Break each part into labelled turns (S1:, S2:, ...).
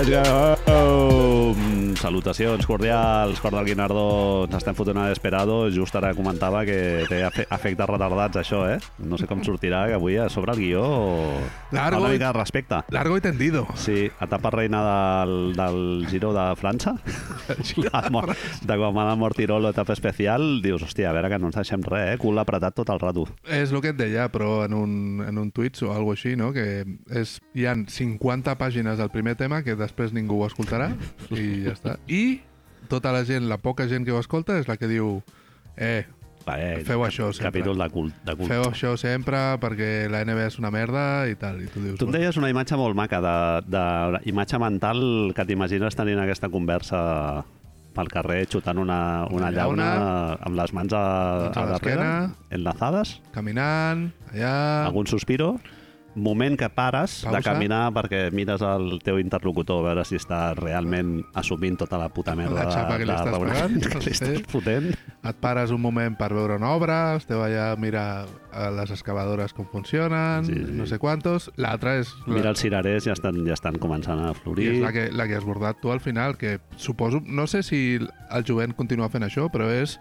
S1: Let's go! Mm, Salutacions cordials, cor del Guinardó. Ens estem fotent a Desperado. Just ara comentava que té efe- efectes retardats, això, eh? No sé com sortirà, que avui a sobre el guió...
S2: Largo
S1: Una mica de respecte.
S2: Largo i tendido.
S1: Sí, etapa reina del, del Giro de França. Mort, de quan van a Mortirolo, etapa especial, dius, hòstia, a veure que no ens deixem res, eh? Cul apretat tot el rato.
S2: És el que et deia, però en un, en un tuit o alguna així, no? que és, hi han 50 pàgines del primer tema que després ningú ho escoltarà i ja està. I tota la gent, la poca gent que ho escolta és la que diu eh,
S1: eh,
S2: Feu això sempre.
S1: Capítol de cult. De cult.
S2: feu això sempre perquè la NBA és una merda i tal. I tu dius,
S1: Tu em deies una imatge molt maca, de, de imatge mental que t'imagines tenint aquesta conversa pel carrer xutant una, una
S2: Una
S1: llauna,
S2: llauna,
S1: amb les mans a,
S2: mans a
S1: a darrere, enlazades,
S2: caminant, allà...
S1: algun sospiro, moment que pares de
S2: Pausa.
S1: caminar perquè mires el teu interlocutor a veure si està realment assumint tota la puta merda
S2: La xapa que li
S1: de
S2: estàs pagant,
S1: que li estàs fotent.
S2: Et pares un moment per veure una obra, esteu allà a mirar eh, les excavadores com funcionen,
S1: Sí, sí.
S2: no sé quantos. L'altra és... la-
S1: Mira els cirerers, ja estan, ja estan començant a
S2: I
S1: florir.
S2: és la que, la que has bordat tu al final, que suposo... No sé si el jovent continua fent això, però és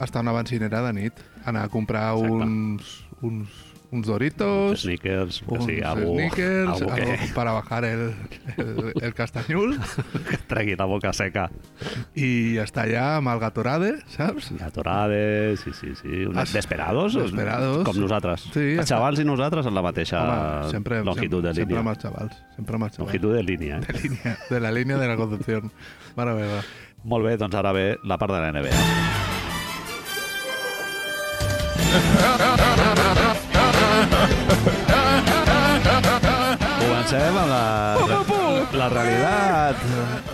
S2: estar a una bencinera de nit, anar a comprar
S1: Exacte.
S2: uns, uns, uns Doritos,
S1: Sneakers,
S2: uns
S1: sí, algo,
S2: sneakers,
S1: algo que,
S2: algo para bajar el, el, el castanyul
S1: que tregui la boca seca.
S2: i estar allà amb el Gatorade, saps?
S1: Gatorades, sí, sí, sí. Unes
S2: Es-
S1: desperados,
S2: Desperados.
S1: com nosaltres.
S2: Sí,
S1: els
S2: està.
S1: xavals i nosaltres en la mateixa
S2: Home, sempre,
S1: longitud de
S2: sempre, sempre amb
S1: línia.
S2: els xavals, sempre amb els xavals.
S1: Longitud de línia. Eh?
S2: De, línia, de la línia de la Concepción. Mare meva.
S1: Molt bé, doncs ara ve la part de la NBA. Comencem amb la, la realitat.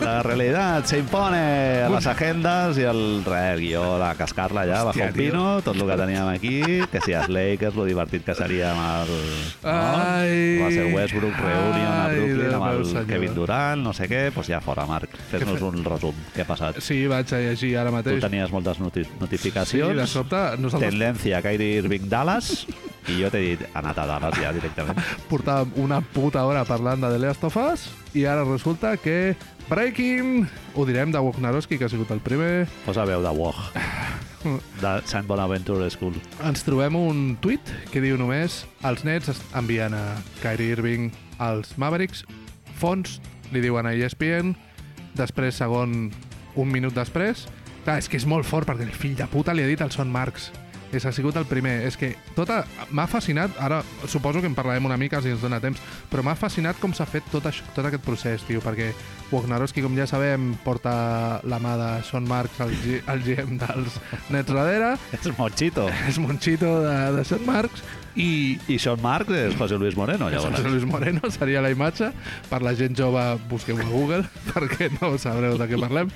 S1: La realitat se impone a les agendes i el, re, el guió de cascar-la ja, bajo un pino, tot el que teníem aquí, que si els Lakers, lo divertit que seria amb el no?
S2: Ai,
S1: Russell Westbrook, reunion a Brooklyn amb el
S2: senyor.
S1: Kevin Durant, no sé què, doncs ja fora, Marc. Fes-nos un resum. Què ha passat?
S2: Sí, vaig a llegir ara
S1: Tu
S2: mateix.
S1: tenies moltes noti
S2: Sí,
S1: notificacions.
S2: de sobte, nosaltres
S1: Tendència Kyrie Irving Dallas i jo t'he dit, ha anat a Dallas ja directament.
S2: portàvem una puta hora parlant de The Last of Us i ara resulta que Breaking, ho direm de Wojnarowski, que ha sigut el primer,
S1: Posa veu de Wog, de Sant Bonaventure School.
S2: ens trobem un tuit que diu només els Nets envien a Kyrie Irving als Mavericks, fons li diuen a ESPN, després segon, un minut després, clar, és que és molt fort perquè el fill de puta li ha dit al Son Marks és, ha sigut el primer. És que tota... M'ha fascinat, ara suposo que en parlarem una mica si ens dona temps, però m'ha fascinat com s'ha fet tot, això, tot aquest procés, tio, perquè Wojnarowski, com ja sabem, porta la mà de Sean Marks, el, G- el GM dels Nets darrere,
S1: És Monchito.
S2: és Monchito de, de Sean Marks, i,
S1: I Sean Mark és José Luis Moreno, llavors.
S2: José Luis Moreno seria la imatge. Per la gent jove, busqueu a Google, perquè no sabreu de què parlem.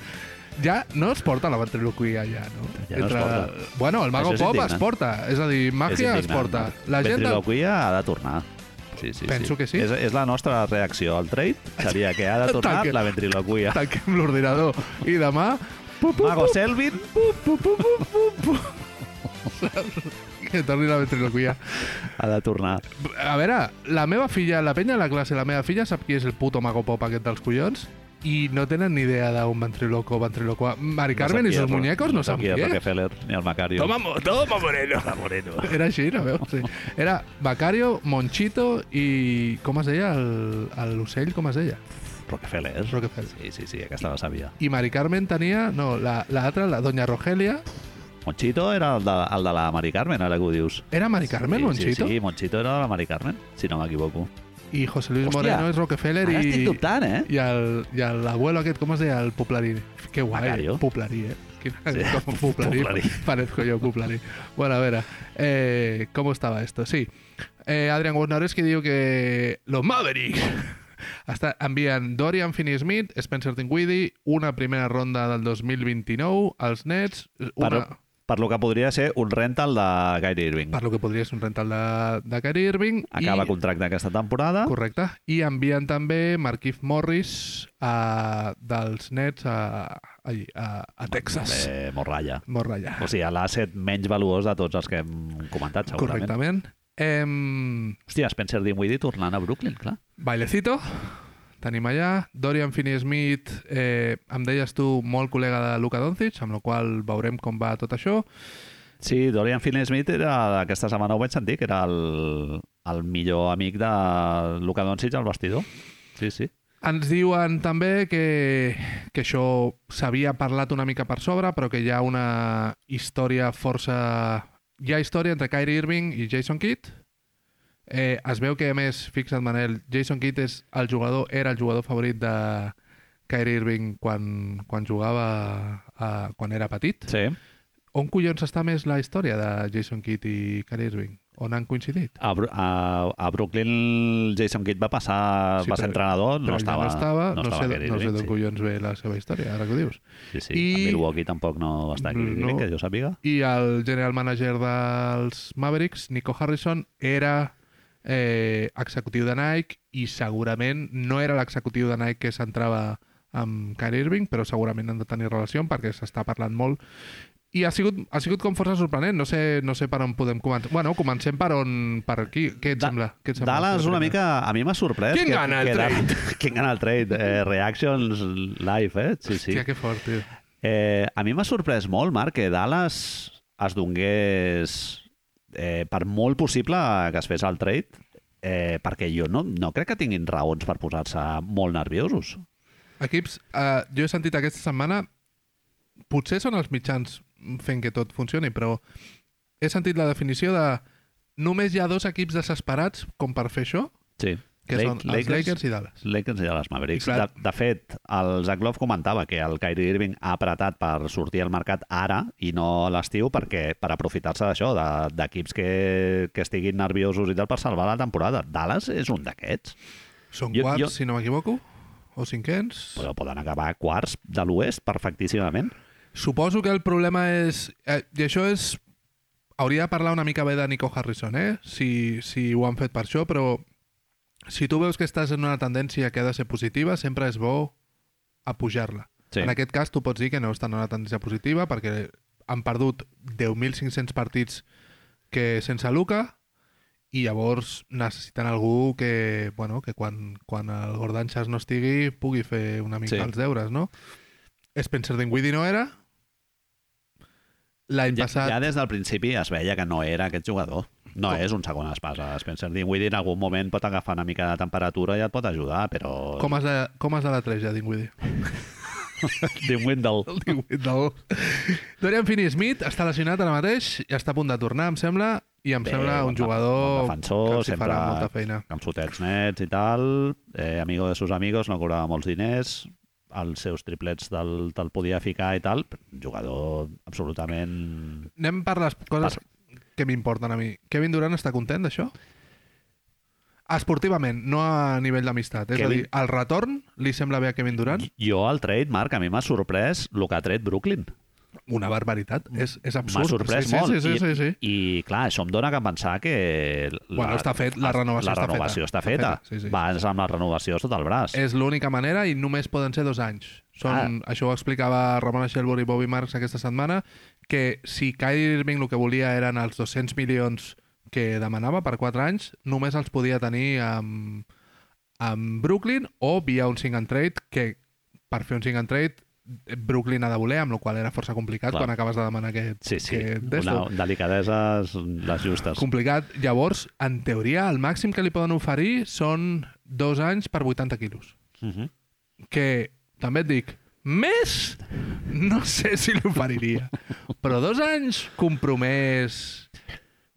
S2: Ja no es porta la ventriloquia, ja, no?
S1: Ja no es porta.
S2: Bueno, el Mago Pop es porta. És a dir, màgia es porta. La gent...
S1: Ventriloquia ha de tornar. Sí, sí,
S2: Penso
S1: sí.
S2: que sí.
S1: És, és la nostra reacció al trade. Seria que ha de tornar
S2: Tanque.
S1: la ventriloquia.
S2: Tanquem l'ordinador i demà... Pu, pu,
S1: Mago Selvin,
S2: pu, pu, pu, pu, pu, pu. que torni la ventriloquia.
S1: ha de tornar.
S2: A veure, la meva filla, la penya de la classe, la meva filla sap qui és el puto Mago Pop aquest dels collons i no tenen ni idea d'un ventriloco o ventriloquo. Mari Carmen
S1: no
S2: i sus
S1: sabia,
S2: muñecos no
S1: sabia
S2: sabien.
S1: Rockefeller ni el Macario.
S2: Toma, toma Moreno.
S1: Moreno.
S2: Era així, no veus? Sí. Era Bacario, Monchito i... Com es deia? el- el- L'ocell, com es deia?
S1: Rockefeller.
S2: Rockefeller.
S1: Sí, sí, sí, aquesta la sabia.
S2: I Mari Carmen tenia... No, la, la la Doña Rogelia.
S1: Monchito era el de, el de la Mari Carmen, ara que ho dius.
S2: Era Mari Carmen,
S1: sí,
S2: Monchito?
S1: Sí, sí, Monchito era la Mari Carmen, si no m'equivoco.
S2: I José Luis
S1: Hòstia,
S2: Moreno és Rockefeller
S1: Ara
S2: i...
S1: estic dubtant, eh?
S2: I el- i el- l'abuelo aquest, com es deia? El Puplarí. Que guai,
S1: Macario.
S2: Puplarí, eh? Quina,
S1: Sí,
S2: com Puplarí.
S1: Puplarí.
S2: Parezco yo Puplarí. Bueno, a ver, eh, ¿cómo estaba esto? Sí. Eh, Adrian Wojnarowski diu que los Mavericks hasta envien Dorian Finney-Smith, Spencer Dinwiddie, una primera ronda del 2029 als Nets, una,
S1: Per, per lo que podria ser un rental de Kyrie Irving.
S2: per lo que podria ser un rental de, de Kyrie Irving.
S1: Acaba
S2: i,
S1: contracte aquesta temporada.
S2: Correcte. I envien també Marquise Morris a, dels Nets a, allí, a, a Texas.
S1: Eh, morralla.
S2: Morralla.
S1: O sigui, l'asset menys valuós de tots els que hem comentat, segurament.
S2: Correctament. Em,
S1: Hòstia, Spencer Dinwiddie tornant a Brooklyn, clar.
S2: bailecito tenim allà. Dorian Finney-Smith, eh, em deies tu, molt col·lega de Luka Doncic, amb la qual veurem com va tot això.
S1: Sí, Dorian Finney-Smith era, aquesta setmana ho vaig sentir, que era el, el millor amic de Luka Doncic al vestidor. Sí, sí.
S2: Ens diuen també que, que això s'havia parlat una mica per sobre, però que hi ha una història força... Hi ha història entre Kyrie Irving i Jason Kidd. Eh, es veu que, a més, fixa't, Manel, Jason Kidd és el jugador, era el jugador favorit de Kyrie Irving quan, quan jugava, a, quan era petit.
S1: Sí.
S2: On collons està més la història de Jason Kidd i Kyrie Irving? On han coincidit?
S1: A, a, a Brooklyn Jason Kidd va passar,
S2: Sí,
S1: va ser
S2: però-
S1: entrenador,
S2: Però
S1: no estava,
S2: no estava, no,
S1: estava
S2: sé,
S1: Kyrie
S2: no sé
S1: Irving,
S2: d'on
S1: sí.
S2: collons ve la seva història, ara que ho dius.
S1: Sí, sí.
S2: I-.
S1: A Milwaukee tampoc no va estar aquí,
S2: No.
S1: no. que jo sàpiga.
S2: I el general manager dels Mavericks, Nico Harrison, era eh, executiu de Nike i segurament no era l'executiu de Nike que s'entrava amb Kyrie Irving, però segurament han de tenir relació perquè s'està parlant molt. I ha sigut, ha sigut com força sorprenent. No sé, no sé per on podem començar. Bueno, comencem per on... Per aquí. Què et
S1: Da-
S2: sembla? Què et sembla?
S1: Dallas una mica... A mi m'ha sorprès.
S2: Qui
S1: que,
S2: gana el
S1: que
S2: trade?
S1: Dallas- Qui gana el trade? Eh, reactions live, eh? Sí, sí.
S2: Hòstia, que fort, tio.
S1: Eh, a mi m'ha sorprès molt, Marc, que Dallas es donés eh, per molt possible que es fes el trade, eh, perquè jo no, no crec que tinguin raons per posar-se molt nerviosos.
S2: Equips, eh, jo he sentit aquesta setmana, potser són els mitjans fent que tot funcioni, però he sentit la definició de només hi ha dos equips desesperats com per fer això,
S1: Sí.
S2: Que
S1: Lake-
S2: són els Lakers i Dallas.
S1: Lakers i els Mavericks.
S2: I clar-
S1: De, de fet, el Zach Love comentava que el Kyrie Irving ha apretat per sortir al mercat ara i no a l'estiu perquè per aprofitar-se d'això, de- d'equips que, que estiguin nerviosos i tal per salvar la temporada. Dallas és un d'aquests.
S2: Són
S1: Jo-
S2: quarts,
S1: jo-
S2: si no m'equivoco, o cinquens.
S1: Però poden acabar quarts de l'oest perfectíssimament.
S2: Suposo que el problema és... Eh, I això és... Hauria de parlar una mica bé de Nico Harrison, eh? Si, si ho han fet per això, però si tu veus que estàs en una tendència que ha de ser positiva, sempre és bo apujar-la.
S1: Sí.
S2: En aquest cas, tu pots dir que no estan en una tendència positiva perquè han perdut 10.500 partits que sense Luca i llavors necessiten algú que, bueno, que quan, quan el Gordon Chas no estigui pugui fer una mica
S1: Sí.
S2: els deures, no? Spencer Dinwiddie no era. L'any
S1: Ja,
S2: passat...
S1: ja des del principi es veia que no era aquest jugador. No
S2: Com?
S1: és un segon espasa. Spencer Dinwiddie en algun moment pot agafar una mica de temperatura i et pot ajudar, però...
S2: Com has de, com has de la 3 ja, Dinwiddie?
S1: Dinwiddle.
S2: Del... Dorian Finney-Smith està lesionat ara mateix i està a punt de tornar, em sembla, i em
S1: Bé,
S2: sembla un jugador
S1: bon defensor,
S2: que els
S1: sempre-
S2: farà molta feina.
S1: amb sotets nets i tal, eh, amigo de sus amigos, no cobrava molts diners, els seus triplets te'l te podia ficar i tal, un jugador absolutament...
S2: Anem per les coses que m'importen a mi. Kevin Durant està content d'això? Esportivament, no a nivell d'amistat. És
S1: Kevin-
S2: a dir, el retorn li sembla bé a Kevin Durant?
S1: Jo, al trade, Marc, a mi m'ha sorprès el que ha tret Brooklyn.
S2: Una barbaritat. És, és absurd.
S1: M'ha sorprès
S2: sí,
S1: molt.
S2: Sí, sí, sí, sí, sí.
S1: I, I, clar, això em dona que pensar que...
S2: Bueno, està fet, la renovació
S1: la
S2: està
S1: renovació
S2: feta.
S1: està feta.
S2: Està feta, sí, sí.
S1: Vas amb la renovació sota el braç.
S2: És l'única manera i només poden ser dos anys. Són, ah. Això ho explicava Ramon Shelburne i Bobby Marks aquesta setmana, que si Kyrie Irving el que volia eren els 200 milions que demanava per 4 anys, només els podia tenir amb, amb Brooklyn o via un sing and trade, que per fer un sing and trade Brooklyn ha de voler, amb la qual era força complicat
S1: Clar.
S2: quan acabes de demanar aquest,
S1: Sí, sí,
S2: aquest
S1: una
S2: d'esto.
S1: delicadeses les justes.
S2: Complicat. Llavors, en teoria, el màxim que li poden oferir són dos anys per 80 quilos
S1: Uh -huh.
S2: que també et dic, més no sé si l'oferiria. Però dos anys compromès...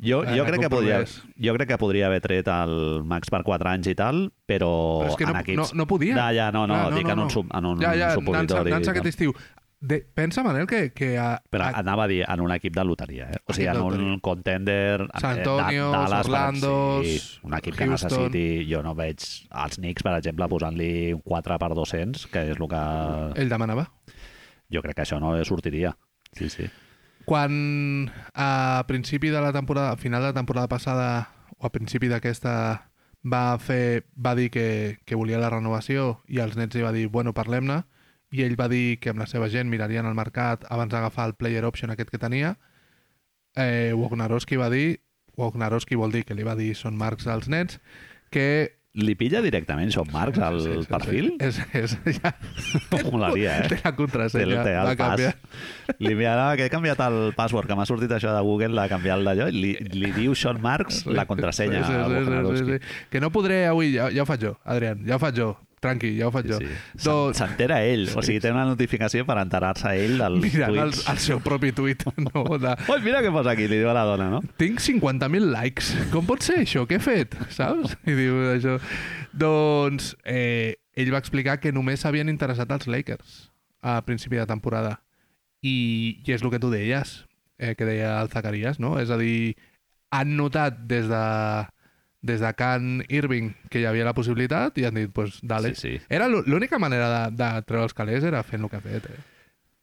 S1: Jo, jo, crec que podria, jo crec que podria haver tret el Max per 4 anys i tal, però,
S2: Però és que no,
S1: en equips...
S2: no, no podia.
S1: Ja, ja, no, no,
S2: Clar,
S1: dic en un, sub, en un
S2: ja, ja,
S1: supositori.
S2: Nansa,
S1: no?
S2: aquest estiu. De, pensa, Manel, que, que a,
S1: Però
S2: a,
S1: anava a dir en un equip de loteria, eh? O sigui, en un contender...
S2: San
S1: eh,
S2: Antonio,
S1: Da- Dallas,
S2: Orlando,
S1: sí, un equip que
S2: Houston.
S1: necessiti... Jo no veig els Knicks, per exemple, posant-li un 4 per 200, que és el que...
S2: ell demanava.
S1: Jo crec que això no sortiria. Sí, sí.
S2: Quan a principi de la temporada, a final de la temporada passada o a principi d'aquesta va fer va dir que, que volia la renovació i els nets li va dir, bueno, parlem-ne i ell va dir que amb la seva gent mirarien el mercat abans d'agafar el player option aquest que tenia eh, Wojnarowski va dir Wojnarowski vol dir que li va dir són marcs als nets que
S1: li pilla directament Sean Marks al
S2: Sí, sí, sí.
S1: perfil?
S2: És, és, ja,
S1: Molaria, eh?
S2: té la
S1: Té,
S2: contrasenya.
S1: té el pas.
S2: canviar.
S1: Li enviarà que he canviat el password, que m'ha sortit això de Google, de canviar el d'allò, i li, li diu Sean Marks la contrasenya.
S2: Sí, sí, sí, sí, sí, sí. Que no podré avui, ja, ja ho faig jo, Adrián, ja ho faig jo. Tranqui, ja ho faig jo.
S1: Sí.
S2: Doncs-
S1: Se'n- S'entera ell, o sigui, té una notificació per enterar-se ell dels
S2: Mirant el,
S1: tuits.
S2: el seu propi tuit. No, de,
S1: Oi, mira què posa aquí, li diu a la dona, no?
S2: tinc 50.000 likes. Com pot ser això? Què he fet? Saps? I diu això. Doncs eh, ell va explicar que només s'havien interessat els Lakers a principi de temporada. I, i és el que tu deies, eh, que deia el Zacarias, no? És a dir, han notat des de des de Can Irving que hi havia la possibilitat i han dit, pues, dale.
S1: Sí, sí.
S2: Era l'ú- l'única manera de, de treure els calés era fent el que ha fet. Eh?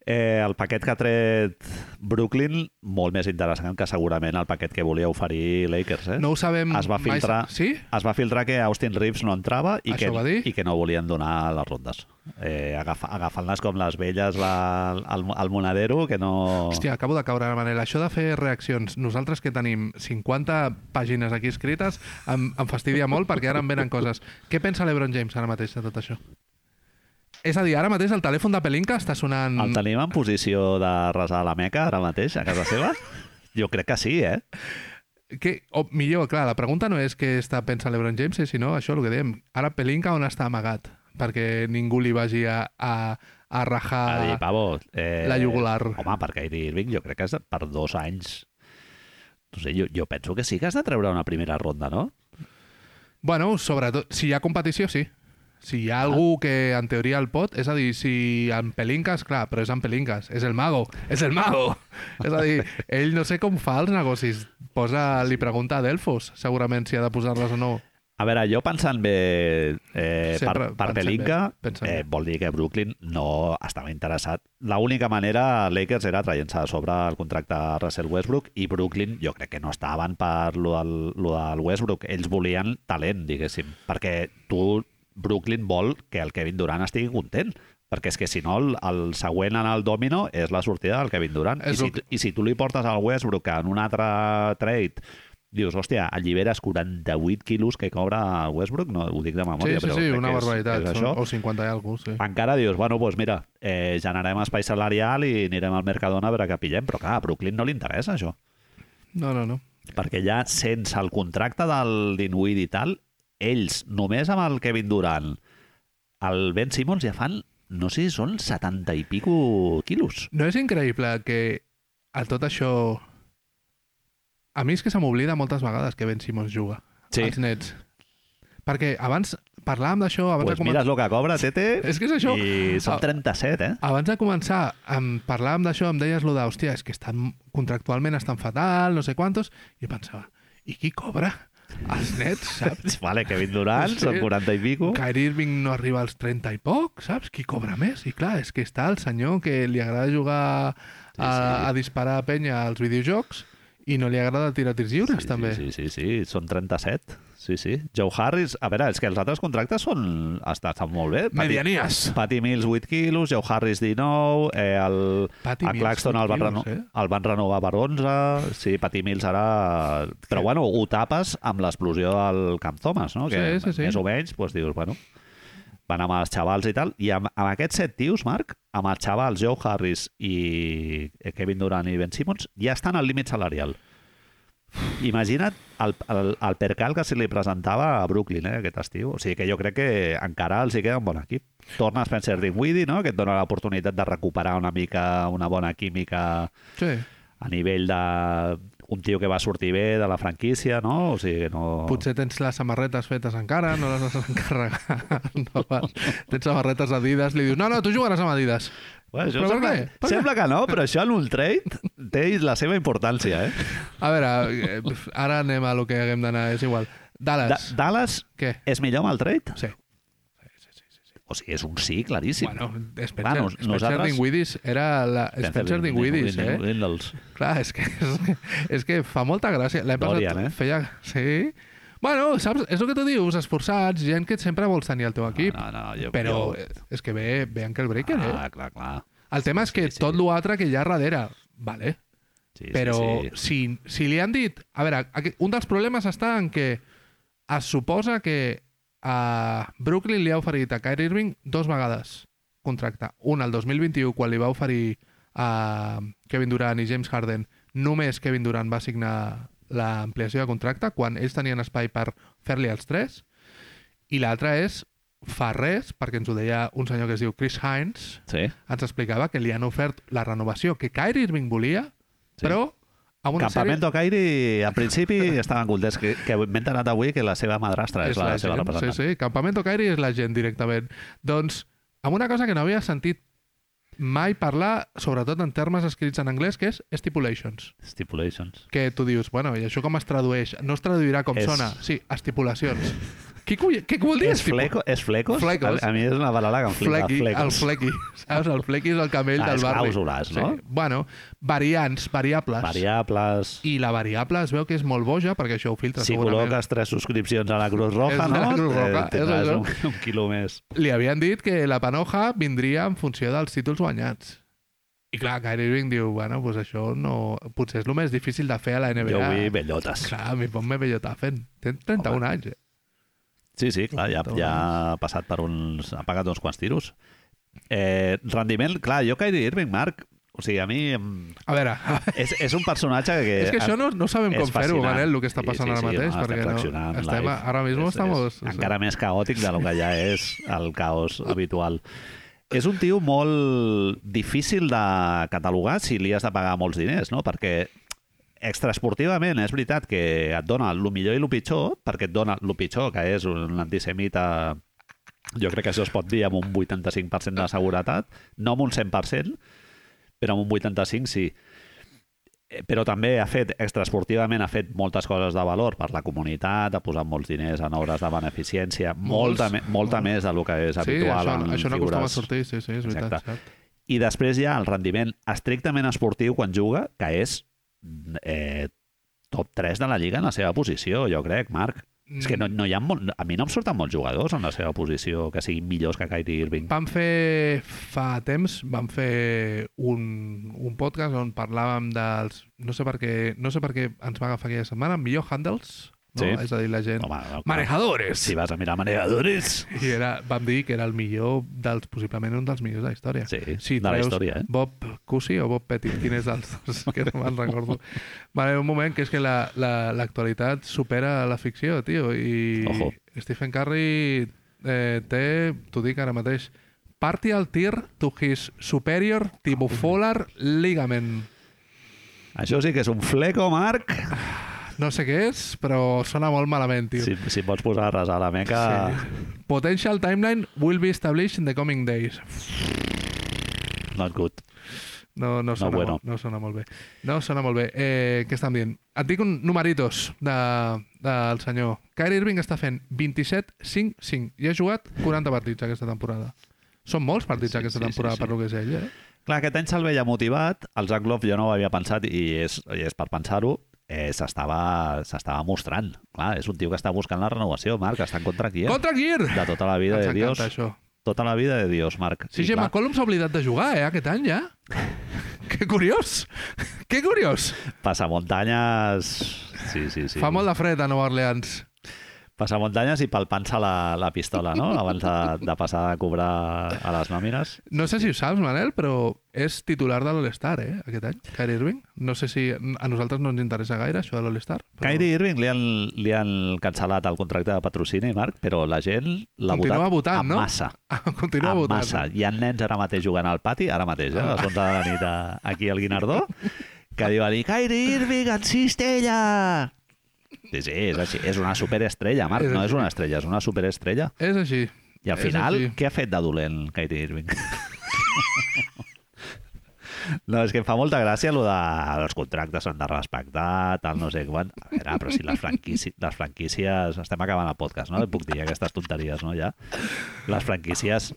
S1: Eh, el paquet que ha tret Brooklyn, molt més interessant que segurament el paquet que volia oferir Lakers, eh?
S2: No ho sabem...
S1: Es va
S2: mai-
S1: filtrar,
S2: Sí?
S1: es va filtrar que Austin Reeves no entrava i,
S2: Això
S1: que, i que no volien donar les rondes. Eh, agafa, agafant-les com les velles la, al, al monedero, que no...
S2: Hòstia, acabo de caure, Manel. Això de fer reaccions, nosaltres que tenim 50 pàgines aquí escrites, em, em fastidia molt perquè ara em venen coses. Què pensa l'Ebron James ara mateix de tot això? És a dir, ara mateix el telèfon de Pelinka està sonant...
S1: El tenim en posició de resar la meca ara mateix, a casa seva? Jo crec que sí, eh?
S2: Que, o millor, clar, la pregunta no és què està pensant l'Ebron James, sinó això, el que dèiem. Ara Pelinka on està amagat? Perquè ningú li vagi a, a, a rajar...
S1: A dir, pavo... Eh,
S2: la jugular.
S1: Home, per Kyrie Irving jo crec que és per dos anys... No sé, jo, jo penso que sí que has de treure una primera ronda, no?
S2: Bueno, sobretot, si hi ha competició, sí. Si hi ha algú que en teoria el pot, és a dir, si en Pelinkas, clar, però és en Pelinkas, és el mago, és el mago! és a dir, ell no sé com fa els negocis, posa, li pregunta a Delfos, segurament, si ha de posar-les o no.
S1: A veure, jo pensant bé eh, per,
S2: Sempre
S1: per Pelinka, eh, vol dir que Brooklyn no estava interessat. L'única manera Lakers era traient-se de sobre el contracte a Russell Westbrook i Brooklyn jo crec que no estaven per lo del, lo del Westbrook. Ells volien talent, diguéssim, perquè tu, Brooklyn vol que el Kevin Durant estigui content perquè és que si no el, el següent en el domino és la sortida del Kevin Durant I
S2: És
S1: si,
S2: que-
S1: i si tu li portes al Westbrook en un altre trade dius, hòstia, alliberes 48 quilos que cobra Westbrook, no ho dic de
S2: Sí,
S1: memòria,
S2: sí,
S1: però
S2: sí,
S1: crec
S2: una
S1: és,
S2: barbaritat.
S1: és
S2: són-
S1: això.
S2: O 50 i alguna sí.
S1: Encara dius, bueno, doncs mira, eh, generem espai salarial i anirem al Mercadona a veure què pillem, però clar, a Brooklyn no li interessa això,
S2: No, no, no.
S1: perquè ja sense el contracte del Dinwiddie i tal, ells, només amb el Kevin Durant, el Ben Simmons ja fan, no sé si són 70 i pico quilos.
S2: No és increïble que a tot això... A mi és que se m'oblida moltes vegades que Ben Simmons juga
S1: Sí.
S2: als nets. Perquè abans parlàvem d'això... Abans
S1: Pues
S2: de
S1: mires el que cobra, Tete,
S2: És que és això.
S1: i són
S2: Ah.
S1: 37, eh?
S2: Abans de començar, em parlàvem d'això, em deies lo de, hòstia, és que estan, contractualment estan fatal, no sé quantos, i pensava, i qui cobra? Els nets, saps?
S1: Vale, Kevin Durant,
S2: Sí.
S1: són 40 i pico.
S2: Kyrie Irving no arriba als 30 i poc, saps? Qui cobra més? I clar, és que està el senyor que li agrada jugar a,
S1: Sí, sí.
S2: a disparar a penya als videojocs i no li agrada tirar tirs lliures,
S1: sí,
S2: també.
S1: Sí, sí, sí, sí, són 37. Sí, sí. Joe Harris, a veure, és que els altres contractes són... estan molt bé. Patty-
S2: Medianies.
S1: Patty Mills, 8 quilos, Joe Harris, 19, eh, el,
S2: Patty Mills,
S1: Claxton
S2: 8
S1: el van,
S2: quilos, eh?
S1: el van renovar per 11, sí, Patty Mills ara... Però bueno, ho tapes amb l'explosió del Camp Thomas, no? Que
S2: Sí, sí, sí.
S1: més o menys, doncs dius, bueno, van amb els xavals i tal, i amb, amb aquests set tios, Marc, amb els xavals Joe Harris i eh, Kevin Durant i Ben Simmons, ja estan al límit salarial. Imagina't el, el, el percal que se li presentava a Brooklyn eh, aquest estiu. O sigui que jo crec que encara els hi queda un bon equip. Torna Spencer Dinwiddie, no? que et dona l'oportunitat de recuperar una mica una bona química
S2: Sí.
S1: a nivell de un tio que va sortir bé de la franquícia, no? O sigui que no...
S2: Potser tens les samarretes fetes encara, no les has encarregat. No, vas. tens samarretes Adidas, li dius, no, no, tu jugaràs amb Adidas.
S1: Bueno, això
S2: Però per
S1: sembla?
S2: Per què?
S1: sembla que no, però això en un trade té la seva importància, eh?
S2: A veure, eh, ara anem a lo que haguem d'anar, és igual.
S1: Da
S2: Dallas,
S1: Dallas
S2: què?
S1: és millor amb el trade?
S2: Sí.
S1: O sigui, és un sí, claríssim.
S2: Bueno, Spencer,
S1: Bueno,
S2: Spencer
S1: nosaltres-
S2: Dinwiddie era la... Spencer Dinwiddie, eh?
S1: Dinwiddie.
S2: Clar, és que, és, és que fa molta gràcia. L'any passat
S1: Dorian, eh?
S2: feia... Sí? Bueno, saps? És el que tu dius, esforçats, gent que sempre vols tenir al teu equip.
S1: No, no, jo,
S2: però
S1: jo...
S2: eh, és que ve, ve Ankel Breaker, eh?
S1: Ah, clar, clar.
S2: El tema és que
S1: sí, sí.
S2: tot l'altre que hi ha darrere, vale,
S1: Sí,
S2: però
S1: sí, sí.
S2: Si, si li han dit... A veure, un dels problemes està en que es suposa que a Brooklyn li ha oferit a Kyrie Irving dos vegades contracte. Un al 2021, quan li va oferir a Kevin Durant i James Harden, només Kevin Durant va signar l'ampliació de contracte, quan ells tenien espai per fer-li els tres. I l'altra és fa res, perquè ens ho deia un senyor que es diu Chris Hines,
S1: Sí.
S2: ens explicava que li han ofert la renovació que Kyrie Irving volia,
S1: Sí.
S2: però amb una
S1: Campamento Kairi, al principi estaven contents, que, que m'he enterat avui que la seva madrastra és, la, seva
S2: gent,
S1: representant.
S2: Sí, sí, Campamento Kyrie és la gent directament. Doncs, amb una cosa que no havia sentit mai parlar, sobretot en termes escrits en anglès, que és stipulations.
S1: Stipulations.
S2: Que tu dius, bueno, i això com es tradueix? No es traduirà com
S1: És-
S2: sona. Sí, estipulacions. Què, cull... Què vol dir?
S1: És, fleco, és flecos?
S2: Flecos.
S1: A, a mi és una paraula que em flipa.
S2: Flequi, el
S1: flecos.
S2: flequi, saps? El flequi és el camell
S1: Ah,
S2: del barri.
S1: clàusules, no?
S2: Sí. Bueno, variants, variables.
S1: Variables.
S2: I la variable es veu que és molt boja, perquè això ho filtra
S1: Si
S2: segurament.
S1: col·loques tres subscripcions a la Cruz Roja,
S2: És
S1: no?
S2: la Cruz Roja,
S1: Eh,
S2: és
S1: un, un quilo més.
S2: Li havien dit que la panoja vindria en funció dels títols guanyats. I clar, Kyrie Irving diu, bueno, pues això no... Potser és el més difícil de fer a la NBA.
S1: Jo vull bellotes.
S2: Clar, mi ponme bellota fent. Tens 31
S1: Home.
S2: anys, eh?
S1: Sí, sí, clar, ja, ja ha passat per uns... ha pagat uns quants tiros. Eh, rendiment, clar, jo Kyrie Irving, Marc, o sigui, a mi...
S2: A veure,
S1: És, és un personatge que...
S2: és que això no, no sabem com fer-ho. Manel, el que està
S1: Sí,
S2: passant
S1: sí,
S2: ara
S1: sí,
S2: mateix,
S1: no,
S2: perquè no, estem,
S1: live.
S2: ara mismo
S1: És-
S2: estamos...
S1: És encara més caòtic de lo que ja és el caos habitual. És un tio molt difícil de catalogar si li has de pagar molts diners, no? Perquè extraesportivament és veritat que et dona el millor i el pitjor, perquè et dona el pitjor, que és un antisemita jo crec que això es pot dir amb un 85% de seguretat, no amb un 100%, però amb un 85% sí. Eh, Però també ha fet, extraesportivament, ha fet moltes coses de valor per la comunitat, ha posat molts diners en obres de beneficència, molta, me- molta més del que és
S2: Sí,
S1: habitual
S2: això,
S1: en
S2: això no acostuma a
S1: figures.
S2: sortir, sí, sí, és veritat.
S1: Exacte.
S2: Cert.
S1: I després hi ha el rendiment estrictament esportiu quan juga, que és eh, top 3 de la Lliga en la seva posició, jo crec, Marc. És que no, no hi ha molt, a mi no em surten molts jugadors en la seva posició que siguin millors que Kyrie Irving.
S2: Vam fer, fa temps, vam fer un, un podcast on parlàvem dels... No sé per què, no sé per què ens va agafar aquella setmana, millor handles, no?
S1: Sí.
S2: És a dir, la gent...
S1: Home, no.
S2: Manejadores!
S1: Si vas a mirar manejadores...
S2: I era, vam dir que era el millor dels, possiblement un dels millors de la història.
S1: Sí,
S2: Si
S1: de la història, eh?
S2: Bob Cousy o Bob Pettit, quin és dels dos, que no me'n recordo. Vale, un moment, que és que la- la- l'actualitat la, supera la ficció, tio, i
S1: Ojo.
S2: Stephen Curry eh, té, t'ho dic ara mateix, partial tear to his superior tibufolar ligament.
S1: Això sí que és un fleco, Marc.
S2: No sé què és, però sona molt malament, tio.
S1: Si, si pots posar a resar la meca...
S2: Sí. Potential timeline will be established in the coming days.
S1: Not good.
S2: No, no, sona,
S1: bueno.
S2: molt, no sona molt bé. No sona molt bé. Eh, què estan dient? Et dic un numeritos de, del senyor. Kyrie Irving està fent 27-5-5 i ha jugat 40 partits aquesta temporada. Són molts partits
S1: Sí,
S2: aquesta
S1: sí,
S2: temporada
S1: sí, sí.
S2: per lo que és ell, eh?
S1: Clar, aquest any se'l veia motivat, el Zach Love jo no ho havia pensat i és, i és per pensar-ho, eh, s'estava mostrant. Clar, és un tio que està buscant la renovació, Marc, està en contra eh?
S2: Contra Gear!
S1: De tota la vida
S2: Ens
S1: de Dios.
S2: això.
S1: Tota la vida de Dios, Marc.
S2: Sí,
S1: I,
S2: Gemma Colum s'ha oblidat de jugar, eh, aquest any ja. que curiós! que curiós!
S1: Passamuntanyes... Sí, sí, sí.
S2: Fa molt de fred a Nova Orleans.
S1: Passamuntanyes i palpant-se la, la pistola, no? Abans de, de passar a cobrar a les nòmines.
S2: No sé si ho saps, Manel, però és titular de l'All-Star, eh, aquest any, Kyrie Irving. No sé si a nosaltres no ens interessa gaire, això de l'All-Star. Però...
S1: Kyrie Irving li han, li han cancel·lat el contracte de patrocini, Marc, però la gent l'ha votat
S2: votant,
S1: en
S2: no?
S1: massa.
S2: Continua
S1: en
S2: votant.
S1: massa. Hi ha nens ara mateix jugant al pati, ara mateix, eh, a les 11 de la nit aquí al Guinardó, que diuen Kyrie Irving en cistella! Sí, sí, és així. És una superestrella, Marc.
S2: És
S1: No és una estrella, és una superestrella.
S2: És així.
S1: I al final, què ha fet de dolent Kyrie Irving? No, és que em fa molta gràcia lo de els contractes s'han de respectar, tal, no sé quan. A veure, però si les, franquícies, les franquícies... Estem acabant el podcast, no? Puc dir aquestes tonteries, no, ja? Les franquícies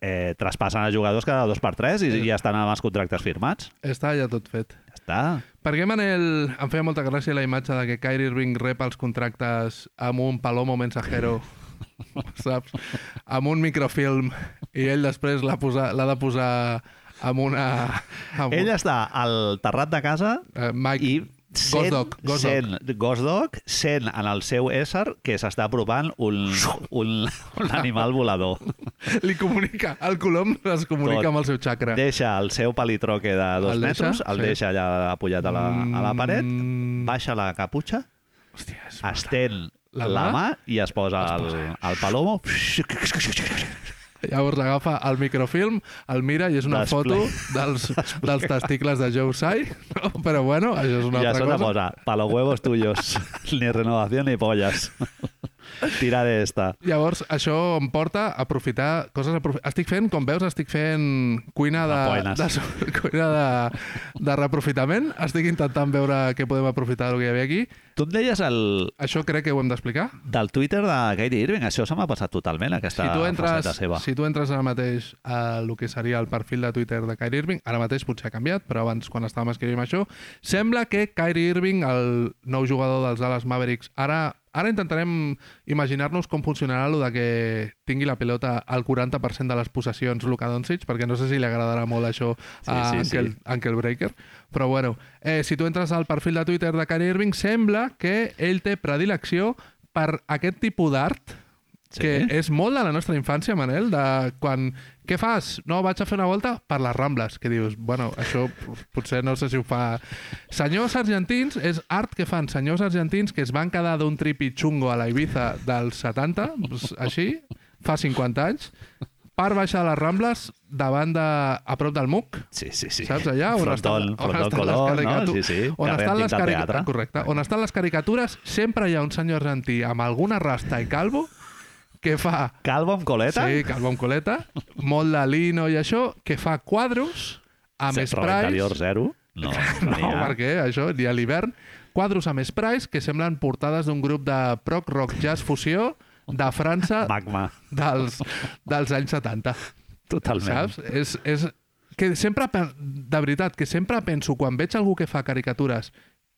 S1: eh, traspassen a jugadors cada dos per tres i ja estan amb els contractes firmats.
S2: Està ja tot fet.
S1: Està.
S2: Per què, Manel, em feia molta gràcia la imatge de que Kyrie Irving rep els contractes amb un palomo mensajero, saps? Amb un microfilm i ell després l'ha de posar amb una... Amb
S1: Ell està al terrat de casa
S2: eh, Mike,
S1: i Sent, Ghost Dog sent en el seu ésser que s'està apropant un, un, un animal volador.
S2: Li comunica, el colom es comunica
S1: Tot.
S2: amb el seu xacra.
S1: Deixa el seu palitroque de dos
S2: El deixa?
S1: metres, el
S2: Sí.
S1: deixa allà apujat a la, a la paret,
S2: Mm,
S1: baixa la caputxa,
S2: Hòstia,
S1: estén
S2: La
S1: la,
S2: mà?
S1: i es posa
S2: Es
S1: el,
S2: posa.
S1: el palomo.
S2: Llavors agafa el microfilm, el mira i és una
S1: Desple-
S2: foto dels, dels testicles de Joe Sai, no? però bueno, això és una
S1: I a
S2: altra cosa.
S1: posa, pa los huevos tuyos, ni renovación ni pollas. Tira de esta.
S2: Llavors, això em porta a aprofitar coses... Aprofi... Estic fent, com veus, estic fent cuina de,
S1: Apoenes.
S2: de, cuina de, de reaprofitament. Estic intentant veure què podem aprofitar del que hi havia aquí.
S1: Tu em deies el,
S2: Això crec que ho hem d'explicar.
S1: del Twitter de Kyrie Irving, això se m'ha passat totalment, aquesta
S2: Si tu, entres,
S1: seva.
S2: si tu entres ara mateix a el que seria el perfil de Twitter de Kyrie Irving, ara mateix potser ha canviat, però abans, quan estàvem escrivint això, sembla que Kyrie Irving, el nou jugador dels Dallas Mavericks, ara Ara intentarem imaginar-nos com funcionarà el de que tingui la pilota al 40% de les possessions Luka Doncic, perquè no sé si li agradarà molt això
S1: Sí,
S2: a
S1: sí,
S2: Uncle,
S1: sí.
S2: Uncle Breaker. Però bueno, eh, si tu entres al perfil de Twitter de Kyrie Irving, sembla que ell té predilecció per aquest tipus d'art
S1: Sí.
S2: que és molt de la nostra infància, Manel, de quan... Què fas? No, vaig a fer una volta per les Rambles, que dius, bueno, això potser no sé si ho fa... Senyors argentins, és art que fan senyors argentins que es van quedar d'un tripi xungo a la Ibiza dels 70, doncs, així, fa 50 anys, per baixar les Rambles davant de... a prop del MUC,
S1: Sí, sí, sí.
S2: Saps allà? On
S1: Frontón,
S2: estan, on estan les
S1: color, no?
S2: caricatures?
S1: Sí, sí.
S2: On estan les
S1: antic del
S2: carica-
S1: teatre.
S2: Correcte. On estan les caricatures, sempre hi ha un senyor argentí amb alguna rasta i calvo que fa...
S1: Calvo amb coleta?
S2: Sí, calvo amb coleta, molt de lino i això, que fa quadros amb
S1: Sí, Roba interior
S2: sprays...
S1: zero? No, no,
S2: No,
S1: n'hi ha.
S2: per què? Això, ni a l'hivern. Quadros amb sprays que semblen portades d'un grup de proc rock jazz fusió de França
S1: Magma,
S2: dels, dels anys 70.
S1: totalment.
S2: Saps? És, és que sempre, de veritat, que sempre penso, quan veig algú que fa caricatures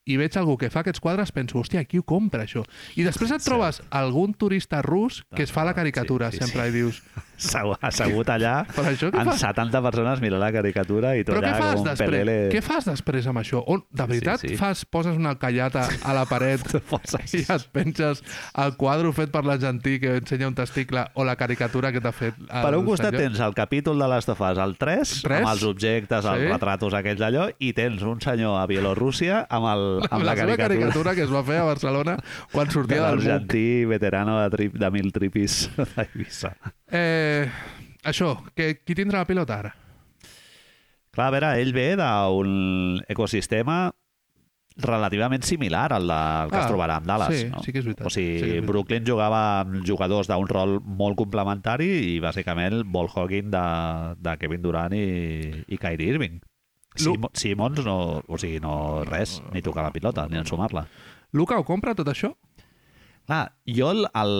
S2: i veig algú que fa aquests quadres, penso, hòstia, qui ho compra, això? I després et trobes algun turista rus que es fa la caricatura,
S1: Sí, sí,
S2: sempre, i dius,
S1: Assegut, allà
S2: però això
S1: amb
S2: fas?
S1: 70 persones mirant la caricatura i tu
S2: Però què
S1: allà com un
S2: després?
S1: pelele...
S2: què fas després amb això? On, de veritat,
S1: sí.
S2: fas, poses una callata a la paret i et penges el quadre fet per l'argentí que ensenya un testicle o la caricatura que t'ha fet el
S1: Per un costat
S2: senyor?
S1: tens el capítol de of Us, el 3,
S2: Tres?
S1: amb els objectes, els
S2: Sí.
S1: retratos aquells d'allò, i tens un senyor a Bielorússia amb, el, amb,
S2: amb la, seva caricatura que es va fer a Barcelona quan sortia del MUC.
S1: l'argentí veterano de, trip, de mil tripis d'Eivissa.
S2: Eh, això, que, qui tindrà la pilota ara?
S1: Clar, a veure, ell ve d'un ecosistema relativament similar al, de, al que
S2: Ah,
S1: es trobarà amb Dallas.
S2: sí,
S1: no?
S2: sí que és veritat,
S1: O sigui,
S2: sí que veritat.
S1: Brooklyn jugava amb jugadors d'un rol molt complementari i bàsicament el ball hogging de, de Kevin Durant i, i Kyrie Irving. Sim, Simons no, o sigui, no res, ni tocar la pilota, ni ensumar-la.
S2: Luca ho compra, tot això?
S1: Clar, jo el, el,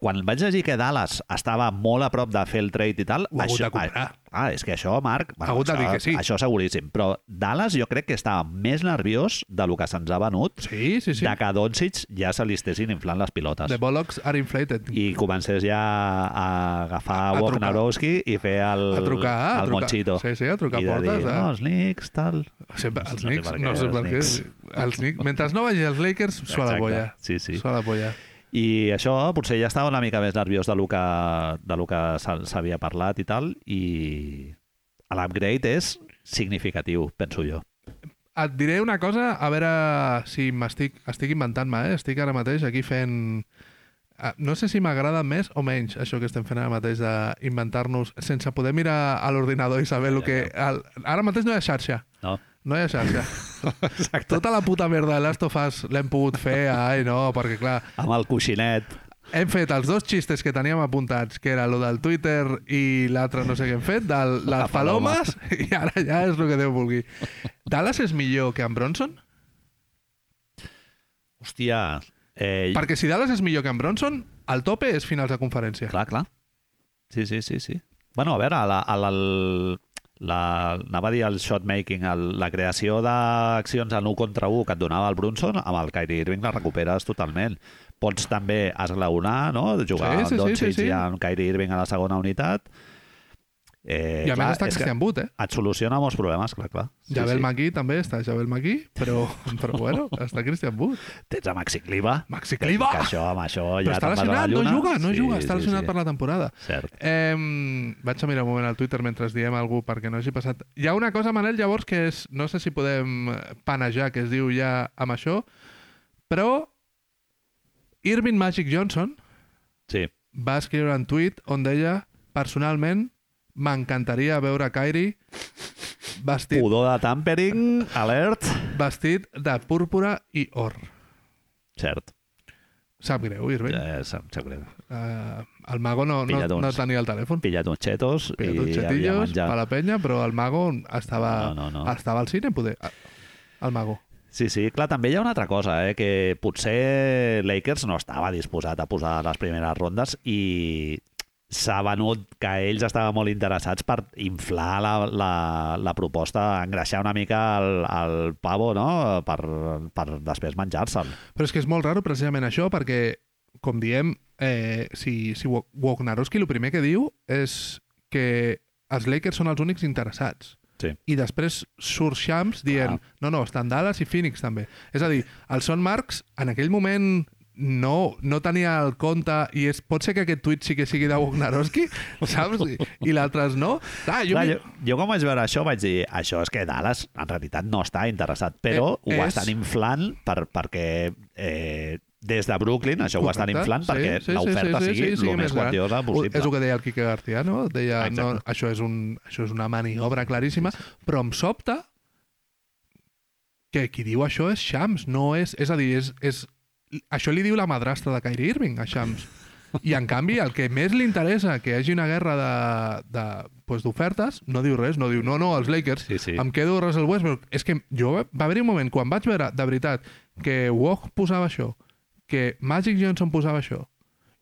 S1: quan vaig llegir que Dallas estava molt a prop de fer el trade i tal...
S2: Ho ha hagut de comprar.
S1: Ah, és que això, Marc...
S2: Ha hagut de
S1: això,
S2: dir que sí.
S1: Això seguríssim. Però Dallas jo crec que estava més nerviós de lo que se'ns ha venut
S2: Sí, sí, sí.
S1: de que a Doncic ja se li estessin inflant les pilotes.
S2: The Bollocks are inflated.
S1: I comencés ja a agafar
S2: A- a.
S1: Wojnarowski i fer el,
S2: A trucar, a
S1: el
S2: trucar.
S1: monchito.
S2: Sí, sí, a trucar
S1: I de
S2: portes,
S1: dir,
S2: eh?
S1: no, els Knicks, tal...
S2: Sempre, els Knicks, no sé per què. Els Knicks, mentre no vagi els Lakers, suela polla.
S1: Sí, sí.
S2: Suela polla.
S1: I això potser ja estava una mica més nerviós de lo que, de lo que s'ha- s'havia parlat i tal, i l'upgrade és significatiu, penso jo.
S2: Et diré una cosa, a veure si m'estic estic inventant-me, eh? Estic ara mateix aquí fent... Ah, No sé si m'agrada més o menys això que estem fent ara mateix d'inventar-nos sense poder mirar a l'ordinador i saber el que... El... Ara mateix no hi ha xarxa.
S1: No?
S2: No hi ha xarxa.
S1: Exacte.
S2: Tota la puta merda de Last of Us l'hem pogut fer, ai no, perquè clar,
S1: Amb el coixinet.
S2: hem fet els dos xistes que teníem apuntats, que era lo del Twitter i l'altre no sé què hem fet, de les
S1: La paloma.
S2: palomes, i ara ja és el que Déu vulgui. Dallas és millor que en Bronson?
S1: Hòstia, eh,
S2: Perquè si Dallas és millor que en Bronson, el tope és finals de conferència.
S1: clar, clar. Sí, sí, sí, sí. Bueno, a veure, la, la, la, la, anava a dir el shot making, el, la creació d'accions en 1 contra 1 que et donava el Brunson, amb el Kyrie Irving la recuperes totalment. Pots també esglaonar, no? jugar
S2: Sí, sí,
S1: amb
S2: sí,
S1: Doncic
S2: sí, sí.
S1: i amb Kyrie Irving a la segona unitat. Eh,
S2: I a més està Christian Wood, eh?
S1: Et soluciona molts problemes, clar, clar.
S2: Javel McGee també està Javel McGee, però, però bueno, està Christian Wood.
S1: Tens a Maxi Cliva.
S2: Maxi Cliva!
S1: Que això, amb això
S2: Però
S1: ja
S2: està lesionat, no juga, no
S1: Sí,
S2: juga, està
S1: sí,
S2: lesionat
S1: sí.
S2: per la temporada.
S1: Cert.
S2: Eh, vaig a mirar un moment al Twitter mentre diem algú perquè no hagi passat... Hi ha una cosa, Manel, llavors, que és... No sé si podem panejar, que es diu ja amb això, però Irving Magic Johnson
S1: Sí.
S2: va escriure un tuit on deia personalment m'encantaria veure Kyrie vestit,
S1: Pudor de tampering, alert.
S2: vestit de púrpura i or.
S1: Cert.
S2: Sap greu, Irving.
S1: Ja, ja sap, sap greu.
S2: Uh, el mago no, no,
S1: uns-
S2: no tenia el telèfon.
S1: Pillat uns xetos
S2: Pillat
S1: i
S2: uns
S1: havia
S2: xetillos a la penya, però el mago estava,
S1: No, no, no.
S2: estava al cine, poder. El mago.
S1: Sí, sí, clar, també hi ha una altra cosa, eh, que potser Lakers no estava disposat a posar les primeres rondes i s'ha venut que ells estaven molt interessats per inflar la, la, la proposta, engreixar una mica el, el pavo, no?, per, per després menjar-se'l.
S2: Però és que és molt raro precisament això, perquè, com diem, eh, si, si Wo- Wojnarowski el primer que diu és que els Lakers són els únics interessats.
S1: Sí.
S2: I després surt Shams dient
S1: Ah.
S2: no, no, estan Dallas i Phoenix també. És a dir, el Son Marks en aquell moment no, no tenia el compte i és, pot ser que aquest tuit sí que sigui de Wojnarowski, saps? I, i l'altre no. Clar, jo,
S1: Clar,
S2: mi-
S1: jo, jo quan vaig veure això vaig dir això és que Dallas en realitat no està interessat, però
S2: Eh,
S1: ho
S2: és-
S1: estan inflant per, perquè eh, des de Brooklyn això ho estan
S2: Correcte,
S1: inflant
S2: sí,
S1: perquè
S2: sí, sí,
S1: l'oferta
S2: sí, sí,
S1: sigui
S2: sí, sigui
S1: el més quantiosa possible.
S2: És el que deia el Quique García, no? Deia,
S1: Exacte.
S2: no, això, és un, això és una maniobra claríssima, però em sobta que qui diu això és Shams, no és... És a dir, és, és, això li diu la madrastra de Kyrie Irving, a Shams. I, en canvi, el que més li interessa que hi hagi una guerra de- de, pues, d'ofertes, no diu res, no diu, no, no, els Lakers,
S1: Sí, sí.
S2: em quedo Russell Westbrook. És que jo va haver-hi un moment, quan vaig veure, de veritat, que Woj posava això, que Magic Johnson posava això,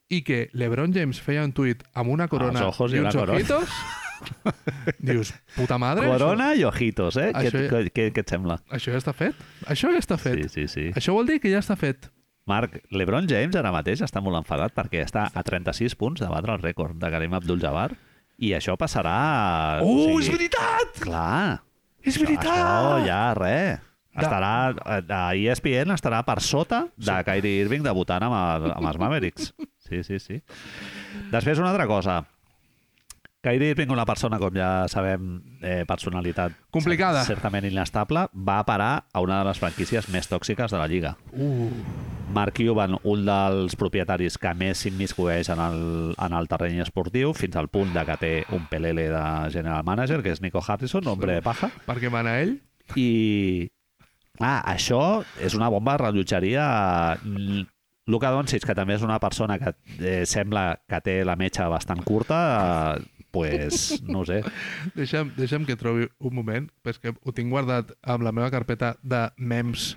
S2: i que LeBron James feia un tuit amb una corona
S1: ojos i
S2: i uns ojitos, dius, puta madre,
S1: Corona i ojitos, eh?
S2: Això
S1: què, què, què et sembla?
S2: Això, això ja està fet. Això ja està fet.
S1: Sí, sí, sí.
S2: Això vol dir que ja està fet.
S1: Marc, l'Ebron James ara mateix està molt enfadat perquè està a 36 punts de batre el rècord de Karim Abdul-Jabbar i això passarà...
S2: Oh, és veritat!
S1: Clar.
S2: És
S1: Això-
S2: veritat!
S1: Això ja, res.
S2: De-
S1: Estarà, a ESPN estarà per sota de Kyrie Irving debutant amb, el, amb els Mavericks. Sí, sí, sí. Després una altra cosa. Kyrie Irving, una persona, com ja sabem, eh, personalitat
S2: Complicada.
S1: certament inestable, va parar a una de les franquícies més tòxiques de la Lliga.
S2: Uh,
S1: Mark Cuban, un dels propietaris que més s'immiscueix en, el, en el terreny esportiu, fins al punt de que té un pelele de general manager, que és Nico Harrison, hombre de paja,
S2: perquè mana ell.
S1: i clar, això és una bomba de rellotgeria Luka Doncic, que també és una persona que eh, sembla que té la metxa bastant curta, eh, pues, no sé.
S2: Deixa'm, deixa'm que trobi un moment, perquè ho tinc guardat amb la meva carpeta de memes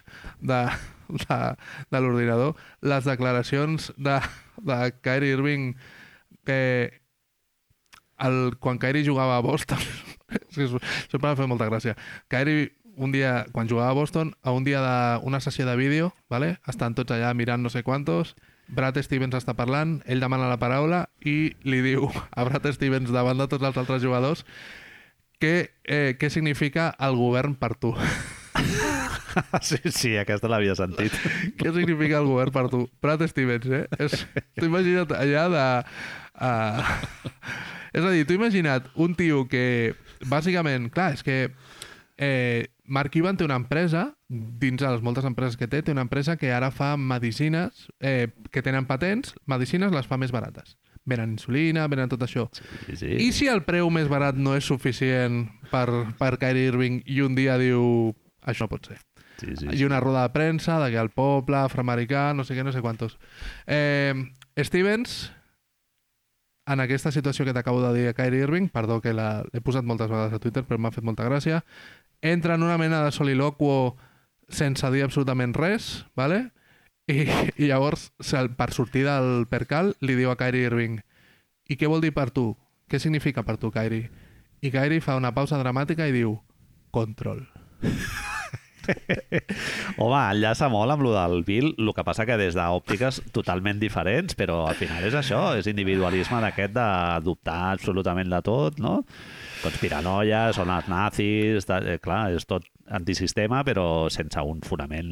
S2: de, de, de l'ordinador, les declaracions de, de Kyrie Irving que el, quan Kyrie jugava a Boston sempre m'ha fet molta gràcia Kyrie un dia, quan jugava a Boston a un dia d'una sessió de vídeo vale? estan tots allà mirant no sé quantos Brad Stevens està parlant, ell demana la paraula i li diu a Brad Stevens davant de tots els altres jugadors què, eh, què significa el govern per tu.
S1: Sí, sí, aquesta l'havia sentit.
S2: què significa el govern per tu? Brad Stevens, eh? És, T'ho imagina't allà de... Uh, és a dir, t'ho imagina't un tio que, bàsicament, clar, és que eh, Mark Cuban té una empresa, dins de les moltes empreses que té, té una empresa que ara fa medicines eh, que tenen patents, medicines les fa més barates. Venen insulina, venen tot això.
S1: Sí, sí.
S2: I si el preu més barat no és suficient per, per Kyrie Irving i un dia diu això no pot ser.
S1: sí, sí,
S2: I una roda de premsa de que el poble afroamericà, no sé què, no sé quantos. Eh, Stevens, en aquesta situació que t'acabo de dir a Kyrie Irving, perdó que l'he posat moltes vegades a Twitter, però m'ha fet molta gràcia, entra en una mena de soliloquo sense dir absolutament res, ¿vale? I, i llavors, per sortir del percal, li diu a Kyrie Irving i què vol dir per tu? Què significa per tu, Kyrie? I Kyrie fa una pausa dramàtica i diu control.
S1: Home, enllaça molt amb lo del Bill, el que passa que des d'òptiques totalment diferents, però al final és això, és individualisme d'aquest de dubtar absolutament de tot, no? Conspiranoia, són els nazis, de, eh, clar, és tot antisistema, però sense un fonament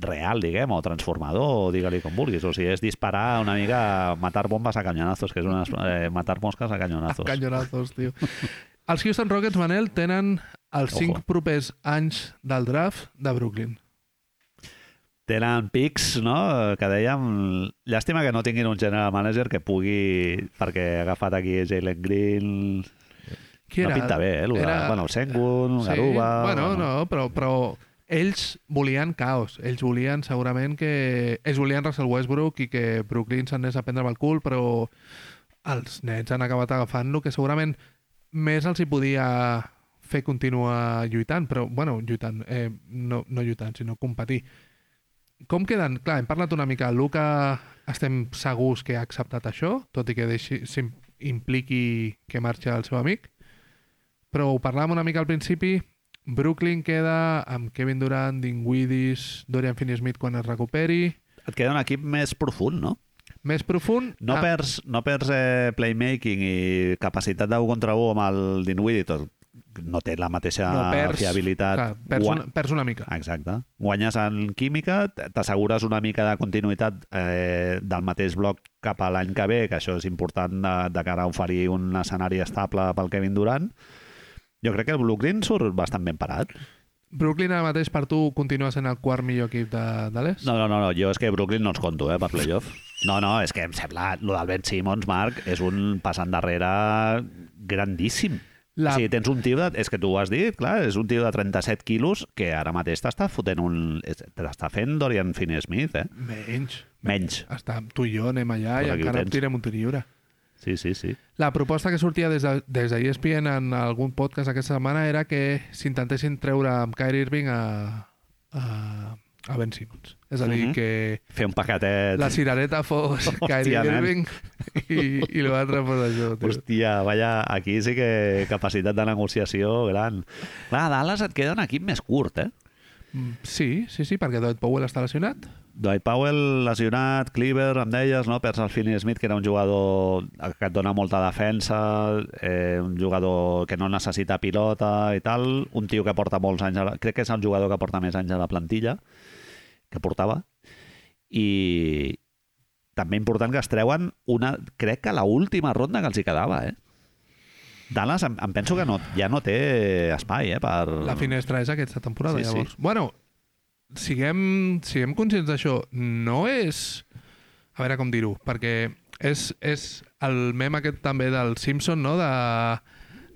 S1: real, diguem, o transformador, o digue-li com vulguis. O sigui, és disparar una mica, matar bombes a cañonazos, que és una, eh, matar mosques a cañonazos.
S2: Canyonazos, tio. Els Houston Rockets, Manel, tenen els
S1: Ojo.
S2: cinc propers anys del draft de Brooklyn.
S1: Tenen pics, no?, que dèiem... Llàstima que no tinguin un general manager que pugui... Perquè ha agafat aquí Jalen Green...
S2: Qui
S1: No
S2: era?
S1: pinta bé, eh?
S2: Era-
S1: Bueno, el Sengun, Garuba...
S2: Bueno, no, però, però ells volien caos. Ells volien segurament que... Ells volien Russell Westbrook i que Brooklyn s'anés a prendre amb el cul, però els nets han acabat agafant lo que segurament més els hi podia fer continuar lluitant, però, bueno, lluitant, eh, no, no lluitant, sinó competir. Com queden? Clar, hem parlat una mica. Luca estem segurs que ha acceptat això, tot i que deixi, impliqui que marxa el seu amic. Però ho parlàvem una mica al principi. Brooklyn queda amb Kevin Durant, Dinwiddie, Dorian Finney-Smith quan es recuperi.
S1: Et queda un equip més profund, no?
S2: Més profund...
S1: No
S2: ah,
S1: perds, no perds eh, playmaking i capacitat d'un contra un amb el Dinwiddie, tot no té la mateixa
S2: no, perds,
S1: fiabilitat.
S2: Clar, perds, una, perds una mica.
S1: Exacte. Guanyes en química, t'assegures una mica de continuïtat eh, del mateix bloc cap a l'any que ve, que això és important de, de cara a oferir un escenari estable pel Kevin Durant. Jo crec que el Brooklyn surt bastant ben parat.
S2: Brooklyn ara mateix per tu continua sent el quart millor equip de, de l'est?
S1: No, no, no, no, jo és que Brooklyn no els conto, eh, per playoff. No, no, és que em sembla... Lo del Ben Simmons, Marc, és un pas endarrere grandíssim.
S2: La-.
S1: O sigui, tens un tio, de, és que tu ho has dit, clar, és un tio de 37 quilos que ara mateix t'està fotent un... és- Te l'està fent Dorian Finney-Smith, eh?
S2: Menys.
S1: Menys.
S2: Està, tu i jo anem allà
S1: Pues
S2: i encara
S1: tens.
S2: tirem un tir lliure.
S1: Sí, sí, sí.
S2: La proposta que sortia des de, des de ESPN en algun podcast aquesta setmana era que s'intentessin treure amb Kyrie Irving a, a, a Ben Simmons. És a dir,
S1: Mhm.
S2: que
S1: Fer un paquetet...
S2: la cirereta fos Kyrie
S1: nen.
S2: Irving i, i l'altre fos això. Tio.
S1: Hòstia, vaya, aquí sí que capacitat de negociació gran. Clar, a Dallas et queda un equip més curt, eh?
S2: Mm, Sí, sí, sí, perquè Dwight Powell està lesionat.
S1: Dwight Powell lesionat, Cleaver, em deies, no? Perds el Finney Smith, que era un jugador que et dona molta defensa, eh, un jugador que no necessita pilota i tal, un tio que porta molts anys, a la... crec que és el jugador que porta més anys a la plantilla, que portava, i també important que es treuen una, crec que la última ronda que els hi quedava, eh? Dallas em, em penso que no, ja no té espai, eh? Per...
S2: La finestra és aquesta temporada,
S1: Sí, sí.
S2: llavors. Bueno, siguem, siguem conscients d'això. No és... A veure com dir-ho, perquè és, és el mem aquest també del Simpson, no? De...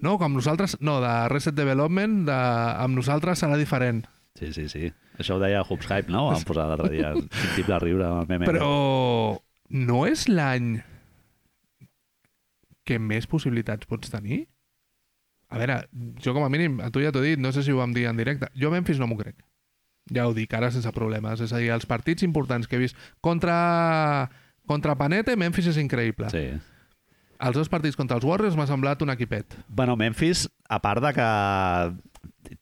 S2: No, com nosaltres... No, de Reset Development, de... amb nosaltres serà diferent.
S1: Sí, sí, sí. Això ho deia Hoops Hype, no? Ho vam posar l'altre dia. Quin tip de riure amb el meme.
S2: Però no és l'any que més possibilitats pots tenir? A veure, jo com a mínim, a tu ja t'ho he dit, no sé si ho vam dir en directe, jo a Memphis no m'ho crec. Ja ho dic, ara sense problemes. És a dir, els partits importants que he vist contra, contra Panete, Memphis és increïble.
S1: Sí.
S2: Els dos partits contra els Warriors m'ha semblat un equipet.
S1: Bueno, Memphis, a part de que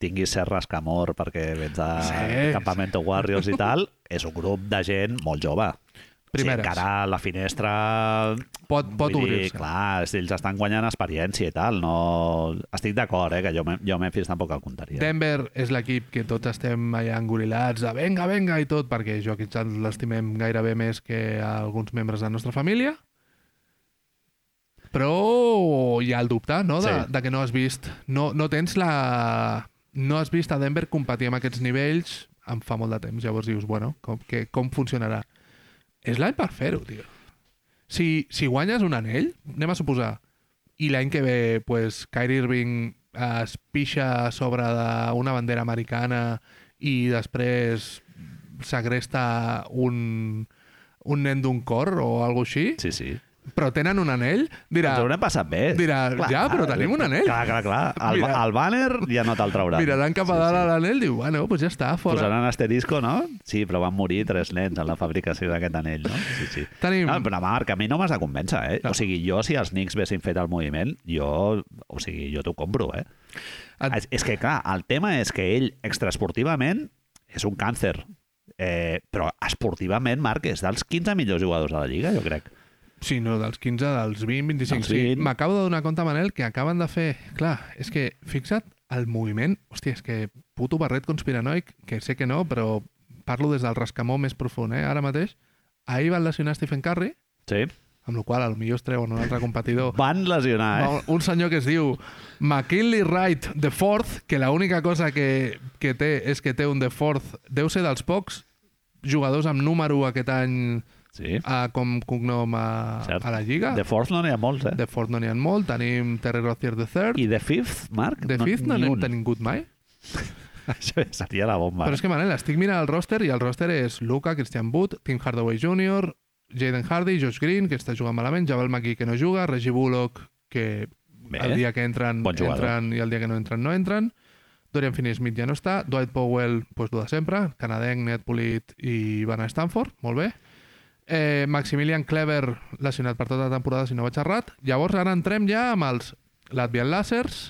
S1: tinguis cert rascamor perquè vens de
S2: Sí,
S1: Campamento Warriors i tal, és un grup de gent molt jove.
S2: Primeres.
S1: Sí, encara la finestra...
S2: Pot, pot obrir-se.
S1: Clar, ells estan guanyant experiència i tal. No... Estic d'acord, eh, que jo, jo Memphis tampoc el comptaria.
S2: Denver és l'equip que tots estem allà engorilats de venga, venga i tot, perquè Joaquim Sanz l'estimem gairebé més que alguns membres de la nostra família. Però hi ha el dubte, no?, de,
S1: Sí.
S2: de que no has vist... No, no tens la... No has vist a Denver competir amb aquests nivells em fa molt de temps. Llavors dius, bueno, com, que, com funcionarà? És l'any per fer-ho, tio. Si, si guanyes un anell, anem a suposar, i l'any que ve pues, Kyrie Irving es pixa a sobre d'una bandera americana i després segresta un, un nen d'un cor o alguna així,
S1: Sí, sí.
S2: Però tenen un anell, dirà...
S1: Ens ho haurem passat bé.
S2: Dirà, ja, però tenim un anell.
S1: Clar, clar, clar. El,
S2: Mira.
S1: el banner ja no te'l trauran.
S2: Miraran cap a dalt a l'anell, diu, bueno, doncs ja està, fora.
S1: Posaran asterisco, no? Sí, però van morir tres nens en la fabricació d'aquest anell, no? Sí, sí.
S2: Tenim...
S1: No, però Marc, a mi no m'has de convèncer, eh?
S2: No.
S1: O sigui, jo, si els Knicks haguessin fet el moviment, jo, o sigui, jo t'ho compro, eh?
S2: Et-
S1: És, és que, clar, el tema és que ell, extraesportivament, és un càncer. Eh, però esportivament, Marc, és dels 15 millors jugadors de la Lliga, jo crec.
S2: Sí, no, dels 15, dels 20, 25.
S1: Dels
S2: Sí,
S1: 20.
S2: m'acabo de donar compte, Manel, que acaben de fer... Clar, és que, fixa't, el moviment... Hòstia, és que puto barret conspiranoic, que sé que no, però parlo des del rascamó més profund, eh? Ara mateix, ahir van lesionar Stephen Curry,
S1: Sí.
S2: amb la qual cosa potser es treuen un altre competidor.
S1: Van lesionar, eh?
S2: Va, Un senyor que es diu McKinley Wright the Fourth, que l'única cosa que, que té és que té un The Fourth. Deu ser dels pocs jugadors amb número aquest any
S1: Sí.
S2: a, com cognom a,
S1: Cert.
S2: a la Lliga.
S1: De Force no n'hi ha molts, eh?
S2: The Fourth no n'hi ha molt. Tenim Terry Rozier the Third.
S1: I de Fifth, Marc?
S2: The Fifth no n'hem tingut mai.
S1: Això seria la bomba.
S2: Però és que, Manel, estic mirant el roster i el roster és Luca, Christian Wood, Tim Hardaway Jr., Jaden Hardy, Josh Green, que està jugant malament, Javel McGee, que no juga, Reggie Bullock, que
S1: Bé.
S2: el dia que entren,
S1: Bon jugador.
S2: entren i el dia que no entren, no entren. Dorian Finney-Smith ja no està. Dwight Powell, pues, el de sempre. Canadenc, net polit i van a Stanford. Molt bé. Eh, Maximilian Clever, lesionat per tota la temporada, si no vaig errat. Llavors, ara entrem ja amb els Latvian Lásers,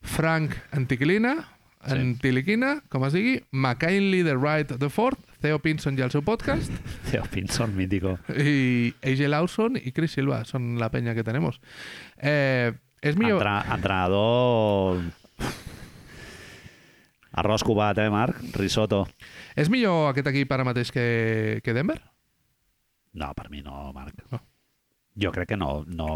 S2: Frank Antiquilina,
S1: Sí.
S2: Antiliquina, com es digui, McKinley the Right the Fourth, Theo Pinson i el seu podcast,
S1: Theo Pinson, mítico.
S2: i AJ Lawson i Chris Silva, són la penya que tenemos. Eh, és millor...
S1: Entra, entrenador... Arròs cubat, eh, Marc? Risotto.
S2: És millor aquest equip ara mateix que, que Denver?
S1: No, per mi no, Marc.
S2: No.
S1: Jo crec que no, no...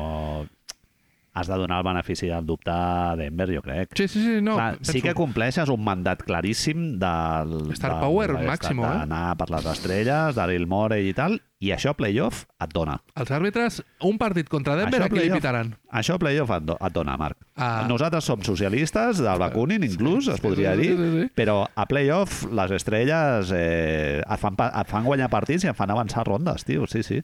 S1: Has de donar el benefici del dubte a Denver, jo crec.
S2: Sí, sí, sí, no.
S1: Clar, sí que compleixes un mandat claríssim del...
S2: Star
S1: del-
S2: power
S1: del-
S2: màximo, eh?
S1: D'anar per les estrelles, Daryl Morey i tal, i això playoff et dona.
S2: Els àrbitres, un partit contra Denver,
S1: Això
S2: a qui li pitaran?
S1: Això playoff et, do- et dona, Marc.
S2: Ah.
S1: Nosaltres som socialistes del Bakunin, inclús, es podria
S2: sí,
S1: dir,
S2: sí, sí.
S1: però a playoff les estrelles eh, et, fan, et fan guanyar partits i et fan avançar rondes, tio, sí, sí.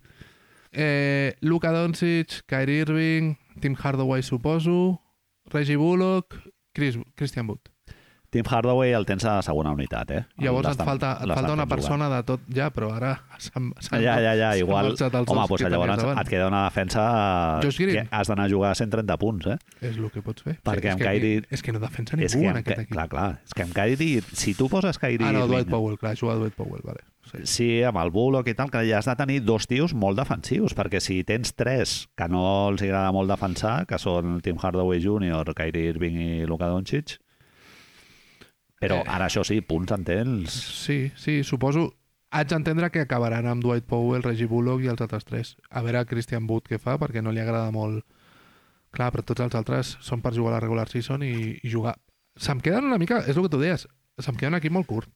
S2: Eh, Luka Doncic, Kyrie Irving, Tim Hardaway, suposo, Reggie Bullock, Chris, Christian Wood.
S1: Tim Hardaway el tens a la segona unitat, eh?
S2: Llavors et falta, et falta una persona de tot, ja, però ara s'han
S1: Ja, ja, ja, igual.
S2: marxat els
S1: Home, doncs
S2: que
S1: llavors
S2: davant.
S1: et queda una defensa
S2: Josh Green.
S1: que has d'anar a jugar a 130 punts, eh?
S2: És el que pots fer.
S1: Perquè
S2: és que aquí-
S1: Kyrie-
S2: És que no defensa
S1: és
S2: ningú
S1: que
S2: en aquest
S1: que,
S2: equip.
S1: clar, clar, és que amb Kyrie, si tu poses Kyrie
S2: Ah, no, Dwight Powell, clar, juga Dwight Powell, vale. Sí.
S1: Sí, amb el Bullock i tal, que ja has de tenir dos tios molt defensius, perquè si tens tres que no els agrada molt defensar, que són Tim Hardaway Jr., Kyrie Irving i Luka Doncic, però
S2: Eh.
S1: ara això sí, punts en tens...
S2: Sí, sí, suposo... Haig d'entendre que acabaran amb Dwight Powell, Reggie Bullock i els altres tres. A veure Christian Wood què fa, perquè no li agrada molt... Clar, però tots els altres són per jugar a la regular season i, i jugar... Se'm queden una mica... És el que tu deies. Se'm queda un equip molt curt.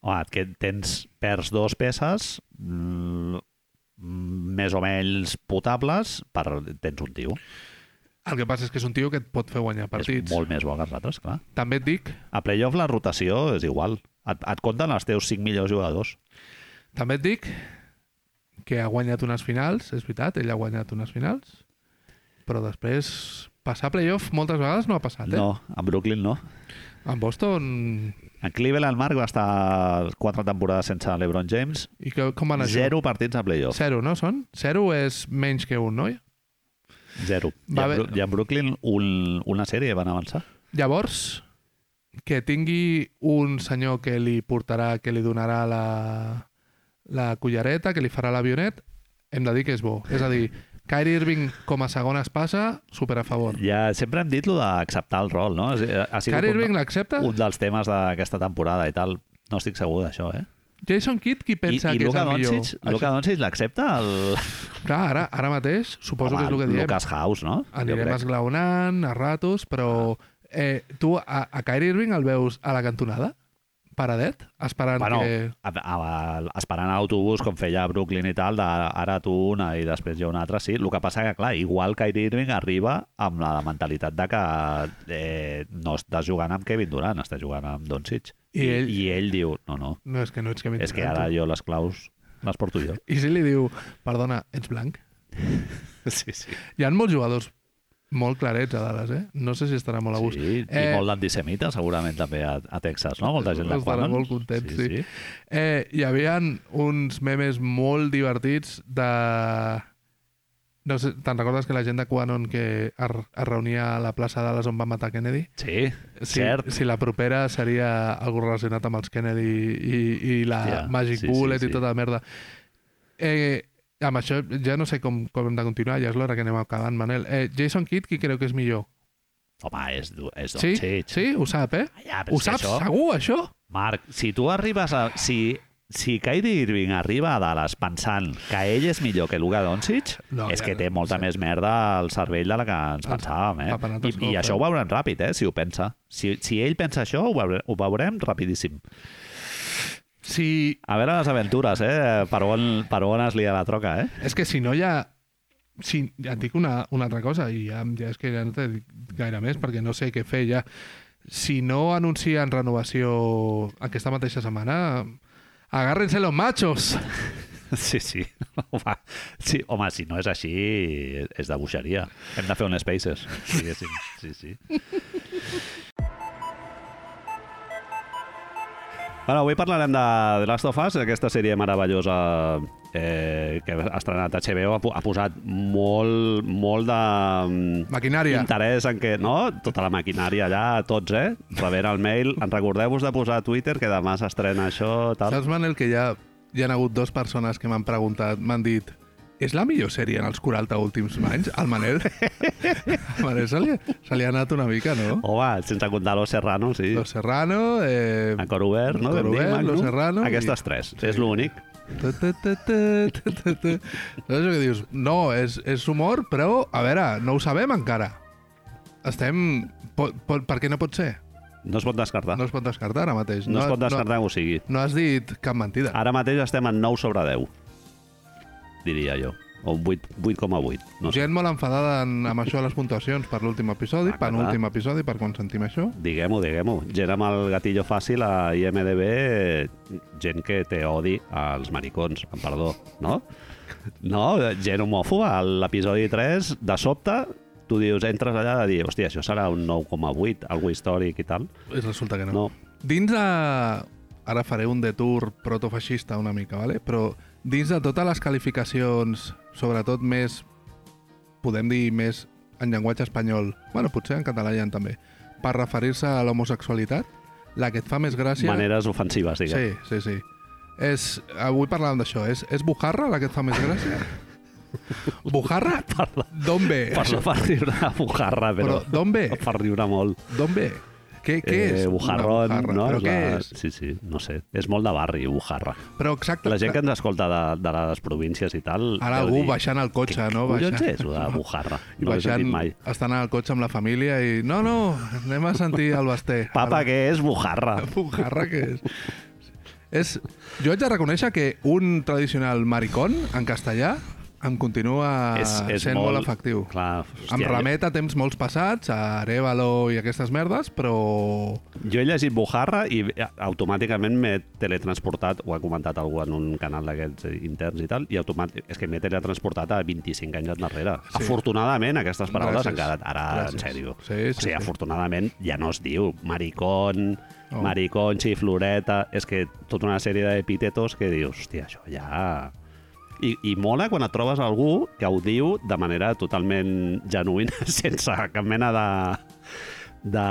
S1: Home, que tens, perds dos peces mm, més o menys potables, per, tens un tio.
S2: El que passa és que és un tio que et pot fer guanyar partits.
S1: És molt més bo que els altres, clar.
S2: També et dic,
S1: A playoff la rotació és igual. Et, et compten els teus cinc millors jugadors.
S2: també et dic que ha guanyat unes finals, és veritat, ell ha guanyat unes finals, però després passar a playoff moltes vegades no ha passat, eh?
S1: No, en Brooklyn no.
S2: En Boston...
S1: En Cleveland, Marc, va estar quatre temporades sense LeBron James.
S2: I que, com van això?
S1: Zero partits a playoff.
S2: Zero, no són? Zero és menys que un, no?
S1: Zero. I
S2: Va
S1: a,
S2: haver-
S1: Bru- I a Brooklyn un, una sèrie van avançar.
S2: Llavors, que tingui un senyor que li portarà, que li donarà la, la cullereta, que li farà l'avionet, hem de dir que és bo. És a dir, Kyrie Irving com a segona espasa, super a favor.
S1: Ja sempre hem dit lo d'acceptar el rol, no? Ha sigut
S2: Kyrie
S1: un,
S2: Irving l'accepta?
S1: un dels temes d'aquesta temporada i tal. No estic segur d'això, eh?
S2: Jason Kidd, qui pensa
S1: I, i
S2: que és
S1: Luka
S2: el millor?
S1: Doncic, Luka Doncic l'accepta? El...
S2: Clar, ara, ara mateix, suposo
S1: Home,
S2: que és el que diem.
S1: Lucas House, no?
S2: Anirem esglaonant a ratos, però eh, tu a, a Kyrie Irving el veus a la cantonada? Paradet? Esperant
S1: Bueno,
S2: que...
S1: a, a, a, esperant l'autobús, com feia Brooklyn i tal, de, ara tu una i després jo una altra, sí. El que passa que, clar, igual Kyrie Irving arriba amb la mentalitat de que eh, no estàs jugant amb Kevin Durant, estàs jugant amb Doncic.
S2: I
S1: I,
S2: ell-
S1: I ell diu, no, no,
S2: No, és que no ets que
S1: és que ara jo les claus les porto jo.
S2: I si li diu, perdona, ets blanc?
S1: Sí, sí.
S2: Hi ha molts jugadors molt clarets a Dallas, eh? No sé si estarà molt a gust.
S3: Sí, i
S2: Eh,
S3: molt d'antisemita, segurament, també a, a Texas, no? Molta gent de
S2: Estarà molt content, sí. Eh, hi havia uns memes molt divertits de... No sé, te'n recordes que la gent de Quanon que es, es reunia a la plaça Dallas on va matar Kennedy?
S3: Sí,
S2: Si,
S3: cert.
S2: si la propera seria algo relacionat amb els Kennedy i, i la
S3: Hòstia,
S2: Magic
S3: sí, sí,
S2: Bullet
S3: sí.
S2: i tota la merda. Eh, amb això ja no sé com, com hem de continuar, ja és l'hora que anem acabant, Manel. Eh, Jason Kidd, qui creu que és millor?
S3: Home, és, és
S2: Sí?
S3: Doncic.
S2: Sí? Ho sap, eh?
S3: Ja, però
S2: Ho saps
S3: això-
S2: segur, això?
S3: Marc, si tu arribes a... Si, si Kyrie Irving arriba a Dallas pensant que ell és millor que Luka Doncic,
S2: No,
S3: és
S2: ja
S3: que té molta
S2: sí.
S3: més merda al cervell de la que ens
S2: Ah,
S3: pensàvem, eh? I, I
S2: cop,
S3: això ho veurem ràpid, eh? Si ho pensa. Si, si ell pensa això, ho, veure, ho veurem rapidíssim.
S2: Si,
S3: A veure les aventures, eh? Per on, per on es lia la troca, eh?
S2: És que si no hi ha... Si, ja et dic una, una altra cosa, i ja, ja és que ja no t'he dit gaire més, perquè no sé què fer ja. Si no anuncien renovació aquesta mateixa setmana, agárrense los machos!
S3: Sí, sí. Home, sí. Home, si no és així, és de buixeria. Hem de fer un Spaces, diguéssim. Sí, sí.
S1: Bueno, avui parlarem de The Last of Us, aquesta sèrie meravellosa eh, que ha estrenat HBO, ha, ha posat molt, molt de mm,
S2: Maquinària.
S1: interès en que... No? Tota la maquinària allà, tots, eh? Rebent el mail. En recordeu-vos de posar a Twitter que demà s'estrena això, tal.
S2: Saps, Manel, que ja hi ha hagut dues persones que m'han preguntat, m'han dit és la millor sèrie en els 40 últims anys? Al Manel, al Manel se, li, se li ha anat una mica, no?
S1: Home, sense comptar Los Serrano, sí.
S2: Los Serrano... Eh,
S1: Encore Obert, no? Dir,
S2: Obert? Los Serrano
S1: Aquestes
S2: i-
S1: tres,
S2: Sí.
S1: és l'únic.
S2: Saps que dius? No, és, és humor, però, a veure, no ho sabem encara. Estem... Po, po, per què no pot ser?
S1: No es pot descartar.
S2: No es pot descartar ara mateix.
S1: No, es pot descartar que ho sigui.
S2: No, no has dit cap mentida.
S1: Ara mateix estem en 9 sobre 10, diria jo. O un 8 8,8. No sé.
S2: Gent molt enfadada en, amb això de les puntuacions per l'últim episodi,
S1: Ah, clar,
S2: penúltim episodi, per quan sentim això.
S1: Diguem-ho, diguem-ho. Gent amb el gatillo fàcil a IMDB, gent que té odi als maricons, amb perdó, no? No, gent homòfoba. A l'episodi 3, de sobte, tu dius, entres allà de dir, hòstia, això serà un 9,8, algo històric i tal.
S2: I resulta que no.
S1: No.
S2: Dins de... Ara faré un detour protofeixista una mica, vale? però dins de totes les qualificacions, sobretot més, podem dir més en llenguatge espanyol, bueno, potser en català ha també, per referir-se a l'homosexualitat, la que et fa més gràcia...
S1: Maneres ofensives, diguem.
S2: Sí, sí, sí. És, avui parlàvem d'això, és, és Bujarra la que et fa més gràcia? Bujarra? D'on ve?
S1: Per per riure a bujarra, però...
S2: Però d'on ve?
S1: Per riure molt.
S2: D'on ve? Què, què és?
S1: Eh,
S2: una
S1: bujarrón,
S2: bujarra?
S1: no?
S2: Però
S1: És
S2: què
S1: la-
S2: és?
S1: Sí, sí, no sé. És molt de barri, bujarra.
S2: Però exacte...
S1: La gent que ens escolta de, de les províncies i tal...
S2: Ara algú
S1: dir,
S2: baixant al cotxe,
S1: què
S2: no?
S1: collons
S2: Baixant-
S1: és, de bujarra?
S2: I
S1: No l'he
S2: baixant,
S1: mai.
S2: estan al cotxe amb la família i... No, no, anem a sentir el Basté.
S1: Papa,
S2: Ara,
S1: què és bujarra?
S2: Bujarra, què és? és? Jo haig de reconèixer que un tradicional maricón, en castellà, em continua sent molt, efectiu.
S1: Clar,
S2: em remet a temps molts passats, a Arevalo i aquestes merdes, però...
S1: Jo he llegit bujarra i eh, automàticament m'he teletransportat, ho ha comentat algú en un canal d'aquests eh, interns i tal, i automàtic, és que m'he teletransportat a 25 anys endarrere.
S2: Sí.
S1: Afortunadament, aquestes paraules
S2: Gràcies.
S1: han quedat ara,
S2: Gràcies.
S1: en sèrio.
S2: Sí, sí,
S1: o sigui,
S2: sí.
S1: afortunadament ja no es diu maricón,
S2: Oh.
S1: maricón, xifloreta... És que tota una sèrie d'epítetos que dius, hòstia, això ja... I, I mola quan et trobes algú que ho diu de manera totalment genuïna, sense cap mena de... de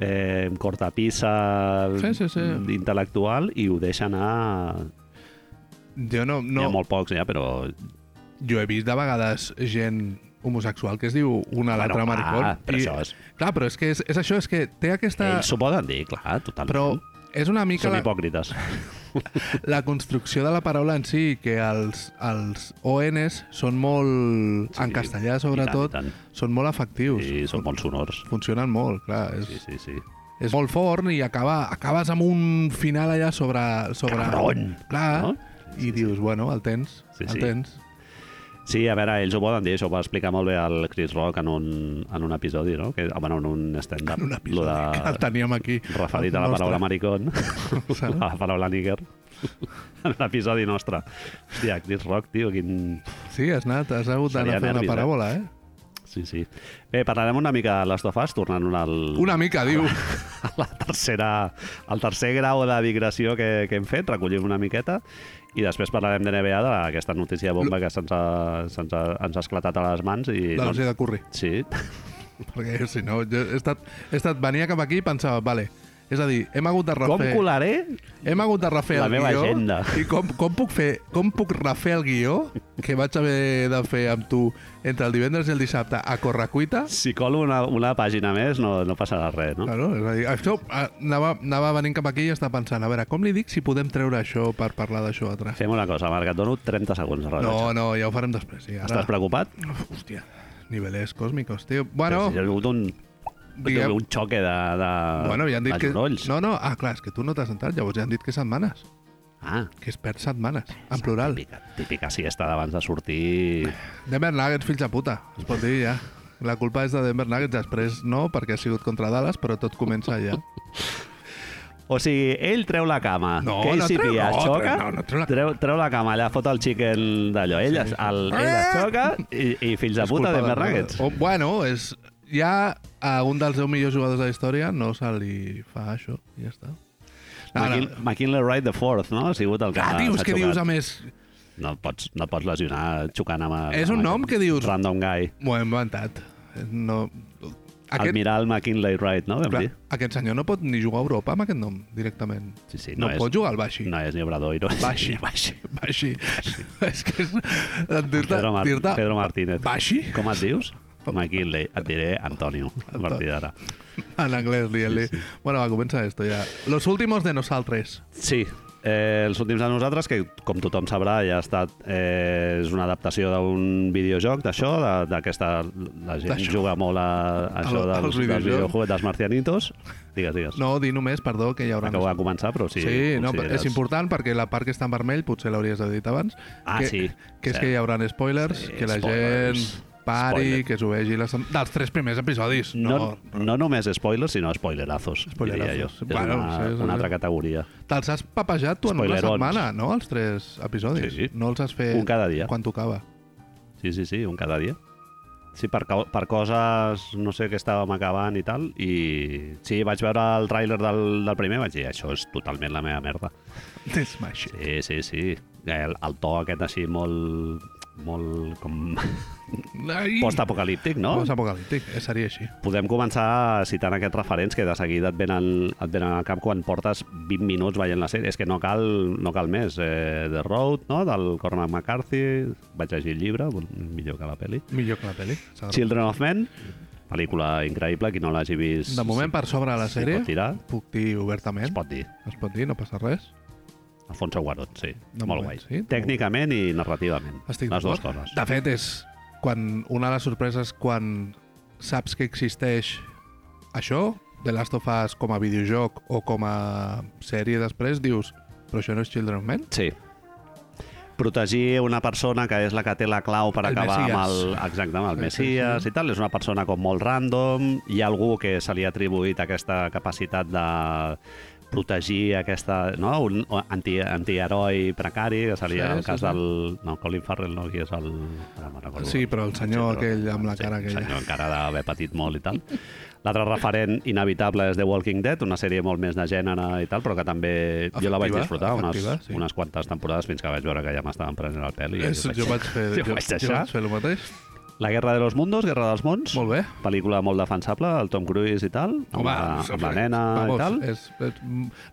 S1: eh, cortapissa
S2: Sí, sí, sí.
S1: intel·lectual i ho deixa anar...
S2: Jo no,
S1: No. Hi ha molt pocs, ja, però...
S2: jo he vist de vegades gent homosexual que es diu una a l'altra
S1: Bueno,
S2: maricón.
S1: ah, però això és-
S2: Clar, però és que és, és això, és que té aquesta...
S1: Ells s'ho poden dir, clar, totalment.
S2: Però és una mica
S1: Són hipòcrites.
S2: la construcció de la paraula en si, que els, els ONs són molt,
S1: Sí,
S2: en castellà
S1: i
S2: sobretot,
S1: tant, i
S2: són molt efectius.
S1: Sí, són molt sonors.
S2: Funcionen molt, clar. És,
S1: Sí, sí, sí.
S2: és molt fort i acaba, acabes amb un final allà sobre... sobre
S1: Cabron!
S2: Clar,
S1: No?
S2: i dius, bueno, el tens,
S1: Sí,
S2: el
S1: sí.
S2: tens.
S1: Sí, a veure, ells ho poden dir, això ho va explicar molt bé el Chris Rock en un, en un episodi, no? Que, bueno, en un stand-up.
S2: En un episodi
S1: Lo
S2: que el teníem aquí.
S1: Referit a la paraula maricón, a la paraula níger. en l'episodi nostre. Hòstia, Chris Rock, tio, quin...
S2: Sí, has anat, has hagut d'anar a fer
S1: nervis,
S2: una
S1: eh?
S2: paràbola, eh?
S1: Sí, sí. Bé, parlarem una mica de Last of Us, tornant al,
S2: Una mica, diu.
S1: a la tercera, al tercer grau de digressió que, que hem fet, recollim una miqueta, i després parlarem de NBA, d'aquesta notícia bomba que se'ns ha, se'ns ha, ens ha esclatat a les mans. I,
S2: La Roger de Curry.
S1: Sí,
S2: Perquè, si no, jo he estat, he estat, venia cap aquí i pensava, vale, és a dir, hem hagut de
S1: com
S2: refer...
S1: colaré?
S2: Hem hagut de refer
S1: La
S2: el
S1: meva
S2: guió
S1: agenda.
S2: i com, com, puc fer, com puc refer el guió que vaig haver de fer amb tu entre el divendres i el dissabte a Correcuita.
S1: Si colo una, una pàgina més no, no passarà res, no?
S2: Claro, és a dir, això ah, anava, anava venint cap aquí i estava pensant, a veure, com li dic si podem treure això per parlar d'això altre?
S1: Fem una cosa, Marc, et dono 30 segons.
S2: No, no, ja ho farem després. Sí, ara...
S1: Estàs preocupat?
S2: Uf, hòstia, nivelers còsmicos, tio. Bueno,
S1: Però si un,
S2: diguem...
S1: un xoque de, de,
S2: Bueno, ja han dit que... No, no, ah, clar, és que tu no t'has entrat, llavors ja han dit que setmanes,
S1: Ah,
S2: que es perd setmanes, en plural.
S1: típica, típica siesta d'abans de sortir...
S2: Denver Nuggets, fills de puta, es pot dir ja. La culpa és de Denver Nuggets, després no, perquè ha sigut contra Dallas, però tot comença allà.
S1: O sigui, ell treu la cama,
S2: No,
S1: KCP
S2: no treu- no,
S1: xoca,
S2: treu- no, no treu la-
S1: treu, treu la cama, allà fot el chicken d'allò, ell,
S2: Sí,
S1: el, ell es xoca i, i fills de puta de Nuggets.
S2: Bueno, és... Ja a un dels 10 millors jugadors de la història no se li fa això, i ja està. No.
S1: McKinley Wright the Fourth, no? Ha sigut el que
S2: Ah, dius, què dius, a més?
S1: No pots, no pots lesionar xocant amb...
S2: És un
S1: amb
S2: nom que dius-
S1: Random guy.
S2: M'ho he inventat. No...
S1: Aquest... Admiral McKinley Wright, no?
S2: Clar,
S1: dir?
S2: aquest senyor no pot ni jugar a Europa amb aquest nom, directament.
S1: Sí, sí,
S2: no
S1: no és-
S2: pot jugar al Baxi.
S1: No és ni Obrador no és
S2: Baxi.
S1: Baxi.
S2: Baxi. és que és... Dir-te...
S1: Pedro, Mar Pedro Martínez.
S2: Baxi?
S1: Com et dius? McKinley. Et diré Antonio, a partir d'ara.
S2: En anglès, dient-li. Sí, sí. Bueno, va, comença esto ja. Los últimos de nosaltres.
S1: Sí, eh, els últims de nosaltres, que com tothom sabrà ja ha estat, eh, és una adaptació d'un videojoc d'això, de- d'aquesta... La gent juga molt a, a això
S2: Al-
S1: dels, dels
S2: videojocs.
S1: dels marcianitos. Digues, digues.
S2: No, di només, perdó, que hi haurà...
S1: Acabo de començar, però sí.
S2: Sí, no, és important perquè la part que està en vermell potser l'hauries de dit abans.
S1: Ah,
S2: que,
S1: sí,
S2: Que és
S1: cert.
S2: que hi haurà spoilers,
S1: Sí,
S2: que la
S1: spoilers.
S2: gent pari,
S1: Spoiler.
S2: que s'ho vegi les... dels tres primers episodis.
S1: No,
S2: No,
S1: no només spoilers, sinó spoilerazos,
S2: Spoilerazos.
S1: diria jo.
S2: Bueno,
S1: és una,
S2: sí, sí,
S1: una
S2: sí.
S1: altra categoria.
S2: Te'ls has papejat tu en una setmana, no?, els tres episodis.
S1: Sí, sí.
S2: No els has fet
S1: Un cada dia.
S2: quan tocava.
S1: Sí, sí, sí, un cada dia. Sí, per, per coses, no sé què estàvem acabant i tal, i sí, vaig veure el tràiler del, del primer, vaig dir, això és totalment la meva merda.
S2: Smash.
S1: Sí, sí, sí. El, el to aquest així molt, molt com! post-apocalíptic, no?
S2: Post-apocalíptic, eh, seria així.
S1: Podem començar citant aquests referents que de seguida et venen, et venen al cap quan portes 20 minuts veient la sèrie. És que no cal, no cal més. Eh, The Road, no?, del Cormac McCarthy. Vaig llegir el llibre, millor que la pel·li.
S2: Millor que la pel·li.
S1: Children of Men, pel·lícula increïble, qui no l'hagi vist...
S2: De moment, per sobre la sèrie, puc dir obertament.
S1: es pot dir.
S2: Es pot dir, no passa res.
S1: Alfonso Guarón, sí.
S2: De
S1: molt
S2: moment,
S1: guai.
S2: sí.
S1: Tècnicament i narrativament.
S2: Estic
S1: les dues coses.
S2: De fet, és quan una de les sorpreses quan saps que existeix això, The Last of Us com a videojoc o com a sèrie després, dius, però això no és Children of Men?
S1: Sí. Protegir una persona que és la que té la clau per
S2: El
S1: acabar
S2: Messias.
S1: amb el, exacte, amb el
S2: sí,
S1: Messias
S2: sí.
S1: i tal. És una persona com molt random. Hi ha algú que se li ha atribuït aquesta capacitat de protegir aquesta, no? un anti, antiheroi precari, que seria
S2: Sí,
S1: el
S2: sí,
S1: cas
S2: sí.
S1: del... No, Colin Farrell, no, qui és el... Me'n recordo.
S2: Sí, però el senyor aquell amb la cara
S1: sí,
S2: aquella.
S1: El senyor encara d'haver patit molt i tal. L'altre referent inevitable és The Walking Dead, una sèrie molt més de gènere i tal, però que també jo la vaig
S2: Efectiva,
S1: disfrutar unes,
S2: efectiva, sí.
S1: unes quantes temporades fins que vaig veure que ja m'estaven prenent el pèl. I
S2: És, jo vaig fer,
S1: jo
S2: jo,
S1: vaig
S2: jo vaig fer el mateix.
S1: La Guerra de los Mundos, Guerra dels Mons,
S2: Molt bé.
S1: pel·lícula molt defensable, el Tom Cruise i tal, amb, la, amb la nena
S2: vamos,
S1: i tal.
S2: És, és,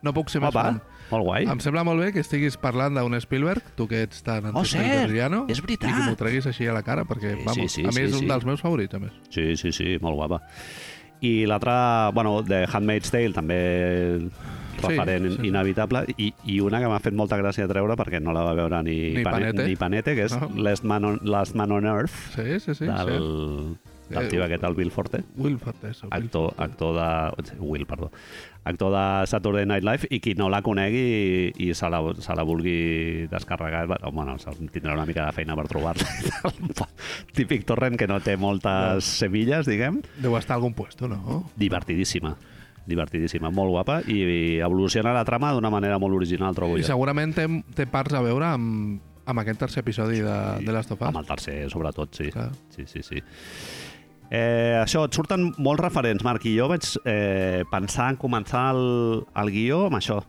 S2: no puc ser més
S1: Opa,
S2: fan.
S1: molt guai.
S2: Em sembla molt bé que estiguis parlant d'un Spielberg, tu que ets tan
S1: Oh, cert!
S2: Spielbergiano,
S1: És veritat!
S2: I que m'ho treguis així a la cara, perquè,
S1: Sí,
S2: vamos,
S1: sí, sí,
S2: a mi és
S1: sí,
S2: un
S1: sí.
S2: dels meus favorits, a més.
S1: Sí, sí, sí, molt guapa. I l'altra, bueno, de Handmaid's Tale, també referent
S2: Sí, sí.
S1: inevitable, i, i una que m'ha fet molta gràcia treure perquè no la va veure ni,
S2: Ni Panete.
S1: ni Panete que és
S2: No.
S1: Last, Man on, Last Man on Earth,
S2: Sí, sí, sí.
S1: del,
S2: sí.
S1: del tio aquest, el Bill Forte,
S2: Will Fortes. o Will
S1: actor,
S2: Fortes.
S1: actor de... Will, perdó. Actor de Saturday Night Live i qui no la conegui i, i se, la, se la vulgui descarregar, bueno, tindrà una mica de feina per trobar-la. Típic torrent que no té moltes semilles, diguem.
S2: Deu estar a algun puesto, no?
S1: Divertidíssima. Divertidíssima, molt guapa, i, i evoluciona la trama d'una manera molt original, trobo
S2: I
S1: jo.
S2: segurament té, té parts a veure amb, amb aquest tercer episodi de, de Last of Us.
S1: Amb el tercer, sobretot, sí.
S2: Clar.
S1: Sí, sí, sí. Eh, això, et surten molts referents, Marc, i jo vaig eh, pensar en començar el, el guió amb això.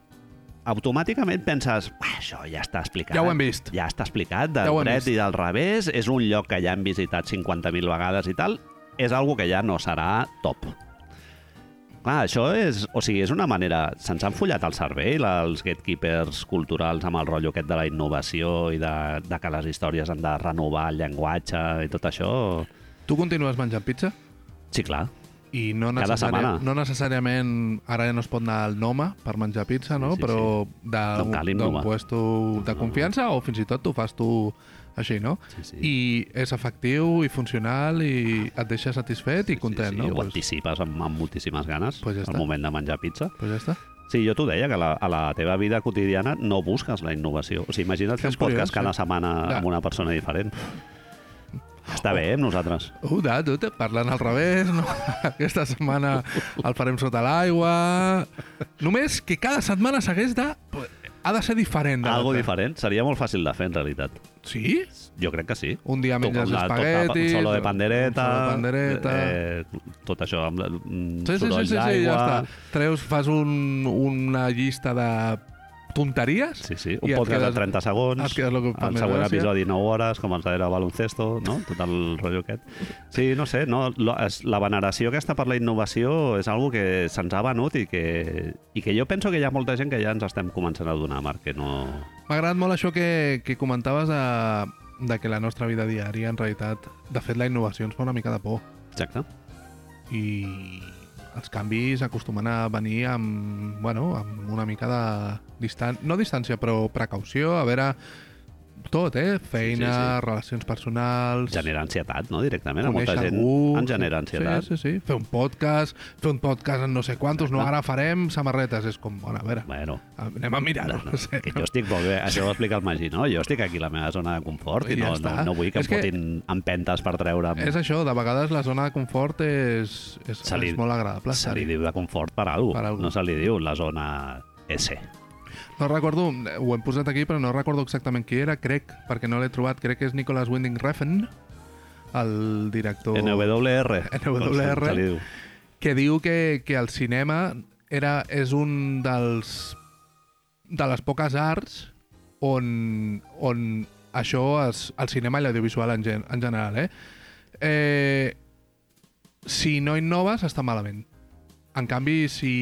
S1: Automàticament penses, "Uah, això ja està explicat.
S2: Ja ho hem vist.
S1: Ja està explicat, del
S2: Ja
S1: dret i del revés. És un lloc que ja hem visitat 50.000 vegades i tal. És algo que ja no serà top. Clar, això és, o sigui, és una manera... Se'ns han follat el cervell, els gatekeepers culturals amb el rotllo aquest de la innovació i de, de que les històries han de renovar el llenguatge i tot això.
S2: Tu continues menjant pizza?
S1: Sí, clar.
S2: I no,
S1: Cada setmana.
S2: no necessàriament ara ja no es pot anar al Noma per menjar pizza, no?
S1: Sí, sí,
S2: Però d'un puesto de confiança o fins i tot t'ho fas tu així, no?
S1: Sí, sí.
S2: I és efectiu i funcional i et deixa satisfet i content,
S1: sí, sí,
S2: no?
S1: Ho
S2: Pues,
S1: anticipes amb, amb moltíssimes ganes
S2: Pues ja està.
S1: moment de menjar pizza.
S2: pues ja està.
S1: Sí, jo t'ho deia, que la, a la teva vida quotidiana no busques la innovació. O sigui, imagina't
S2: És
S1: un podcast
S2: curiós,
S1: cada
S2: sí.
S1: setmana
S2: Ja.
S1: amb una persona diferent. Està bé, amb nosaltres.
S2: Uh, de, tu, te parlant al revés, no? Aquesta setmana el farem sota l'aigua... Només que cada setmana s'hagués de... Ha de ser diferent. de
S1: Algo diferent. Seria molt fàcil de fer, en realitat.
S2: Sí?
S1: Jo crec que sí.
S2: Un dia menges
S1: Tot- la- tot-
S2: espaguetis...
S1: Un solo de pandereta.
S2: Un solo de pandereta...
S1: Eh, tot això amb
S2: Sí, sí, sí, sí, sí, ja està. Treus, fas un, una llista de tonteries
S1: Sí, sí. Un podcast
S2: quedes-
S1: de 30 segons.
S2: et quedes lo que
S1: el següent
S2: gràcia.
S1: episodi 9 hores, com els era baloncesto, no? Tot el rotllo aquest. Sí, no sé, no, la veneració aquesta per la innovació és algo que se'ns ha venut i que, i que jo penso que hi ha molta gent que ja ens estem començant a donar, Marc, que no...
S2: M'ha agradat molt això que, que comentaves de, de que la nostra vida diària, en realitat, de fet, la innovació ens fa una mica de por.
S1: Exacte.
S2: I els canvis acostumen a venir amb, bueno, amb una mica de distància, no distància, però precaució, a veure tot, eh? Feina,
S1: Sí, sí, sí.
S2: relacions personals...
S1: Genera ansietat, no?, directament. A molta gent
S2: algú...
S1: en genera ansietat.
S2: Sí, sí, sí. Fer un podcast, fer un podcast en no sé quantos, no,
S1: Exacte.
S2: ara farem samarretes. És com, bueno, a veure,
S1: Bueno,
S2: anem a mirar-ho.
S1: no,
S2: No, sé,
S1: que jo estic molt bé, això ho explica el Magí, no? Jo estic aquí a la meva zona de confort i,
S2: I ja
S1: no, no, no vull que
S2: És
S1: em
S2: que-
S1: fotin empentes per treure'm.
S2: És això, de vegades la zona de confort és, és,
S1: li-
S2: és molt agradable.
S1: Se li diu de confort per alguna cosa. No se li diu la zona S.
S2: No recordo, ho hem posat aquí, però no recordo exactament qui era, crec, perquè no l'he trobat, crec que és Nicholas Winding Refn, el director...
S1: NWR.
S2: NWR.
S1: Li diu.
S2: que diu que, que el cinema era, és un dels de les poques arts on, on això, es, el cinema i l'audiovisual en, gen, en general, eh? eh? Si no innoves, està malament. En canvi, si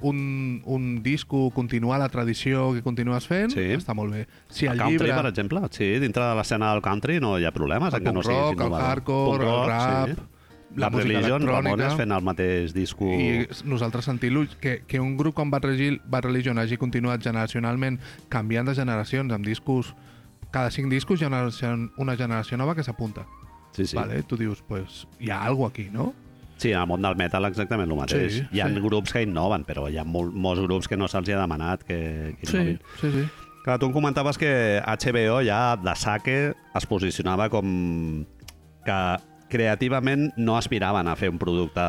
S2: un, un disco continua la tradició que continues fent,
S1: Sí.
S2: està molt bé. Si
S1: El
S2: el,
S1: country,
S2: llibre...
S1: per exemple, sí, dintre de l'escena del country no hi ha problemes
S2: El
S1: en que no
S2: punk
S1: siguis
S2: rock, el hardcore,
S1: Punk
S2: el
S1: rock,
S2: rap,
S1: sí.
S2: la
S1: La,
S2: electrònica.
S1: Ramones fent el mateix disco...
S2: i nosaltres sentir-lo, que, que un grup com Bad Religion, Bad Religion hagi continuat generacionalment canviant de generacions amb discos cada cinc discos hi ha una, una generació nova que s'apunta.
S1: Sí, sí.
S2: Vale? Tu dius, pues, hi ha alguna aquí, no?
S1: Sí, en el món del metal exactament el mateix.
S2: Sí,
S1: hi ha
S2: sí.
S1: grups que innoven, però hi ha mol, molts grups que no se'ls ha demanat que, que
S2: Sí,
S1: innovin.
S2: sí, sí.
S1: Clar, tu em comentaves que HBO ja de saque es posicionava com que creativament no aspiraven a fer un producte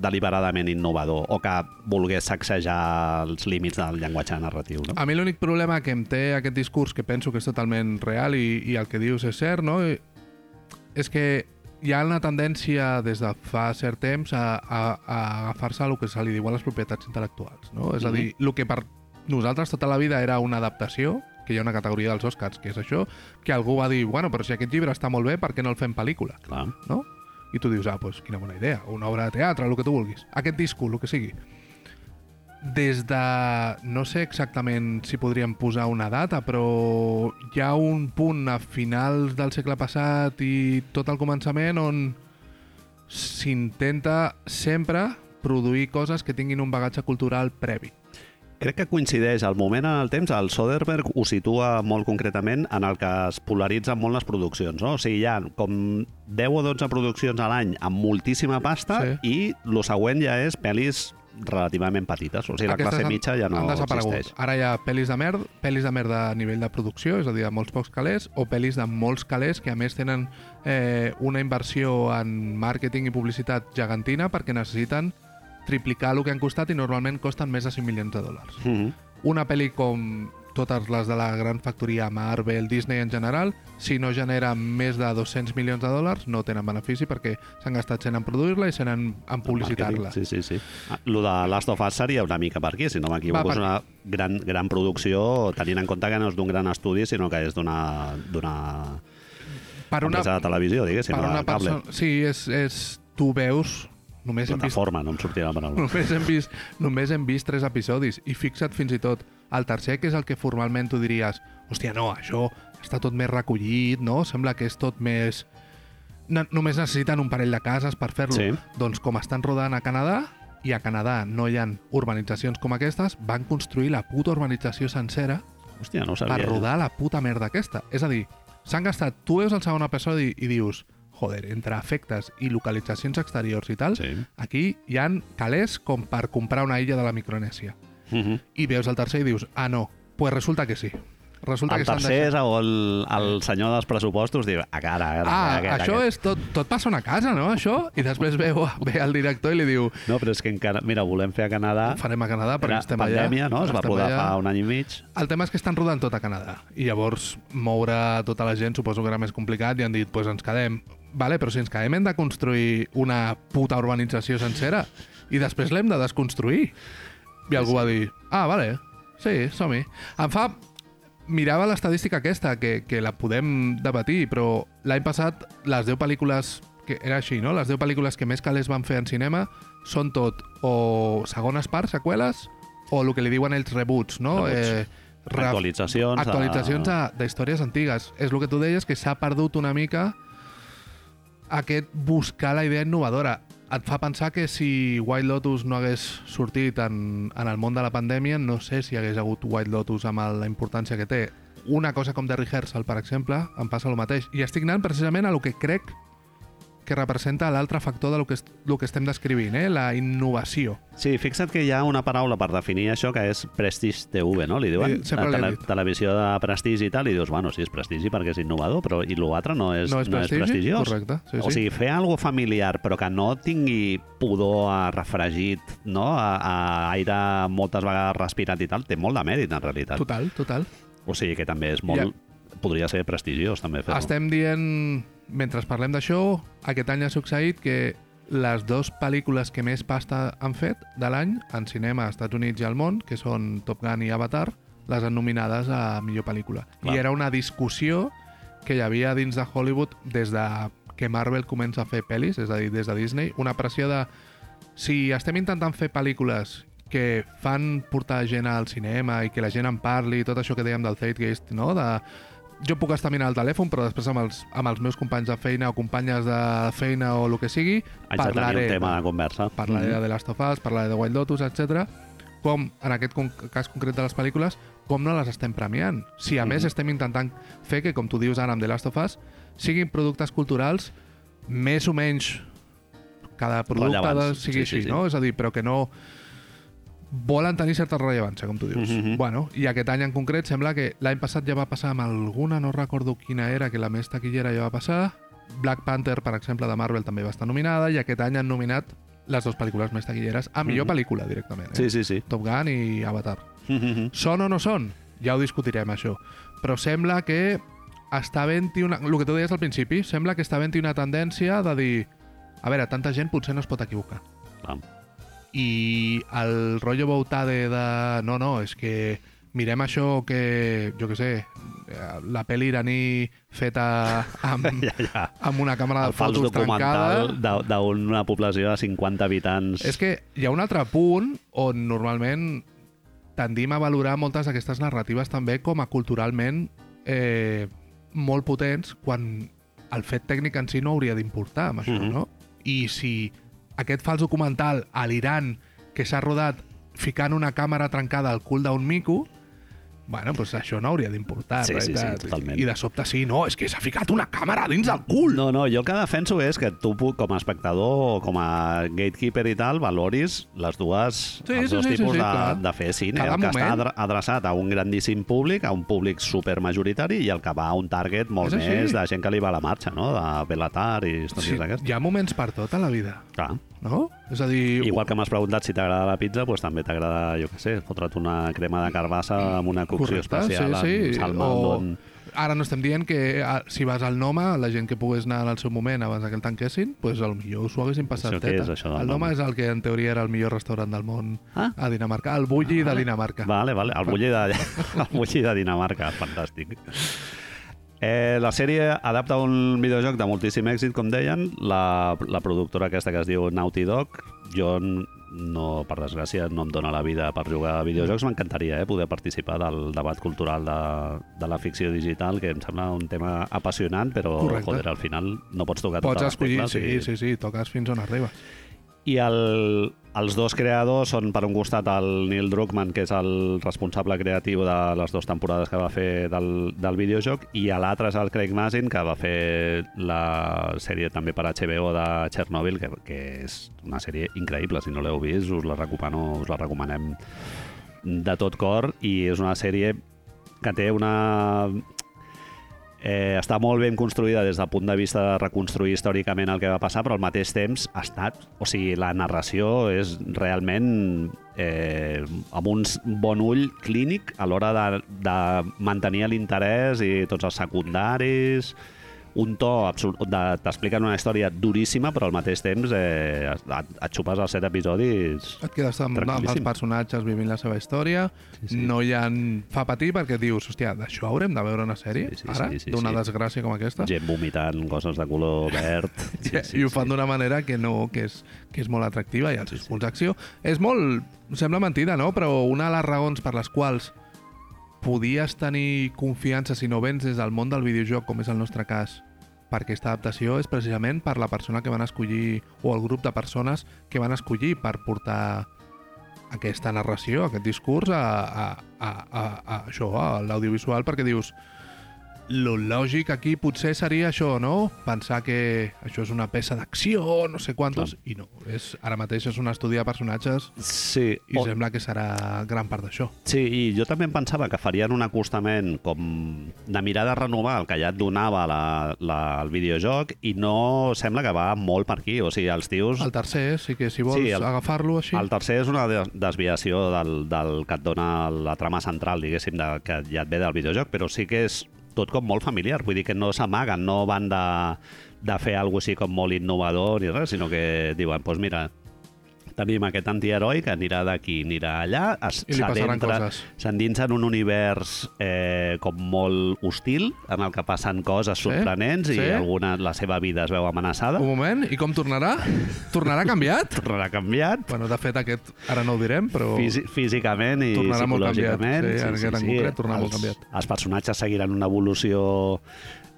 S1: deliberadament innovador o que volgués sacsejar els límits del llenguatge narratiu. No?
S2: A mi l'únic problema que em té aquest discurs, que penso que és totalment real i, i el que dius és cert, no? I- és que hi ha una tendència des de fa cert temps a, a, a agafar-se el que se li diuen les propietats intel·lectuals. No? És a dir, el que per nosaltres tota la vida era una adaptació, que hi ha una categoria dels Oscars, que és això, que algú va dir, bueno, però si aquest llibre està molt bé, per què no el fem pel·lícula?
S1: Clar.
S2: no? I tu dius, ah, doncs quina bona idea, una obra de teatre, el que tu vulguis. Aquest disco, el que sigui. Des de... no sé exactament si podríem posar una data, però hi ha un punt a finals del segle passat i tot el començament on s'intenta sempre produir coses que tinguin un bagatge cultural previ.
S1: Crec que coincideix el moment en el temps, el Soderbergh ho situa molt concretament en el que es polaritzen molt les produccions. No? O sigui, hi ha com 10 o 12 produccions a l'any amb moltíssima pasta
S2: Sí.
S1: i el següent ja és pel·lis relativament petites. O sigui, la
S2: Aquestes
S1: classe
S2: han-
S1: mitja ja no existeix.
S2: Ara hi ha pel·lis de merda, pel·lis de merda a nivell de producció, és a dir, de molts pocs calés, o pel·lis de molts calés que a més tenen eh, una inversió en màrqueting i publicitat gegantina perquè necessiten triplicar el que han costat i normalment costen més de 5 milions de dòlars.
S1: Mm -hmm.
S2: Una pel·li com totes les de la gran factoria Marvel, Disney en general, si no genera més de 200 milions de dòlars, no tenen benefici perquè s'han gastat sent en produir-la i sent en, en publicitar-la.
S1: Sí, sí, sí. Ah, Lo de Last of Us seria una mica per aquí, si no m'equivoco.
S2: Va,
S1: És
S2: per-
S1: una gran, gran producció, tenint en compte que no és d'un gran estudi, sinó que és d'una
S2: Per una,
S1: empresa de televisió, diguéssim,
S2: per una
S1: cable.
S2: persona... Sí, és, és... Tu veus... Només hem vist
S1: Plataforma, no em la paraula.
S2: Només hem, vist, només hem vist tres episodis i fixa't fins i tot el tercer, que és el que formalment tu diries hòstia, no, això està tot més recollit, no? Sembla que és tot més... No, només necessiten un parell de cases per fer-lo.
S1: Sí.
S2: Doncs com estan rodant a Canadà, i a Canadà no hi ha urbanitzacions com aquestes, van construir la puta urbanització sencera
S1: Hòstia, no sabia.
S2: per rodar la puta merda aquesta. És a dir, s'han gastat... Tu veus el segon episodi i dius joder, entre efectes i localitzacions exteriors i tal,
S1: Sí.
S2: aquí hi han calés com per comprar una illa de la Micronèsia.
S1: -hmm.
S2: I veus el tercer i dius, ah, no, pues resulta que sí. Resulta
S1: El
S2: que
S1: tercer és on el, el senyor dels pressupostos diu a cara, a cara,
S2: Ah,
S1: a cara,
S2: això és tot, tot passa a una casa, no, això? I després veu, ve el director i li diu
S1: No, però és que encara... Mira, volem fer a Canadà...
S2: ho farem a Canadà perquè
S1: Era
S2: estem
S1: pandèmia,
S2: allà.
S1: no? Es va rodar
S2: allà.
S1: fa un any i mig.
S2: El tema és que estan rodant tot a Canadà i llavors moure tota la gent suposo que era més complicat i han dit, pues ens quedem. Vale, però si ens quedem hem de construir una puta urbanització sencera i després l'hem de desconstruir. I algú va dir, ah, vale, sí, som-hi. Em fa... Mirava l'estadística aquesta, que, que la podem debatir, però l'any passat les 10 pel·lícules que era així, no? Les 10 pel·lícules que més calés van fer en cinema són tot o segones parts, seqüeles, o el que li diuen ells reboots, no?
S1: Reboots.
S2: ref-
S1: Actualitzacions. a-
S2: actualitzacions de- d'històries antigues. És el que tu deies, que s'ha perdut una mica aquest buscar la idea innovadora. Et fa pensar que si White Lotus no hagués sortit en, en el món de la pandèmia, no sé si hagués hagut White Lotus amb la importància que té. Una cosa com The Rehearsal, per exemple, em passa el mateix. I estic anant precisament a lo que crec que representa l'altre factor de lo que, lo que estem descrivint, eh? la innovació.
S1: Sí, fixa't que hi ha una paraula per definir això que és Prestige TV, no? Li diuen
S2: sempre
S1: la tele televisió de prestigi i tal, i dius, bueno, sí, és prestigi perquè és innovador, però i l'altre no és,
S2: No és prestigi?
S1: prestigiós.
S2: Correcte, sí,
S1: o
S2: sí.
S1: sigui, fer alguna familiar, però que no tingui pudor a refregit, no? A, a aire moltes vegades respirat i tal, té molt de mèrit, en realitat.
S2: Total, total.
S1: O sigui que també és molt... Podria ser prestigiós, també, fer-ho.
S2: Estem dient, mentre parlem d'això, aquest any ha succeït que les dues pel·lícules que més pasta han fet de l'any en cinema als Estats Units i al món, que són Top Gun i Avatar, les han nominades a millor pel·lícula.
S1: Clar.
S2: I era una discussió que hi havia dins de Hollywood des de que Marvel comença a fer pel·lis, és a dir, des de Disney, una pressió de si estem intentant fer pel·lícules que fan portar gent al cinema i que la gent en parli, tot això que dèiem del Zeitgeist, no? de jo puc estar mirant el telèfon, però després amb els, amb els meus companys de feina o companyes de feina o el que sigui,
S1: Haig
S2: parlaré,
S1: un tema de conversa.
S2: parlaré de The Last of Us, parlaré de Wild Lotus, etc. Com, en aquest cas concret de les pel·lícules, com no les estem premiant. Si a
S1: Mhm.
S2: més estem intentant fer que, com tu dius ara amb The Last of Us, siguin productes culturals més o menys cada producte de, sigui
S1: Sí, sí,
S2: així,
S1: sí.
S2: no? És a dir, però que no volen tenir certa rellevància, com tu dius.
S1: Mhm.
S2: Bueno, i aquest any en concret sembla que l'any passat ja va passar amb alguna, no recordo quina era, que la més taquillera ja va passar. Black Panther, per exemple, de Marvel també va estar nominada i aquest any han nominat les dues pel·lícules més taquilleres a millor
S1: Mhm.
S2: pel·lícula directament. Eh?
S1: Sí, sí, sí.
S2: Top Gun i Avatar.
S1: Mhm.
S2: Són o no són? Ja ho discutirem, això. Però sembla que està havent-hi una... El que tu deies al principi, sembla que està havent-hi una tendència de dir a veure, tanta gent potser no es pot equivocar.
S1: Clar.
S2: I el rotllo Boutade de... No, no, és que mirem això que, jo que sé, la pel·li iraní feta amb,
S1: Ja, ja.
S2: amb una càmera de
S1: El
S2: fotos trencada...
S1: d'una població de 50 habitants.
S2: És que hi ha un altre punt on normalment tendim a valorar moltes d'aquestes narratives també com a culturalment eh, molt potents quan el fet tècnic en si no hauria d'importar amb això,
S1: Mhm.
S2: no? I si aquest fals documental a l'Iran que s'ha rodat ficant una càmera trencada al cul d'un mico, bueno, doncs això no hauria d'importar.
S1: Sí, sí, sí, totalment.
S2: I de sobte sí, no, és que s'ha ficat una càmera dins del cul.
S1: No, no, jo el que defenso és que tu, com a espectador o com a gatekeeper i tal, valoris les dues,
S2: Sí,
S1: els
S2: sí,
S1: dos
S2: sí, sí,
S1: tipus
S2: sí,
S1: de,
S2: clar.
S1: de fer cine.
S2: Cada
S1: el que està
S2: moment.
S1: adre- adreçat a un grandíssim públic, a un públic supermajoritari, i el que va a un target molt més de gent que li va a la marxa, no? De Belatar i històries
S2: Sí,
S1: d'aquestes.
S2: hi ha moments per tot a la vida,
S1: Clar.
S2: No? És a dir...
S1: Igual que m'has preguntat si t'agrada la pizza, doncs també t'agrada, jo què sé, fotre't una crema de carbassa amb una cocció
S2: Correcte,
S1: especial
S2: sí, sí.
S1: amb salma.
S2: O-. Ara no estem dient que ah, si vas al Noma, la gent que pogués anar en el seu moment abans que el tanquessin, pues el millor us ho haguessin passat
S1: Això
S2: teta.
S1: és, això
S2: el Noma és el que en teoria era el millor restaurant del món
S1: Ah.
S2: a Dinamarca. El Bulli de Dinamarca.
S1: Vale, vale. El bulli de, el bulli de Dinamarca, fantàstic. Eh, la sèrie adapta un videojoc de moltíssim èxit, com deien. La, la productora aquesta que es diu Naughty Dog. Jo, no, per desgràcia, no em dóna la vida per jugar a videojocs. M'encantaria eh, poder participar del debat cultural de, de la ficció digital, que em sembla un tema apassionant, però,
S2: Correcte.
S1: joder, al final no pots tocar
S2: Pots
S1: totes les
S2: escollir,
S1: tecles
S2: sí,
S1: i-
S2: sí, sí, toques fins on arribes.
S1: I el, els dos creadors són, per un costat, el Neil Druckmann, que és el responsable creatiu de les dues temporades que va fer del, del videojoc, i l'altre és el Craig Mazin, que va fer la sèrie també per HBO de Chernobyl, que, que és una sèrie increïble. Si no l'heu vist, us la recomano, us la recomanem de tot cor, i és una sèrie que té una eh, està molt ben construïda des del punt de vista de reconstruir històricament el que va passar, però al mateix temps ha estat... O sigui, la narració és realment eh, amb un bon ull clínic a l'hora de, de mantenir l'interès i tots els secundaris un to absolut... T'expliquen una història duríssima, però al mateix temps eh, et, et xupes els set episodis
S2: Et quedes amb, amb els personatges vivint la seva història, sí, sí. no hi ha... fa patir perquè dius, hòstia, d'això haurem de veure una sèrie,
S1: Sí, sí,
S2: ara,
S1: sí, sí,
S2: d'una
S1: sí.
S2: desgràcia com aquesta?
S1: gent vomitant coses de color verd.
S2: Sí, I ho fan d'una manera que no que és, que és molt atractiva i els sí, punts d'acció. És molt... Sembla mentida, no? Però una de les raons per les quals podies tenir confiança si no vens des del món del videojoc, com és el nostre cas, per aquesta adaptació és precisament per la persona que van escollir o el grup de persones que van escollir per portar aquesta narració, aquest discurs a, a, a, a, a això, a l'audiovisual, perquè dius lo lògic aquí potser seria això, no? Pensar que això és una peça d'acció, no sé quantos, i no. És, ara mateix és un estudi de personatges
S1: Sí,
S2: i
S1: o-
S2: sembla que serà gran part d'això.
S1: Sí, i jo també em pensava que farien un acostament com de mirar de renovar el que ja et donava la, la, el videojoc i no sembla que va molt per aquí. O sigui, els tios...
S2: El tercer, sí que si vols
S1: Sí, el-
S2: agafar-lo així...
S1: El tercer és una de- desviació del, del que et dona la trama central, diguéssim, de, que ja et ve del videojoc, però sí que és tot com molt familiar, vull dir que no s'amaguen, no van de, de fer alguna així com molt innovador ni res, sinó que diuen, doncs pues mira, tenim aquest antiheroi que anirà d'aquí, anirà allà, s'endinsa en un univers eh, com molt hostil, en el que passen coses
S2: Sí,
S1: sorprenents
S2: sí.
S1: i alguna, la seva vida es veu amenaçada.
S2: Un moment, i com tornarà? Tornarà canviat?
S1: Tornarà canviat,
S2: bueno, de fet, aquest ara no ho direm, però...
S1: Físi físicament i
S2: Tornarà molt
S1: psicològicament.
S2: canviat, sí, en aquest en concret tornarà molt
S1: els,
S2: canviat.
S1: Els personatges seguiran una evolució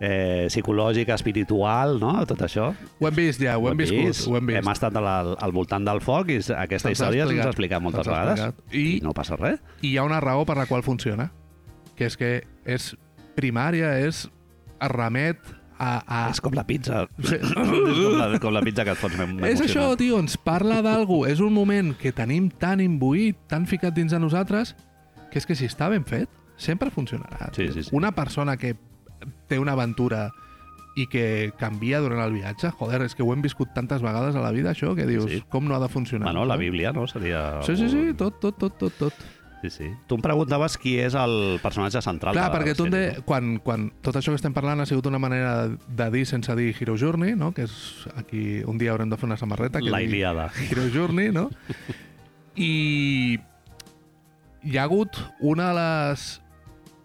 S1: eh, psicològica, espiritual, no? Tot això.
S2: Ho hem vist ja, ho, hem viscut, ho hem vist.
S1: Hem estat al, al voltant del foc i aquesta història se'ns
S2: explicat.
S1: ha explicat moltes vegades.
S2: explicat.
S1: I...
S2: I-
S1: no passa res.
S2: I hi ha una raó per la qual funciona, que és que és primària, és es remet a... a...
S1: És com la pizza.
S2: Sí.
S1: és com la, com la pizza que et fots m'he
S2: És això, tio, ens parla d'algú. És un moment que tenim tan imbuït, tan ficat dins de nosaltres, que és que si està ben fet, sempre funcionarà.
S1: Sí, sí, sí.
S2: Una persona que té una aventura i que canvia durant el viatge, joder, és que ho hem viscut tantes vegades a la vida, això, que dius,
S1: Sí.
S2: com no ha de funcionar?
S1: Bueno, la? Bíblia, no? Seria...
S2: Sí, sí, sí, tot, tot, tot, tot, tot.
S1: Sí, sí. Tu em preguntaves qui és el personatge central
S2: Clar,
S1: de la
S2: perquè tu, de, quan, quan tot això que estem parlant ha sigut una manera de dir sense dir Hero Journey, no? que és aquí un dia haurem de fer una samarreta que
S1: La Ilíada.
S2: Hero Journey, no? I hi ha hagut una de les...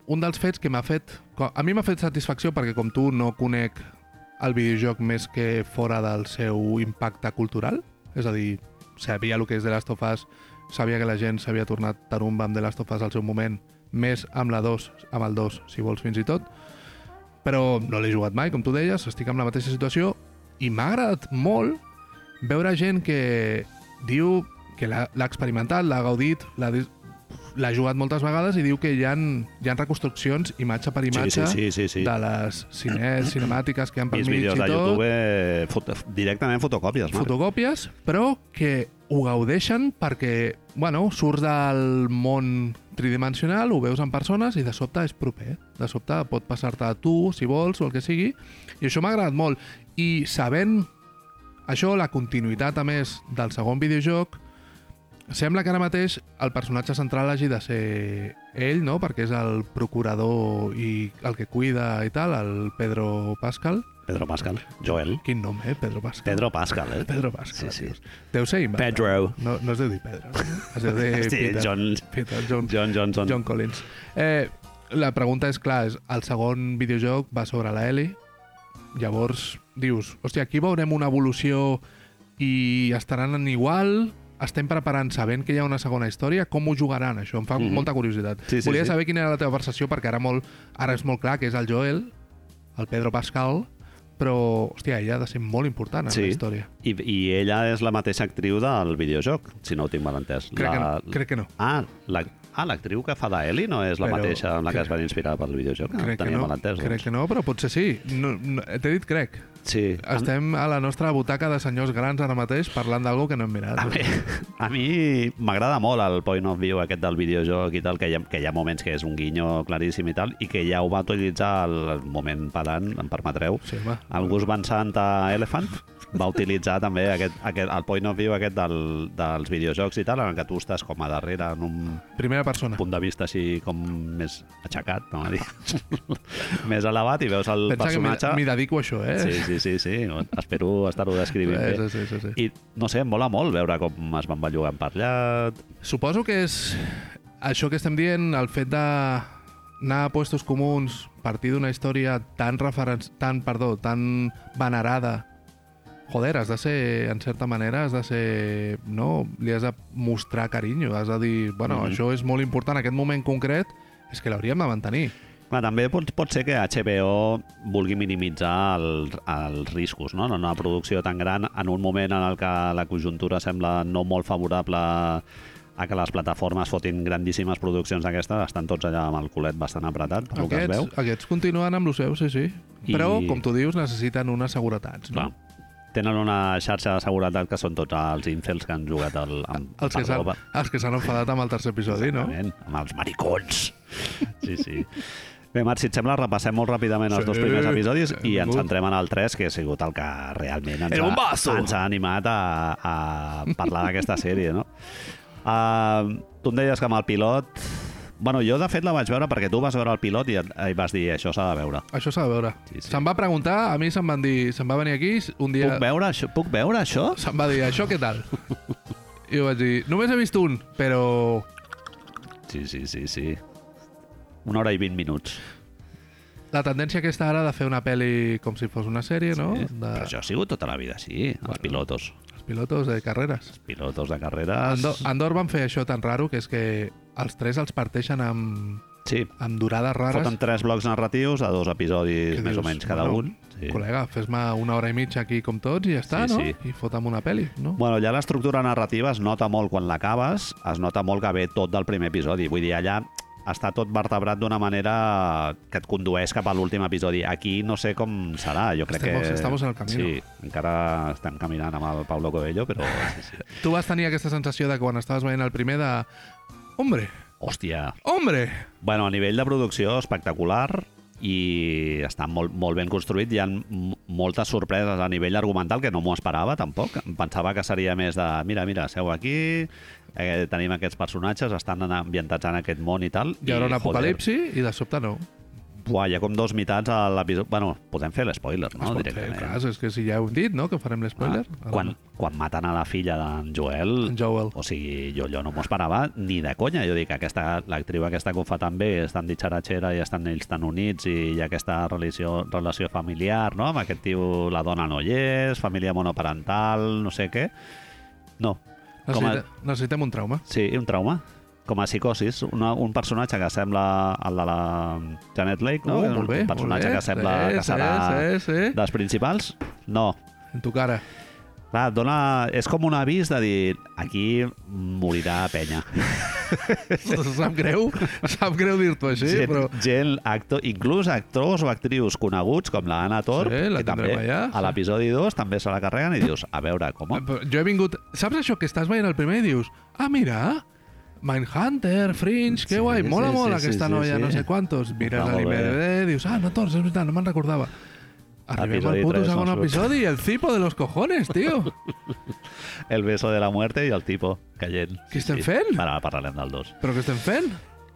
S2: Un dels fets que m'ha fet... A mi m'ha fet satisfacció perquè com tu no conec el videojoc més que fora del seu impacte cultural. És a dir, sabia el que és The Last of Us, sabia que la gent s'havia tornat tarumba amb The Last of Us al seu moment, més amb la 2, amb el 2, si vols fins i tot, però no l'he jugat mai, com tu deies, estic en la mateixa situació, i m'ha agradat molt veure gent que diu que l'ha experimentat, l'ha gaudit, l'ha jugat moltes vegades i diu que hi ha, hi ha reconstruccions imatge per imatge
S1: sí, sí, sí, sí.
S2: de les cine, cinemàtiques que han per mig
S1: vídeos
S2: i
S1: de
S2: tot,
S1: YouTube eh, foto, directament fotocòpies. Marc.
S2: fotocòpies, però que ho gaudeixen perquè, bueno, surts del món tridimensional, ho veus en persones i de sobte és proper. De sobte pot passar-te a tu, si vols, o el que sigui. I això m'ha agradat molt. I sabent Això, la continuïtat, a més, del segon videojoc, sembla que ara mateix el personatge central hagi de ser ell, no?, perquè és el procurador i el que cuida i tal, el Pedro Pascal.
S1: Pedro Pascal. Joel.
S2: Quin nom, eh? Pedro Pascal.
S1: Pedro Pascal, eh?
S2: Pedro Pascal.
S1: Sí, sí.
S2: Deu ser inventat.
S1: Pedro.
S2: No, no es deu dir Pedro. Es deu dir
S1: Sí,
S2: Peter.
S1: John,
S2: Peter, John,
S1: John Johnson.
S2: John Collins. Eh, la pregunta és, clar, és, el segon videojoc va sobre la Ellie, llavors dius, hòstia, aquí veurem una evolució i estaran en igual, estem preparant sabent que hi ha una segona història, com ho jugaran, això? Em fa
S1: Mhm.
S2: molta curiositat.
S1: Sí, sí,
S2: Volia
S1: sí.
S2: saber quina era la teva percepció, perquè ara, molt, ara és molt clar que és el Joel, el Pedro Pascal, però, hòstia, ella ha de ser molt important en
S1: Sí.
S2: la història.
S1: I, I ella és la mateixa actriu del videojoc, si no ho tinc mal entès.
S2: Crec,
S1: la...
S2: que, no, crec que no.
S1: Ah, la... ah l'actriu que fa d'Eli no és la
S2: Però
S1: mateixa en la que
S2: crec-
S1: es van inspirar pel videojoc?
S2: crec que
S1: tenia
S2: no,
S1: mal entès,
S2: crec
S1: doncs.
S2: que no, però potser sí. No, no, T'he dit crec.
S1: Sí.
S2: Estem a la nostra butaca de senyors grans ara mateix parlant d'algo que no hem mirat.
S1: a mi, a mi m'agrada molt el point of view aquest del videojoc i tal, que hi, ha, que hi ha moments que és un guinyo claríssim i tal, i que ja ho va utilitzar el moment pedant, em permetreu,
S2: Sí, home.
S1: el Gus Van Sant a Elephant va utilitzar també aquest, aquest, el point of view aquest del, dels videojocs i tal, en que tu estàs com a darrere en un
S2: Primera persona.
S1: punt de vista així com més aixecat, no a dir, més elevat i veus el
S2: Pensa que m'hi
S1: personatge...
S2: m'hi dedico a això, eh?
S1: Sí, sí, sí, sí. Espero estar-ho descrivint bé.
S2: sí, sí, sí, sí.
S1: I, no sé, em mola molt veure com es van bellugant per allà.
S2: Suposo que és això que estem dient, el fet de anar a puestos comuns, partir d'una història tan referen... tan, perdó, tan venerada, joder, has de ser, en certa manera, has de ser, no, li has de mostrar carinyo, has de dir, bueno,
S1: Mhm.
S2: això és molt important, aquest moment concret, és que l'hauríem de mantenir.
S1: Clar, també pot, pot ser que HBO vulgui minimitzar el, els riscos, no? En una producció tan gran, en un moment en el que la conjuntura sembla no molt favorable a que les plataformes fotin grandíssimes produccions d'aquestes, estan tots allà amb el culet bastant apretat, per el que es
S2: Aquests,
S1: veu.
S2: aquests continuen amb el seu, sí, sí.
S1: I-
S2: Però, com tu dius, necessiten unes seguretats.
S1: Clar.
S2: No?
S1: Tenen una xarxa de seguretat que són tots els incels que han jugat el, amb,
S2: Els que
S1: perdó,
S2: els que s'han enfadat amb el tercer episodi, no?
S1: Exactament, amb els maricons. Sí, sí. Bé, Marc, si et sembla, repassem molt ràpidament els
S2: Sí,
S1: dos primers episodis i ens centrem en el 3, que ha sigut el que realment ens, ha, ens ha animat a, a parlar d'aquesta sèrie, no? Uh, tu em deies que amb el pilot... Bueno, jo, de fet, la vaig veure perquè tu vas veure el pilot i, et- i vas dir això s'ha de veure.
S2: Això s'ha de veure.
S1: Sí, sí.
S2: Se'm va preguntar, a mi se'm van dir, se'm va venir aquí un dia...
S1: Puc veure això? Puc veure això?
S2: Se'm va dir, això què tal? I jo vaig dir, només he vist un, però
S1: Sí, sí, sí, sí. Una hora i vint minuts.
S2: la tendència aquesta ara de fer una pel·li com si fos una sèrie, no?
S1: Sí.
S2: De
S1: Però això ha sigut tota la vida els
S2: Bueno. els pilotos de carreres.
S1: Pilotos de carreres...
S2: Andor, Andor van fer això tan raro que és que els tres els parteixen amb,
S1: Sí,
S2: amb durades rares.
S1: Foten tres blocs narratius a dos episodis
S2: que
S1: més o
S2: dius,
S1: menys cada
S2: bueno,
S1: un. Sí.
S2: Col·lega, fes-me una hora i mitja aquí com tots i ja està,
S1: Sí,
S2: no?
S1: sí.
S2: I fota'm una pel·li, no?
S1: Bueno, allà l'estructura narrativa es nota molt quan l'acabes, es nota molt que ve tot del primer episodi. Vull dir, allà està tot vertebrat d'una manera que et condueix cap a l'últim episodi. Aquí no sé com serà, jo crec
S2: Estamos-
S1: que...
S2: estamos en el camino.
S1: Sí, encara estem caminant amb el Paulo Coelho, però... Sí, sí.
S2: Tu vas tenir aquesta sensació de quan estaves veient el primer de... Hombre,
S1: Hòstia,
S2: hombre!
S1: Bueno, a nivell de producció, espectacular i està molt, molt ben construït. Hi ha moltes sorpreses a nivell argumental que no m'ho esperava, tampoc. Em Pensava que seria més de, mira, mira, seu aquí, eh, tenim aquests personatges, estan en- ambientats en aquest món i tal.
S2: Hi haurà un apocalipsi i de sobte no.
S1: Buah, hi ha com dos meitats a l'episodi... Bueno, podem fer l'espoiler,
S2: Es
S1: no?
S2: fer,
S1: Directament.
S2: clar, és que si ja heu dit, no?, que farem l'espoiler.
S1: Ah, quan, quan maten a la filla d'en Joel,
S2: En Joel.
S1: o sigui, jo, jo no m'ho esperava ni de conya. Jo dic, aquesta, l'actriu aquesta que ho fa tan bé, és tan ditxaratxera i estan ells tan units i hi ha aquesta relació, relació familiar, no? Amb aquest tio, la dona no hi és, família monoparental, no sé què. No. Com a,
S2: Necessita, necessitem un trauma.
S1: sí, un trauma. Com a psicosis, una, un personatge que sembla el de la Janet Lake, no?
S2: Uh, molt bé,
S1: un personatge
S2: bé.
S1: que sembla
S2: sí,
S1: que serà
S2: Sí, sí, sí.
S1: dels principals. No,
S2: En tu cara.
S1: Clar, dona... és com un avís de dir aquí morirà penya.
S2: sap greu, sap greu dir-t'ho així,
S1: gent,
S2: però...
S1: gent actor, inclús actors o actrius coneguts com la Anna Torp,
S2: Sí, la
S1: que també
S2: allà,
S1: a l'episodi 2 també se la carreguen i dius, a veure, com?
S2: Però Jo he vingut... Saps això que estàs veient el primer i dius ah, mira, Mindhunter, Fringe, que
S1: Sí,
S2: guai, mola
S1: sí,
S2: molt
S1: sí,
S2: aquesta
S1: sí,
S2: noia,
S1: sí.
S2: no sé quantos. Mires l'IMDB, dius, ah, no, tots, és veritat, no me'n recordava. Arribem al puto segon episodi i el cipo de los cojones, tio.
S1: El beso de la muerte i el tipo caient.
S2: Què estem fent?
S1: Bueno, ara parlarem del dos.
S2: Però què estem fent?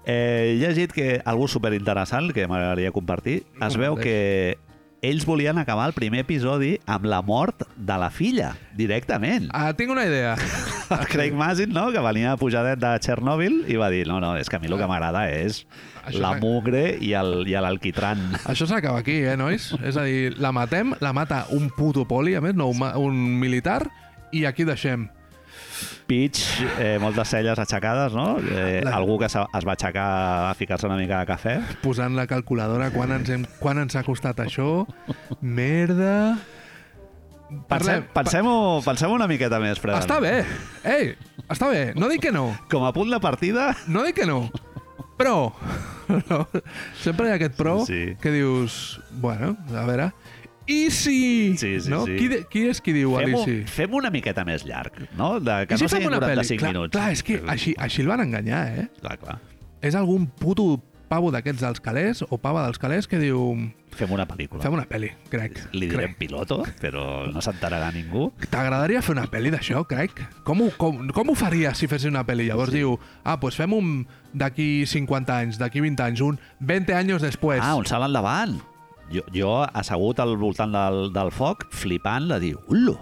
S1: Eh, he llegit que algú superinteressant que m'agradaria compartir. Es veu que ells volien acabar el primer episodi amb la mort de la filla, directament.
S2: Ah, tinc una idea.
S1: El Craig Mazin, no?, que venia pujadet de Chernobyl i va dir, no, no, és que a mi el que m'agrada és
S2: Això
S1: la mugre i el- i l'alquitran.
S2: Això s'acaba aquí, eh, nois? És a dir, la matem, la mata un puto poli, a més, no un, un militar, i aquí deixem.
S1: Peach, eh, moltes celles aixecades, no? Eh,
S2: La-
S1: Algú que es va aixecar a ficar-se una mica de cafè.
S2: Posant la calculadora, quan ens, hem, quan ens ha costat això? Merda...
S1: Pensem, pensem-ho pensem una miqueta més, Fred.
S2: Està bé. Ei, està bé. No dic que no.
S1: Com a punt de partida,
S2: No dic que no. Però... No, sempre hi ha aquest pro
S1: Sí.
S2: que dius... Bueno, a veure... I si...
S1: Sí, sí,
S2: no?
S1: sí.
S2: Qui, de- qui és qui diu
S1: fem-ho
S2: i si?
S1: fem una miqueta més llarg, no? De, que
S2: I si
S1: no
S2: fem
S1: siguin
S2: una pel·li?
S1: 45
S2: Clar,
S1: minuts.
S2: clar, és que així, així el van enganyar, eh?
S1: Clar, clar.
S2: És algun puto pavo d'aquests dels calés o pava dels calés que diu
S1: Fem una pel·lícula.
S2: fem una pel·li, crec.
S1: Li direm
S2: crec.
S1: piloto, però no s'enterarà ningú.
S2: T'agradaria fer una pel·li d'això, crec? Com ho, com, com ho faries si fessis una pel·li? Llavors sí. diu, ah, pues fem un d'aquí 50 anys, d'aquí 20 anys, un 20 anys després.
S1: Ah, un salt endavant. Jo, jo assegut al voltant del, del foc, flipant, de dir, ullo,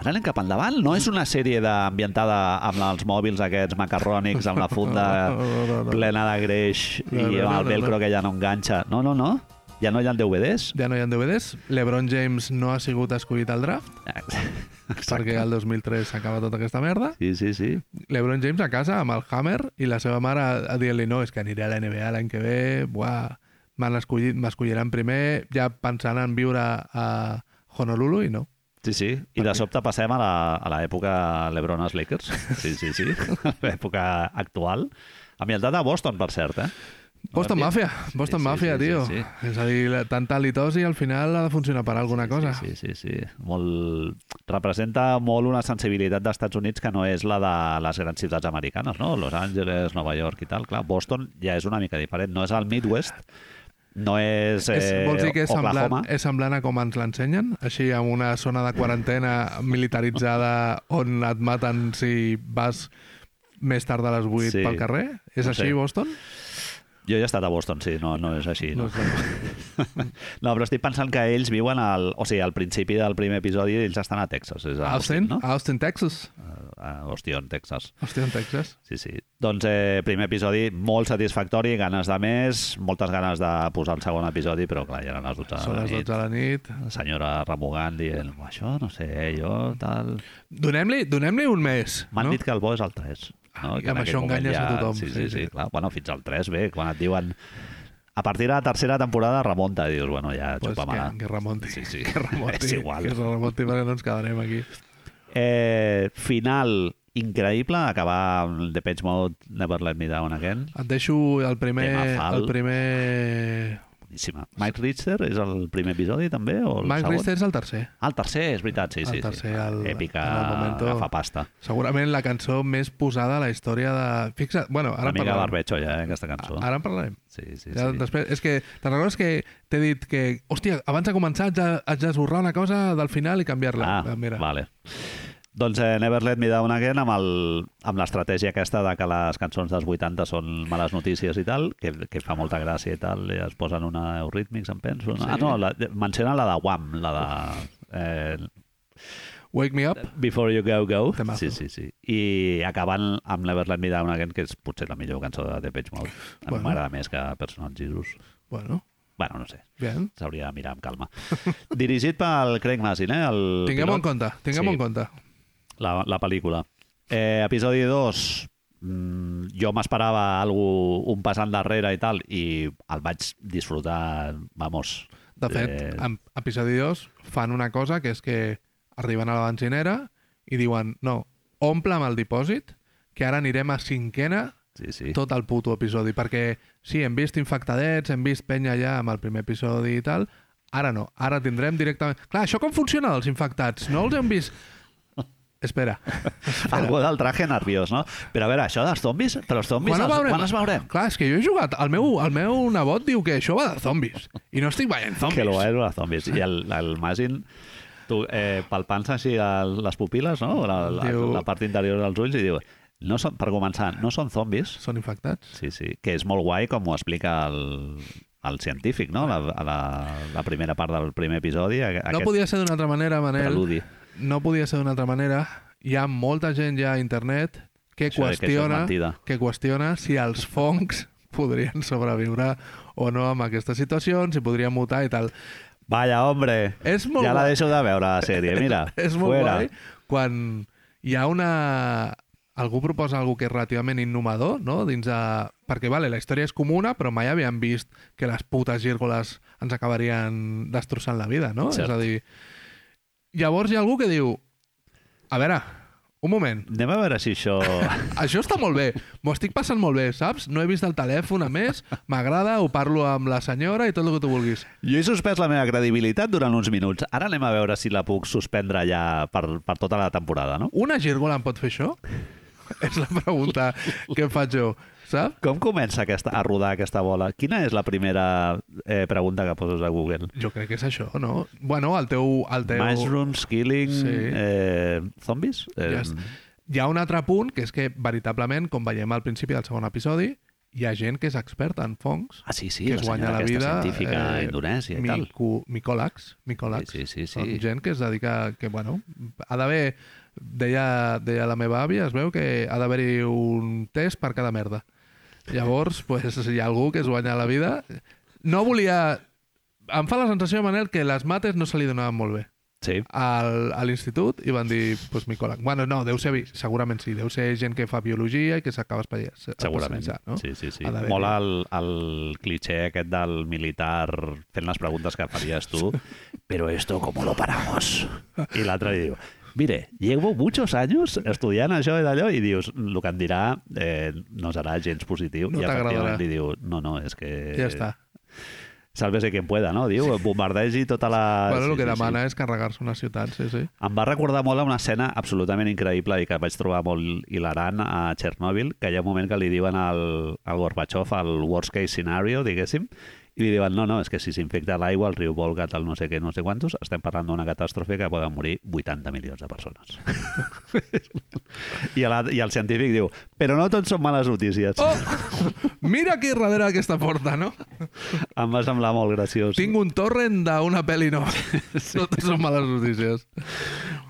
S1: ara anem cap endavant. No és una sèrie de, ambientada amb els mòbils aquests macarrònics, amb la funda
S2: No, no, no, no.
S1: plena de greix i amb el velcro que ja no enganxa. No, no, no. Ja no hi ha DVDs.
S2: Ja no hi ha DVDs. LeBron James no ha sigut escollit al draft perquè el 2003 s'acaba tota aquesta merda.
S1: Sí, sí, sí.
S2: LeBron James a casa amb el Hammer i la seva mare a, dir-li no, és que aniré a la NBA l'any que ve, buah, m'escolliran primer, ja pensant en viure a Honolulu i no.
S1: Sí, sí. I de sobte passem a l'època Lebronas Lakers. Sí, sí, sí. L'època actual. Ambientat a Boston, per cert, eh?
S2: Boston Mafia, Boston
S1: Sí, sí,
S2: Mafia,
S1: sí, sí,
S2: tio.
S1: sí.
S2: És a dir, tanta litosi al final ha de funcionar per alguna cosa.
S1: Sí, sí, sí. sí. Molt... Representa molt una sensibilitat dels Estats Units que no és la de les grans ciutats americanes, no? Los Angeles, Nova York i tal. Clar, Boston ja és una mica diferent. No és el Midwest, no és, eh,
S2: és, vols dir que és semblant,
S1: Oklahoma.
S2: és semblant a com ens l'ensenyen? Així, amb una zona de quarantena militaritzada on et maten si vas més tard a les 8
S1: Sí.
S2: pel carrer? És
S1: No
S2: així,
S1: sé.
S2: Boston?
S1: Jo he estat a Boston, sí, no, no és així. No.
S2: No
S1: no, però estic pensant que ells viuen al... O sigui, al principi del primer episodi ells estan a Texas. És a
S2: Austin?
S1: no?
S2: Austin, Texas.
S1: A Austin, Texas.
S2: Austin, Texas.
S1: Sí, sí. Doncs eh, primer episodi molt satisfactori, ganes de més, moltes ganes de posar el segon episodi, però clar, ja eren les 12
S2: Són
S1: de la
S2: les 12
S1: nit.
S2: de la nit.
S1: La senyora remugant dient, això no sé, jo tal...
S2: Donem-li donem un mes,
S1: M'han
S2: no?
S1: dit que el bo és el 3. No?
S2: Ah, i
S1: en
S2: amb això enganyes a tothom.
S1: Sí, sí,
S2: Sí,
S1: sí, clar. Bueno, fins al 3, bé, quan et diuen... A partir de la tercera temporada remunta i dius, bueno, ja
S2: Pues
S1: xupa-me-la.
S2: que, que remonti.
S1: Sí, sí.
S2: Que remonti.
S1: És igual.
S2: Que remonti perquè no ens quedarem aquí.
S1: Eh, final increïble, acabar amb The Page Mode, Never Let Me Down Again.
S2: Et deixo el primer... El primer...
S1: Boníssima. Mike Richter és el primer episodi, també? O el
S2: Mike
S1: segon?
S2: Richter és el tercer.
S1: Ah, el tercer, és veritat, sí,
S2: El
S1: sí.
S2: tercer,
S1: sí.
S2: el-
S1: Èpica,
S2: en el momento-
S1: agafa pasta.
S2: Segurament la cançó més posada a la història de... Fixa't, bueno, ara
S1: Una
S2: en
S1: mica
S2: parlarem.
S1: barbecho, ja, eh, aquesta cançó.
S2: Ara en parlarem.
S1: Sí, sí,
S2: Ja,
S1: sí.
S2: després, és que te'n recordes que t'he dit que, hòstia, abans de començar haig d'esborrar una cosa del final i canviar-la.
S1: Ah,
S2: Mira,
S1: vale. Doncs eh, Never Let Me Down Again amb el- amb l'estratègia aquesta de que les cançons dels 80 són males notícies i tal, que, que fa molta gràcia i tal, i es posen una Eurythmics, em penso. No?
S2: Sí.
S1: Ah, no, la, mencionen la de Wham, la de... Eh,
S2: Wake Me Up.
S1: Before You Go Go.
S2: Temazo.
S1: Sí, sí, sí. I acabant amb Never Let Me Down Again, que és potser la millor cançó de The Page Mode. A mi
S2: Bueno.
S1: m'agrada més que Personal Jesus.
S2: Bueno,
S1: Bueno, no sé,
S2: bien.
S1: s'hauria de mirar amb calma. Dirigit pel Craig Mazin, eh? El
S2: Tinguem-ho
S1: pilot.
S2: en compte, tinguem-ho
S1: Sí.
S2: en compte.
S1: La, la pel·lícula. Eh, episodi 2, mm, jo m'esperava algú, un pas endarrere i tal, i el vaig disfrutar, vamos...
S2: De fet,
S1: eh,
S2: en episodi 2 fan una cosa que és que arriben a la benzinera i diuen, no, omple amb el dipòsit, que ara anirem a cinquena
S1: Sí, sí.
S2: tot el puto episodi, perquè sí, hem vist infectadets, hem vist penya ja amb el primer episodi i tal, ara no, ara tindrem directament... Clar, això com funciona dels infectats? No els hem vist... Espera.
S1: Algú del traje nerviós, no? Però a veure, això dels zombis, però els zombis,
S2: Quan
S1: els,
S2: veurem?
S1: quan els veurem?
S2: Clar, és que jo he jugat... El meu, el meu nebot diu que això va de zombis. I no estic veient zombis.
S1: Que lo és els zombis. I el, el Magin, tu, eh, palpant-se així les pupil·les, no? La, la,
S2: Diu-
S1: la part interior dels ulls, i diu, no són, per començar, no són zombis,
S2: Són infectats.
S1: sí, sí, que és molt guai com ho explica el, el científic, no? La, la, la primera part del primer episodi. a-
S2: No podia ser d'una altra manera, Manel.
S1: preludi.
S2: No podia ser d'una altra manera. Hi ha molta gent ja a internet que
S1: Això que
S2: qüestiona,
S1: mentida.
S2: que qüestiona si els fongs podrien sobreviure o no amb aquesta situació, si podrien mutar i tal.
S1: Vaya, hombre!
S2: És molt
S1: ja la
S2: guai.
S1: deixo de veure, la sèrie, mira.
S2: és molt
S1: fuera.
S2: guai quan hi ha una... Algú proposa algú que és relativament innovador, no? Dins de... Perquè, vale, la història és comuna, però mai havíem vist que les putes gírgoles ens acabarien destrossant la vida, no?
S1: Cert.
S2: És a dir... Llavors hi ha algú que diu... A veure, un moment,
S1: Anem a veure si això...
S2: això està molt bé, m'ho estic passant molt bé, saps? No he vist el telèfon, a més, m'agrada, ho parlo amb la senyora i tot el que tu vulguis.
S1: Jo he suspès la meva credibilitat durant uns minuts. Ara anem a veure si la puc suspendre ja per, per tota la temporada, no?
S2: Una gírgola em pot fer això? És la pregunta que em faig jo, saps?
S1: Com comença aquesta, a rodar aquesta bola? Quina és la primera eh, pregunta que poses a Google?
S2: Jo crec que és això, no? Bueno, el teu... El teu...
S1: Mushrooms, killing,
S2: Sí.
S1: eh, zombies? Eh,
S2: Ja està. Hi ha un altre punt, que és que, veritablement, com veiem al principi del segon episodi, hi ha gent que és experta en fongs,
S1: Ah, sí, sí,
S2: que
S1: la
S2: es guanya la
S1: aquesta
S2: vida...
S1: científica a Indonèsia i tal.
S2: micòlegs, micòlegs.
S1: Sí, sí, sí, sí.
S2: Són gent que es dedica... Que, bueno, ha d'haver... Deia, deia la meva àvia, es veu que ha d'haver-hi un test per cada merda. Llavors, pues, hi ha algú que es guanya la vida. No volia... Em fa la sensació, Manel, que les mates no se li donaven molt bé
S1: Sí.
S2: al, a l'institut i van dir, pues, micòleg. Bueno, no, deu ser, segurament sí, deu ser gent que fa biologia i que s'acaba
S1: Segurament.
S2: no?
S1: Sí, sí, sí. Mola el, el cliché aquest del militar fent les preguntes que faries tu. Pero esto, ¿cómo lo paramos? I l'altre li diu, mire, llevo muchos años estudiant això i d'allò, i dius, el que em dirà eh, no serà gens positiu.
S2: No
S1: I efectivament li diu, no, no, és que...
S2: Ja està.
S1: Sálvese quien pueda, no? Diu, bombardegi tota la...
S2: bueno, el
S1: Sí,
S2: que
S1: sí,
S2: demana és carregar-se una ciutat, sí, sí.
S1: Em va recordar molt a una escena absolutament increïble i que vaig trobar molt hilarant a Chernobyl, que hi ha un moment que li diuen al, al Gorbachev el worst case scenario, diguéssim, i li diuen, no, no, és que si s'infecta l'aigua, el riu Volga, tal no sé què, no sé quantos, estem parlant d'una catàstrofe que poden morir 80 milions de persones. I, la, I el científic diu, però no tot són males notícies.
S2: Oh! Mira aquí darrere d'aquesta porta, no?
S1: Em va semblar molt graciós.
S2: Tinc un torrent d'una pel·li nova. Sí. Totes són males notícies.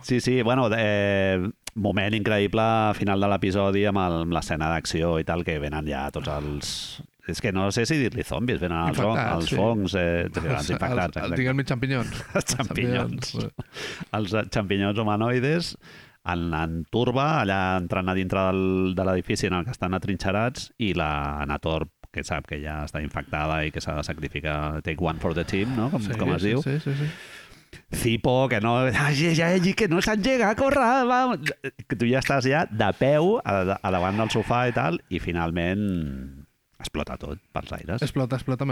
S1: Sí, sí, bueno, eh, moment increïble final de l'episodi amb l'escena d'acció i tal, que venen ja tots els... És que no sé si dir-li zombis, venen els,
S2: Infectats,
S1: els
S2: sí.
S1: fongs, eh, els infectats.
S2: Els, diguem-ne xampinyons.
S1: Els xampinyons. Els xampinyons humanoides en, en turba, allà entrant a dintre del, de l'edifici en el que estan atrinxerats, i la Nator, que sap que ja està infectada i que s'ha de sacrificar, take one for the team, no? com,
S2: Sí,
S1: com es
S2: sí,
S1: diu.
S2: Sí, sí, sí.
S1: Cipo, que no... Ai, ja, ja, que no s'engega, corre, va! Que tu ja estàs ja de peu a, a davant del sofà i tal, i finalment explota tot pels aires.
S2: Explota, explota,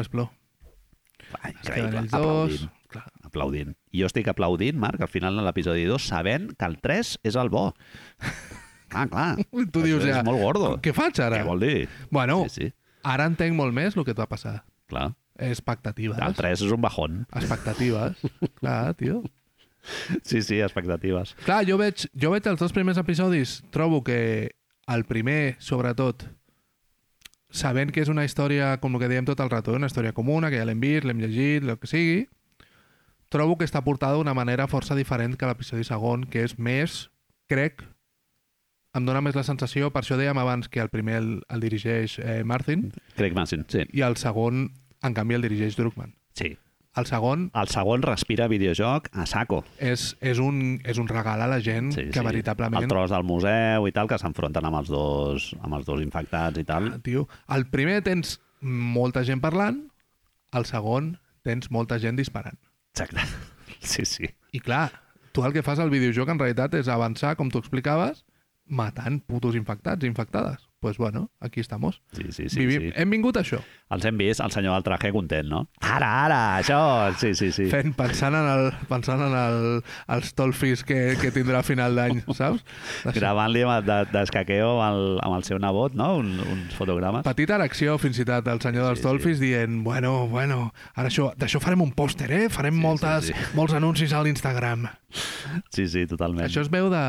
S2: queden
S1: increïble,
S2: dos.
S1: aplaudint.
S2: Clar.
S1: aplaudint. I jo estic aplaudint, Marc, al final de l'episodi 2, sabent que el 3 és el bo. Ah, clar.
S2: Tu dius ja,
S1: És molt gordo.
S2: Què faig ara?
S1: Què vol dir?
S2: Bueno,
S1: Sí, sí,
S2: ara entenc molt més el que t'ha passat.
S1: clar.
S2: Expectatives.
S1: El 3 és un bajón.
S2: Expectatives. Clar, tio.
S1: Sí, sí, expectatives.
S2: Clar, jo veig, jo veig els dos primers episodis, trobo que el primer, sobretot, sabent que és una història, com el que dèiem tot el rato, una història comuna, que ja l'hem vist, l'hem llegit, el que sigui, trobo que està portada d'una manera força diferent que l'episodi segon, que és més, crec, em dóna més la sensació, per això dèiem abans que el primer el, el dirigeix eh, Martin
S1: Craig Mason, sí.
S2: i el segon, en canvi, el dirigeix Druckmann.
S1: Sí.
S2: El segon
S1: El segon respira videojoc a saco.
S2: és, és, un, és un regal a la gent
S1: Sí,
S2: que
S1: sí.
S2: veritablement...
S1: El tros del museu i tal, que s'enfronten amb els dos amb els dos infectats i tal.
S2: Ah, tio, el primer tens molta gent parlant, el segon tens molta gent disparant.
S1: Exacte. Sí, sí.
S2: I clar, tu el que fas al videojoc en realitat és avançar, com tu explicaves, matant putos infectats i infectades. Pues bueno, aquí estamos.
S1: Sí, sí, sí.
S2: Vivim,
S1: sí.
S2: Hem vingut a això,
S1: Els hem vist, el senyor del traje content, no? Ara, ara, això! Sí, sí, sí.
S2: fent, pensant en, el, pensant en el, els tolfis que, que tindrà a final d'any, saps? D'això.
S1: Gravant-li amb- de- d'escaqueo amb, amb el seu nebot, no? Un, uns fotogrames.
S2: Petita erecció, fins i tot, el senyor dels
S1: Sí,
S2: Dolphins dient, bueno, bueno, ara això, d'això farem un pòster, eh? Farem
S1: Sí,
S2: moltes,
S1: sí, sí.
S2: molts anuncis a l'Instagram.
S1: Sí, sí, totalment.
S2: Això es veu de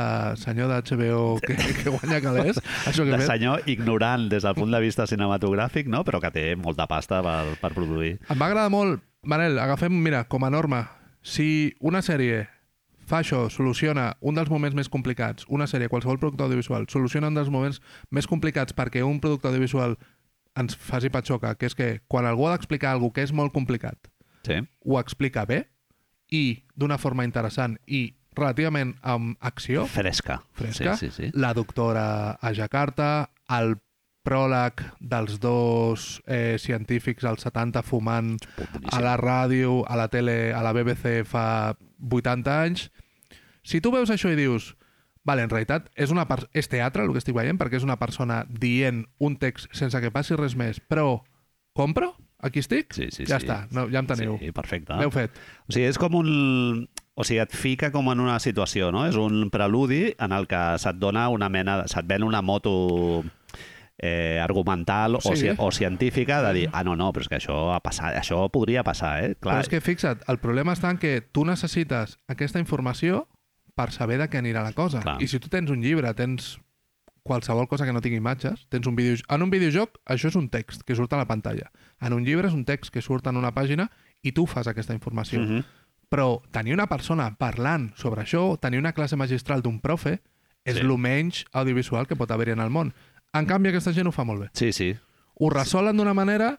S2: senyor d'HBO que, que guanya calés? Això que
S1: de
S2: fet?
S1: senyor ignorant des del punt de vista cinematogràfic, no? però que té molta pasta per, per produir.
S2: Em va agradar molt, Manel, agafem, mira, com a norma, si una sèrie fa això, soluciona un dels moments més complicats, una sèrie, qualsevol producte audiovisual, soluciona un dels moments més complicats perquè un producte audiovisual ens faci patxoca, que és que quan algú ha d'explicar alguna que és molt complicat,
S1: Sí.
S2: ho explica bé i d'una forma interessant i relativament amb acció,
S1: Fresca.
S2: fresca,
S1: Sí, sí, sí.
S2: la doctora a Jakarta, el pròleg dels dos eh, científics als 70 fumant a la ràdio, a la tele, a la BBC fa 80 anys. Si tu veus això i dius, vale, en realitat és, una és teatre el que estic veient, perquè és una persona dient un text sense que passi res més, però compro? Aquí estic?
S1: Sí, sí,
S2: ja
S1: sí.
S2: està, no, ja em teniu.
S1: Sí, perfecte.
S2: L'heu fet.
S1: O sigui, és com un... O sigui, et fica com en una situació, no? És un preludi en el que se't dona una mena... Se't ven una moto eh, argumental o,
S2: Sí.
S1: ci o científica de dir, ah, no, no, però és que això ha passat, això podria passar, eh?
S2: Clar. Però és que fixa't, el problema està en que tu necessites aquesta informació per saber de què anirà la cosa.
S1: Clar.
S2: I si tu tens un llibre, tens qualsevol cosa que no tingui imatges, tens un vídeo... En un videojoc, això és un text que surt a la pantalla. En un llibre és un text que surt en una pàgina i tu fas aquesta informació.
S1: Uh -huh.
S2: Però tenir una persona parlant sobre això, tenir una classe magistral d'un profe, és
S1: sí.
S2: el menys audiovisual que pot haver-hi en el món. En canvi, aquesta gent ho fa molt bé.
S1: Sí, sí.
S2: Ho resolen d'una manera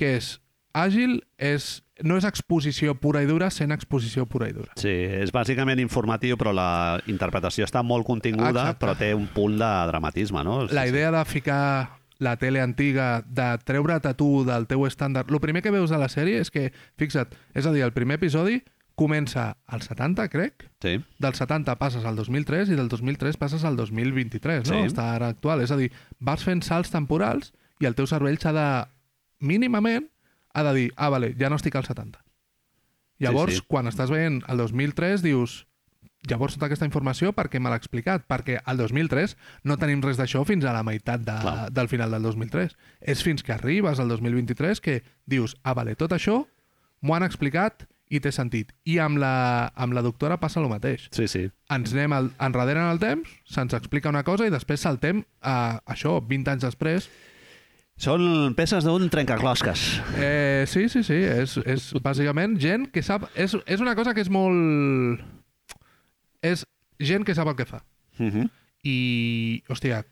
S2: que és àgil, és, no és exposició pura i dura, sent exposició pura i dura.
S1: Sí, és bàsicament informatiu, però la interpretació està molt continguda,
S2: Exacte.
S1: però té un punt de dramatisme, no?
S2: La idea de ficar la tele antiga, de treure't a tu del teu estàndard... El primer que veus a la sèrie és que, fixa't, és a dir, el primer episodi comença als 70, crec,
S1: Sí,
S2: del 70 passes al 2003 i del 2003 passes al 2023, no?
S1: Sí.
S2: Està ara actual. És a dir, vas fent salts temporals i el teu cervell s'ha de, mínimament, ha de dir, ah, vale, ja no estic al 70. Llavors,
S1: sí.
S2: quan estàs veient el 2003, dius, llavors tota aquesta informació per què me l'ha explicat? Perquè al 2003 no tenim res d'això fins a la meitat de,
S1: Clar.
S2: del final del 2003. És fins que arribes al 2023 que dius, ah, vale, tot això m'ho han explicat i té sentit. I amb la, amb la doctora passa el mateix
S1: sí, sí.
S2: ens anem al, enrere en el temps, se'ns explica una cosa i després saltem a això, 20 anys després.
S1: Són peces d'un trencaclosques.
S2: Eh, sí, sí, sí, és, és bàsicament gent que sap... És, és una cosa que és molt... És gent que sap el que fa.
S1: Uh -huh.
S2: I, hòstia,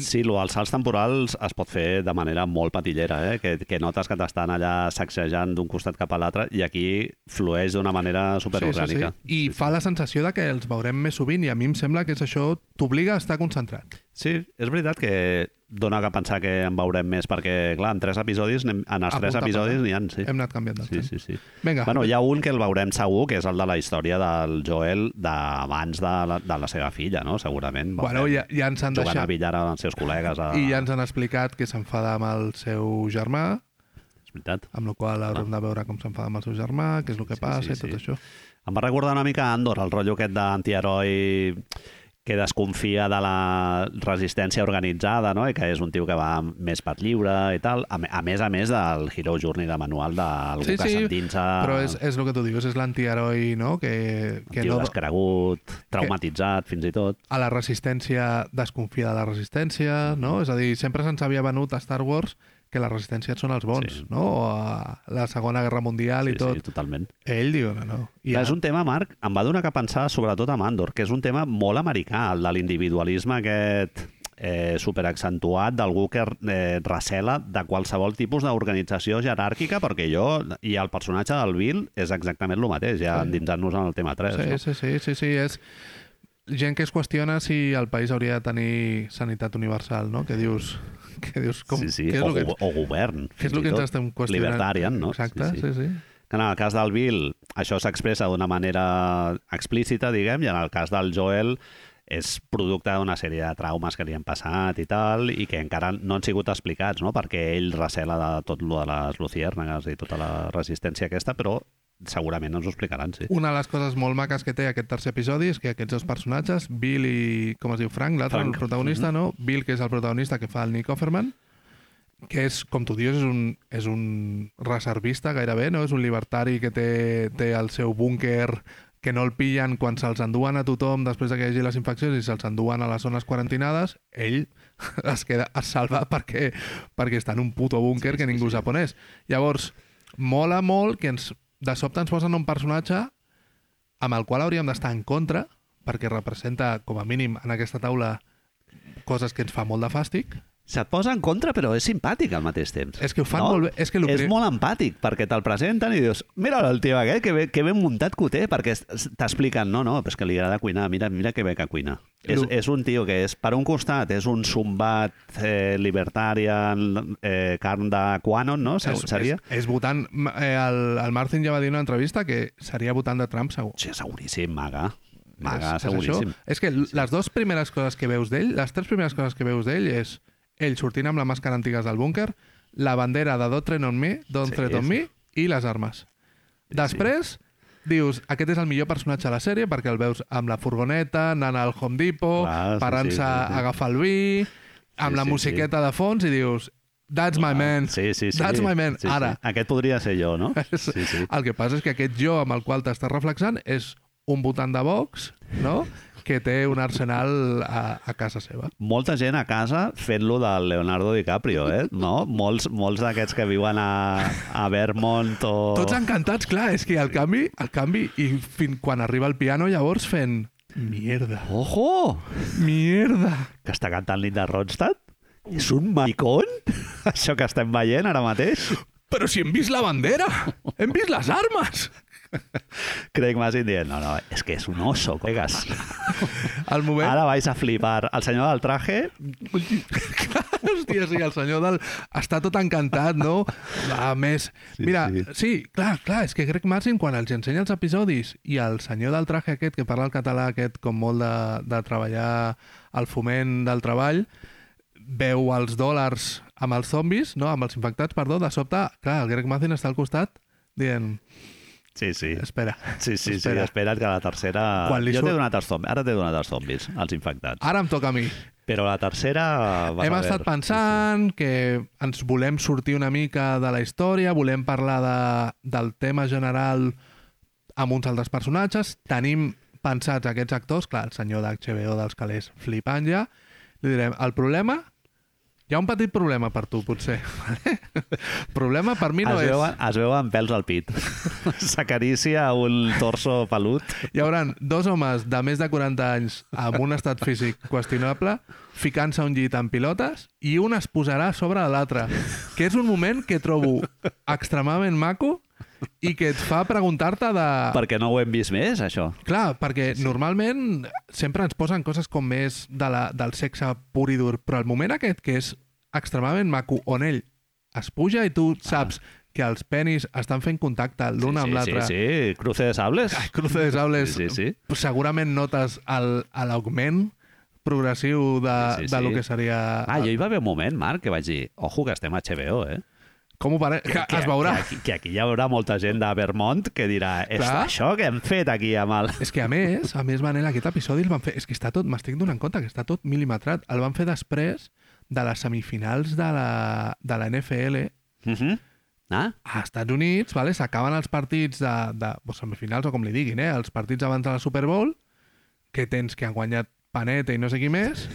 S1: Sí, lo dels salts temporals es pot fer de manera molt patillera, eh? que, que notes que t'estan allà sacsejant d'un costat cap a l'altre i aquí flueix d'una manera superorgànica.
S2: Sí, sí, sí. I fa la sensació de que els veurem més sovint i a mi em sembla que és això t'obliga a estar concentrat.
S1: Sí, és veritat que dona que pensar que en veurem més, perquè, clar, en tres episodis, anem- en els
S2: A
S1: tres episodis n'hi ha, sí.
S2: Hem anat canviant
S1: Sí, sí, sí.
S2: Vinga,
S1: Bueno, hi ha un que el veurem segur, que és el de la història del Joel d'abans de, la, de la seva filla, no? Segurament.
S2: bueno, ja, ja ens han
S1: Jugant a
S2: deixat...
S1: billar amb els seus col·legues. A...
S2: I ja ens han explicat que s'enfada amb el seu germà,
S1: És veritat.
S2: amb la qual cosa haurem de veure com s'enfada amb el seu germà, què és el que
S1: Sí,
S2: passa
S1: sí,
S2: i tot
S1: sí.
S2: això.
S1: Em va recordar una mica Andor, el rotllo aquest d'antiheroi que desconfia de la resistència organitzada, no? I que és un tio que va més per lliure i tal, a, a més a més del Hero Journey de manual d'algú
S2: Sí,
S1: que
S2: sí,
S1: s'endinsa
S2: Però és, és el que tu dius, és l'antiheroi, no? Que,
S1: un
S2: que
S1: tio
S2: no,
S1: descregut, traumatitzat fins i tot.
S2: a la resistència desconfia de la resistència, no? És a dir, sempre se'ns havia venut a Star Wars que la resistència són els bons,
S1: Sí.
S2: no? O a la Segona Guerra Mundial
S1: Sí,
S2: i tot.
S1: sí, totalment.
S2: Ell diu, no, no. I
S1: Clar,
S2: a-
S1: és un tema, Marc, em va donar que pensar sobretot amb Andor, que és un tema molt americà, el de l'individualisme aquest eh, superaccentuat d'algú que eh, recela de qualsevol tipus d'organització jeràrquica, perquè jo i el personatge del Bill és exactament el mateix, ja
S2: Sí.
S1: endinsant-nos en el tema 3.
S2: Sí,
S1: no?
S2: sí, sí, sí, sí, és gent que es qüestiona si el país hauria de tenir sanitat universal, no? Que dius, que dius com,
S1: sí, sí.
S2: què és
S1: O,
S2: el que,
S1: o govern.
S2: què és el que ens estem qüestionant?
S1: Libertarian, no?
S2: Exacte, sí, sí. sí.
S1: Que en el cas del Bill això s'expressa d'una manera explícita, diguem, i en el cas del Joel és producte d'una sèrie de traumes que li han passat i tal, i que encara no han sigut explicats, no? perquè ell recela de tot lo de les luciérnagas i tota la resistència aquesta, però segurament ens ho explicaran, sí.
S2: Una de les coses molt maques que té aquest tercer episodi és que aquests dos personatges, Bill i, com es diu, Frank, l'altre, el protagonista, no? Bill, que és el protagonista que fa el Nick Offerman, que és, com tu dius, és un, és un reservista gairebé, no? És un libertari que té, té el seu búnquer que no el pillen quan se'ls enduen a tothom després de que hi hagi les infeccions i se'ls enduen a les zones quarantinades, ell es queda es salva perquè, perquè està en un puto búnquer
S1: Sí,
S2: que
S1: sí,
S2: ningú
S1: sí.
S2: japonès. Llavors, mola molt que ens, de sobte ens posen un personatge amb el qual hauríem d'estar en contra perquè representa, com a mínim, en aquesta taula coses que ens fa molt de fàstic.
S1: Se't posa en contra, però és simpàtic al mateix temps.
S2: És que ho fan molt bé. És que
S1: és molt empàtic, perquè te'l presenten i dius, mira el tio aquest, que, bé, que ben muntat que ho té, perquè t'expliquen, no, no, és que li agrada cuinar, mira, mira que bé que cuina. És,
S2: Lo-
S1: és un tio que és, per un costat, és un zumbat eh, libertarian, eh, carn de Quanon, no? Se- Seria?
S2: És, és votant... Eh, el, el Martin ja va dir en una entrevista que seria votant de Trump, segur.
S1: Sí, seguríssim, maga. Maga,
S2: És- és
S1: seguríssim.
S2: això. És que les dues primeres coses que veus d'ell, les tres primeres coses que veus d'ell és ell sortint amb la màscara antigues del búnquer, la bandera de Don't Tread on Me, Don't
S1: Sí,
S2: Tread on
S1: sí.
S2: Me i les armes. Després, dius, aquest és el millor personatge de la sèrie perquè el veus amb la furgoneta, anant al Home Depot,
S1: Clar, sí,
S2: parant-se
S1: sí, sí, sí.
S2: a agafar el vi, amb
S1: Sí,
S2: la
S1: sí,
S2: musiqueta de fons i dius, that's my man,
S1: Sí, sí, sí.
S2: that's my man.
S1: Sí, sí.
S2: Ara,
S1: Aquest podria ser jo, no? Sí, sí.
S2: el que passa és que aquest jo amb el qual t'estàs reflexant és un votant de Vox, no?, que té un arsenal a, a casa seva.
S1: molta gent a casa fent-lo del Leonardo DiCaprio, eh? No? Molts, molts d'aquests que viuen a, a Vermont o...
S2: Tots encantats, clar, és que al canvi, al canvi, i fin, quan arriba el piano llavors fent mierda,
S1: Ojo!
S2: mierda.
S1: Que està cantant Linda Ronstadt? És un maricón? Això que estem veient ara mateix?
S2: Però si hem vist la bandera, hem vist les armes.
S1: Craig Mazin dient, no, no, és que és un oso, colegas.
S2: Al moment...
S1: Ara vais a flipar. El senyor del traje,
S2: Hòstia, sí, el senyor del... Està tot encantat, no? A més,
S1: Sí,
S2: mira,
S1: sí.
S2: sí. clar, clar, és que Greg Martin, quan els ensenya els episodis i el senyor del traje aquest, que parla el català aquest com molt de, de treballar al foment del treball, veu els dòlars amb els zombis, no? amb els infectats, perdó, de sobte, clar, el Greg Martin està al costat dient,
S1: Sí, sí.
S2: espera,
S1: Sí, sí, sí,
S2: Espera.
S1: espera't que la tercera...
S2: Quan li
S1: Jo t'he
S2: surt-
S1: donat els zombis, ara t'he donat els zombis, els infectats.
S2: ara em toca a mi.
S1: Però la tercera... vas
S2: Hem
S1: a
S2: estat pensant que ens volem sortir una mica de la història, volem parlar de, del tema general amb uns altres personatges, tenim pensats aquests actors, clar, el senyor d'HBO dels calés flipant ja, li direm, el problema, hi ha un petit problema per tu, potser. problema per mi no
S1: es,
S2: és...
S1: veuen, es veuen pèls al pit. S'acaricia un torso pelut.
S2: Hi hauran dos homes de més de 40 anys amb un estat físic qüestionable ficant-se un llit amb pilotes i un es posarà sobre l'altre, que és un moment que trobo extremadament maco i que et fa preguntar-te de...
S1: Perquè no ho hem vist més, això.
S2: Clar, perquè normalment sempre ens posen coses com més de la, del sexe pur i dur, però el moment aquest que és extremadament maco, on ell es puja i tu saps que els penis estan fent contacte l'un
S1: sí,
S2: amb
S1: sí,
S2: l'altre.
S1: Sí, sí, cruce de sables.
S2: Ai, cruce de sables.
S1: Sí, sí, sí.
S2: Segurament notes l'augment progressiu de,
S1: Sí, sí,
S2: de lo
S1: sí.
S2: que seria...
S1: Ah, jo hi va haver un moment, Marc, que vaig dir, ojo, que estem a HBO, eh?
S2: Com ho pare... Que, es veurà.
S1: Que aquí, que aquí hi haurà molta gent de Vermont que dirà, és
S2: Clar.
S1: això que hem fet aquí amb el...
S2: És que a més, a més, Manel, aquest episodi el van fer... És que està tot... M'estic donant compte que està tot mil·limetrat. El van fer després de les semifinals de la, de la NFL
S1: Uh -huh. Ah,
S2: a Estats Units, vale? s'acaben els partits de, de o semifinals o com li diguin, eh? els partits abans de la Super Bowl, que tens que han guanyat Paneta i no sé qui més,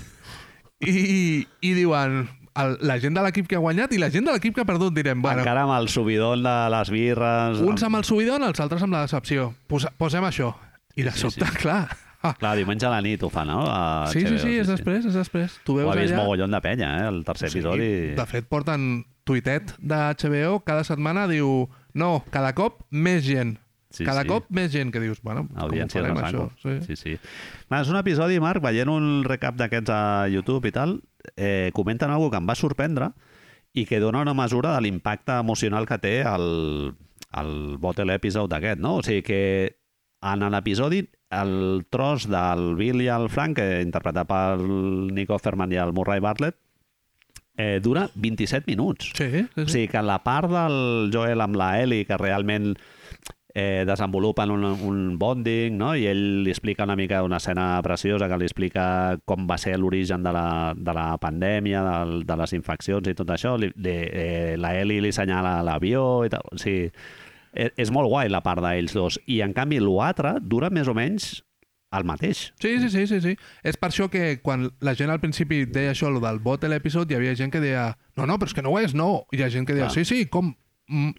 S2: i, i diuen el, la gent de l'equip que ha guanyat i la gent de l'equip que ha perdut, direm, bueno,
S1: encara amb el subidon de les birres...
S2: uns amb el subidon, els altres amb la decepció. Posa, posem això. I de
S1: Sí,
S2: sobte,
S1: sí.
S2: clar... Ah,
S1: Clar, diumenge a la nit ho fa, no? A
S2: sí, sí, sí, és després, és després. Tu
S1: Ho
S2: veus
S1: ha vist
S2: allà...
S1: mogollon de penya, eh? El tercer episodi...
S2: De fet, porten tuitet de HBO, cada setmana diu no, cada cop més gent.
S1: Sí,
S2: cada
S1: sí.
S2: cop més gent que dius, bueno, com ho
S1: Audiència
S2: farem, això? Sí.
S1: Sí, sí. Va, és un episodi, Marc, veient un recap d'aquests a YouTube i tal, eh, comenten alguna que em va sorprendre i que dona una mesura de l'impacte emocional que té el, el bottle episode aquest, no? O sigui que en l'episodi, el tros del Bill i el Frank, eh, interpretat pel Nico Offerman i el Murray Bartlett, eh, dura 27 minuts.
S2: Sí, sí,
S1: O
S2: sí.
S1: sigui que la part del Joel amb la Ellie, que realment eh, desenvolupen un, un bonding, no? i ell li explica una mica una escena preciosa que li explica com va ser l'origen de, la, de la pandèmia, del, de les infeccions i tot això. Li, li, eh, la Ellie li senyala l'avió i tal. O sigui, és, és molt guai la part d'ells dos. I, en canvi, l'altre dura més o menys el mateix.
S2: Sí, sí, sí, sí, sí. És per això que quan la gent al principi deia això, lo del bot de l'episodi, hi havia gent que deia no, no, però és que no ho és, no. I hi ha gent que deia,
S1: Clar.
S2: sí, sí, com...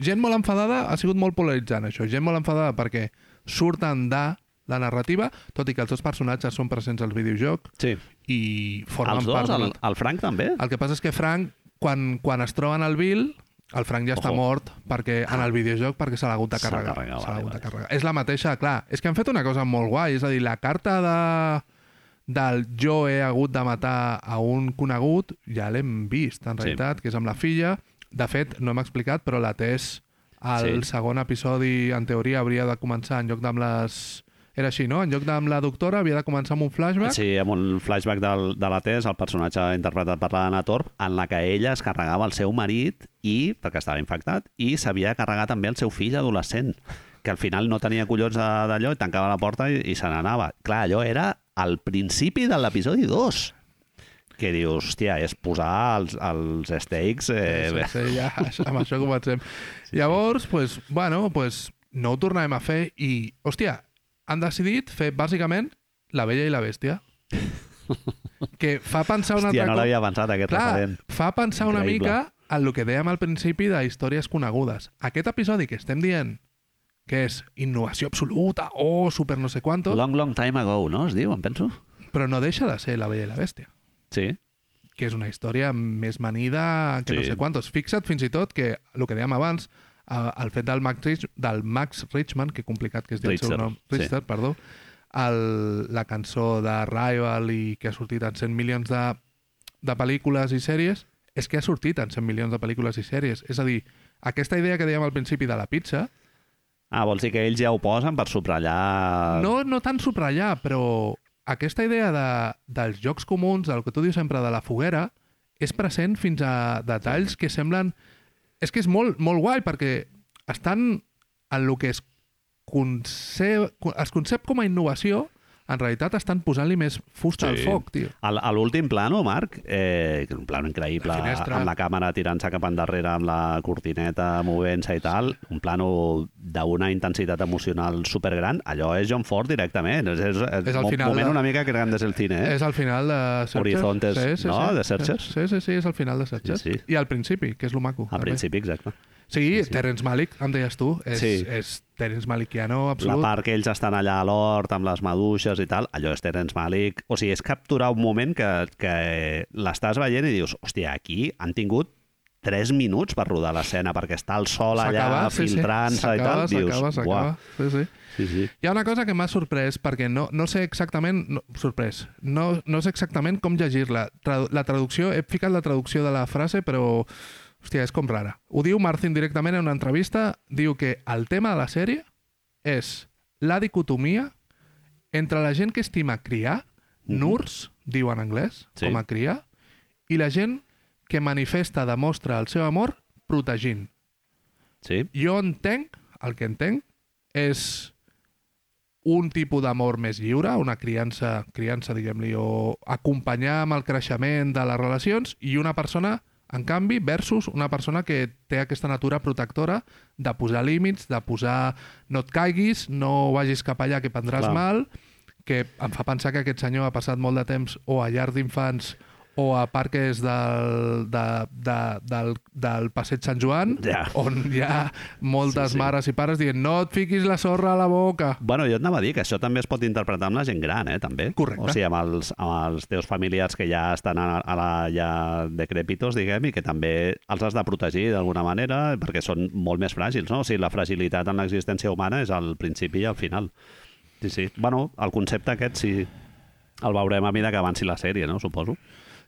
S2: Gent molt enfadada ha sigut molt polaritzant, això. Gent molt enfadada perquè surten de la narrativa, tot i que els dos personatges són presents al videojoc
S1: Sí.
S2: i formen
S1: Els dos,
S2: part...
S1: el, el Frank també?
S2: El que passa és que Frank, quan, quan es troben al Bill, el Frank ja està
S1: Ojo.
S2: mort perquè en el videojoc perquè se l'ha hagut de carregar. l'ha
S1: vale,
S2: hagut de
S1: vale.
S2: carregar. És la mateixa, clar. És que han fet una cosa molt guai, és a dir, la carta de del jo he hagut de matar a un conegut ja l'hem vist, en
S1: Sí.
S2: realitat, que és amb la filla. De fet, no hem explicat, però la Tess, al
S1: Sí.
S2: segon episodi, en teoria, hauria de començar en lloc d'amb les... Era així, no? En lloc d'amb la doctora, havia de començar amb un flashback.
S1: Sí, amb un flashback del, de la Tess, el personatge interpretat per l'Anna Torp, en la que ella es carregava el seu marit i, perquè estava infectat, i s'havia de carregar també el seu fill adolescent, que al final no tenia collons d'allò i tancava la porta i, i se n'anava. Clar, allò era al principi de l'episodi 2 que dius, hòstia, és posar els, els stakes... Eh,
S2: Sí, sí, ja, això- amb això comencem. Llavors, pues, bueno, pues, no ho tornarem a fer i, hòstia, han decidit fer bàsicament La Bella i la Bèstia. que fa pensar una
S1: Hòstia,
S2: altra
S1: no l'havia pensat, aquest
S2: Clar,
S1: referent.
S2: fa pensar una
S1: Increïble.
S2: mica en el que dèiem al principi de històries conegudes. Aquest episodi que estem dient que és innovació absoluta o super no sé quantos,
S1: Long, long time ago, no? Es diu, em penso?
S2: però no deixa de ser La Bella i la Bèstia.
S1: Sí.
S2: que és una història més manida que no
S1: Sí.
S2: sé quantos. Fixa't fins i tot que, el que dèiem abans, eh, el fet del Max, Rich, del Max Richman, que complicat que es diu el seu
S1: Richter,
S2: nom,
S1: sí.
S2: Richter, perdó, el, la cançó de Rival i que ha sortit en 100 milions de, de pel·lícules i sèries, és que ha sortit en 100 milions de pel·lícules i sèries. És a dir, aquesta idea que dèiem al principi de la pizza,
S1: Ah, vols dir que ells ja ho posen per subratllar...
S2: no, no tant subratllar, però aquesta idea de, dels jocs comuns, del que tu dius sempre de la foguera, és present fins a detalls que semblen... És que és molt, molt guai, perquè estan en el que es concep, es concep com a innovació, en realitat estan posant-li més fusta al
S1: Sí.
S2: foc, tio.
S1: Al- A l'últim plano, Marc, eh, que és un plano increïble,
S2: La finestra.
S1: amb la càmera tirant-se cap endarrere amb la cortineta movent-se i tal, un plano d'una intensitat emocional supergran, allò és John Ford directament. És, és, és,
S2: És al
S1: un
S2: final
S1: moment
S2: de-
S1: una mica que grandes el cine, eh?
S2: És al final de Searchers.
S1: Horizontes, no? De Searchers.
S2: Sí, sí, sí, és al final de Searchers.
S1: Sí, sí.
S2: I al principi, que és lo maco.
S1: Al
S2: també.
S1: principi, exacte.
S2: Sí,
S1: Sí, sí.
S2: Terence Malick, em deies tu, és,
S1: Sí.
S2: és Terence Malickiano
S1: La
S2: absolut.
S1: part que ells estan allà a l'hort amb les maduixes i tal, allò és Terence Malick. O sigui, és capturar un moment que, que l'estàs veient i dius, hòstia, aquí han tingut 3 minuts per rodar l'escena perquè està el sol allà
S2: sí, sí.
S1: filtrant-se i tal. Dius,
S2: s'acaba. Sí, sí.
S1: Sí, sí.
S2: Hi ha una cosa que m'ha sorprès, perquè no, no sé exactament... No, sorprès. No, no sé exactament com llegir-la. Tradu la traducció... He ficat la traducció de la frase, però... Hòstia, és com rara. Ho diu Martin directament en una entrevista. Diu que el tema de la sèrie és la dicotomia entre la gent que estima criar,
S1: Mhm.
S2: nurs, diu en anglès,
S1: Sí.
S2: com a criar, i la gent que manifesta, demostra el seu amor protegint.
S1: Sí,
S2: Jo entenc, el que entenc, és un tipus d'amor més lliure, una criança, criança diguem-li, o acompanyar amb el creixement de les relacions, i una persona, en canvi, versus una persona que té aquesta natura protectora de posar límits, de posar no et caiguis, no vagis cap allà que prendràs
S1: Clar.
S2: mal, que em fa pensar que aquest senyor ha passat molt de temps o a llar d'infants o a parques del, de, de, del, del Passeig Sant Joan,
S1: Ja.
S2: on hi ha moltes
S1: Sí, sí.
S2: mares i pares dient no et fiquis la sorra a la boca.
S1: Bueno, jo et anava a dir que això també es pot interpretar amb la gent gran, eh, també.
S2: Correcte.
S1: O sigui, amb els, amb els teus familiars que ja estan a, a la, ja decrèpitos, diguem, i que també els has de protegir d'alguna manera perquè són molt més fràgils, no? O sigui, la fragilitat en l'existència humana és al principi i al final. Sí, sí. Bueno, el concepte aquest sí el veurem a mesura que avanci la sèrie, no? Suposo.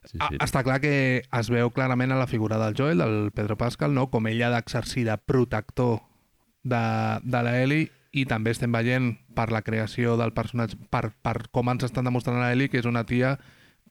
S1: Sí,
S2: Ah,
S1: sí.
S2: Està clar que es veu clarament a la figura del Joel, del Pedro Pascal, no? com ell ha d'exercir de protector de, de la Ellie i també estem veient per la creació del personatge, per, per com ens estan demostrant a Ellie, que és una tia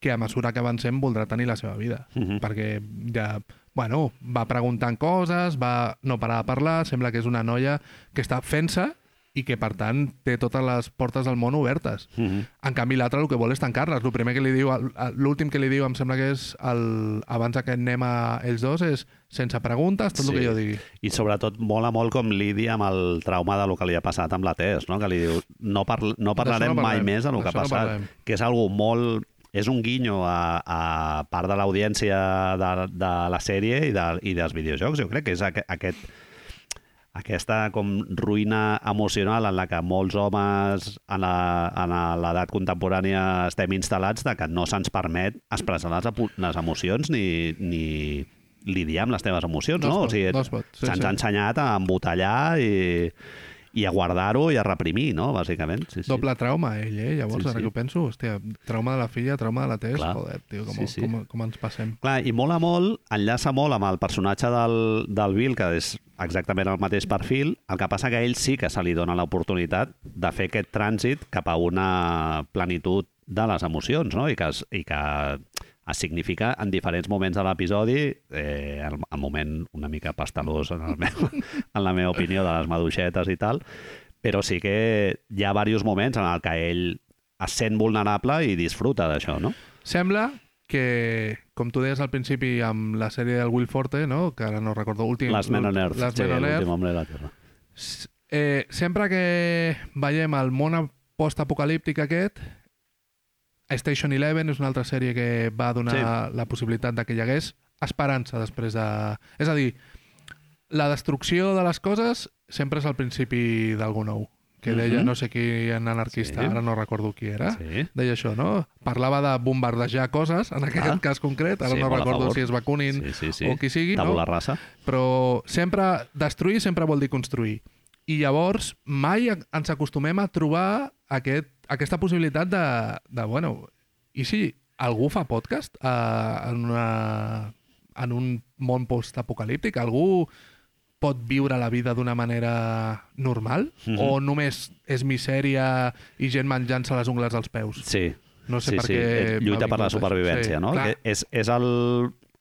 S2: que a mesura que avancem voldrà tenir la seva vida.
S1: Mhm.
S2: Perquè ja, bueno, va preguntant coses, va no parar de parlar, sembla que és una noia que està fent-se i que, per tant, té totes les portes del món obertes.
S1: Mhm.
S2: En canvi, l'altre el que vol és tancar-les. El primer que li diu, l'últim que li diu, em sembla que és el, abans que anem a ells dos, és sense preguntes, tot
S1: Sí.
S2: el que jo digui.
S1: I sobretot mola molt com lidia amb el trauma de lo que li ha passat amb la Tess, no? que li diu no, parl no parlarem
S2: no
S1: mai més de lo que ha
S2: no
S1: passat,
S2: parlem.
S1: que és algo molt és un guinyo a, a part de l'audiència de, de la sèrie i, de, i dels videojocs. Jo crec que és aqu aquest, aquesta com ruïna emocional en la que molts homes en l'edat contemporània estem instal·lats de que no se'ns permet expressar les, les emocions ni, ni lidiar amb les teves emocions,
S2: No
S1: no?
S2: pot,
S1: o sigui,
S2: pot, sí,
S1: se'ns
S2: sí.
S1: ha ensenyat a embotellar i, i a guardar-ho i a reprimir, no? Bàsicament. Sí, sí.
S2: Doble trauma, ell, eh? Llavors,
S1: Sí,
S2: ara
S1: sí.
S2: que ho penso, hòstia, trauma de la filla, trauma de la Tess,
S1: Clar.
S2: joder, tio, com,
S1: Sí, sí.
S2: com, com ens passem.
S1: Clar, i mola molt, enllaça molt amb el personatge del, del Bill, que és exactament el mateix perfil, el que passa que a ell sí que se li dona l'oportunitat de fer aquest trànsit cap a una plenitud de les emocions, no? I que, i que significa en diferents moments de l'episodi, eh, el, el moment una mica pastelós en, el meu, en la meva opinió de les maduixetes i tal, però sí que hi ha diversos moments en el que ell es sent vulnerable i disfruta d'això, no?
S2: Sembla que, com tu deies al principi amb la sèrie del Will Forte, no? que ara no recordo, últim...
S1: Last Man on Earth.
S2: Last
S1: sí,
S2: Man on Earth,
S1: l'últim hombre de la Terra.
S2: Eh, sempre que veiem el món post-apocalíptic aquest, Station Eleven és una altra sèrie que va donar sí. la possibilitat de que hi hagués esperança després de... És a dir, la destrucció de les coses sempre és al principi d'algú nou. Que deia,
S1: Mhm.
S2: no sé qui, en anarquista,
S1: Sí.
S2: ara no recordo qui era,
S1: Sí.
S2: deia això, no? Parlava de bombardejar coses, en aquest
S1: Ah.
S2: cas concret, ara
S1: Sí,
S2: no recordo si és Bakunin
S1: Sí, sí, sí.
S2: o qui sigui, no?
S1: Tabula rasa.
S2: però sempre destruir sempre vol dir construir. I llavors mai ens acostumem a trobar aquest, aquesta possibilitat de, de, bueno, i si algú fa podcast uh, en, una, en un món post-apocalíptic? Algú pot viure la vida d'una manera normal?
S1: Mhm.
S2: O només és misèria i gent menjant-se les ungles als peus?
S1: Sí.
S2: No sé
S1: sí,
S2: per
S1: sí.
S2: què
S1: Eh, Lluita per la supervivència,
S2: Sí,
S1: no?
S2: clar.
S1: Que és, és el,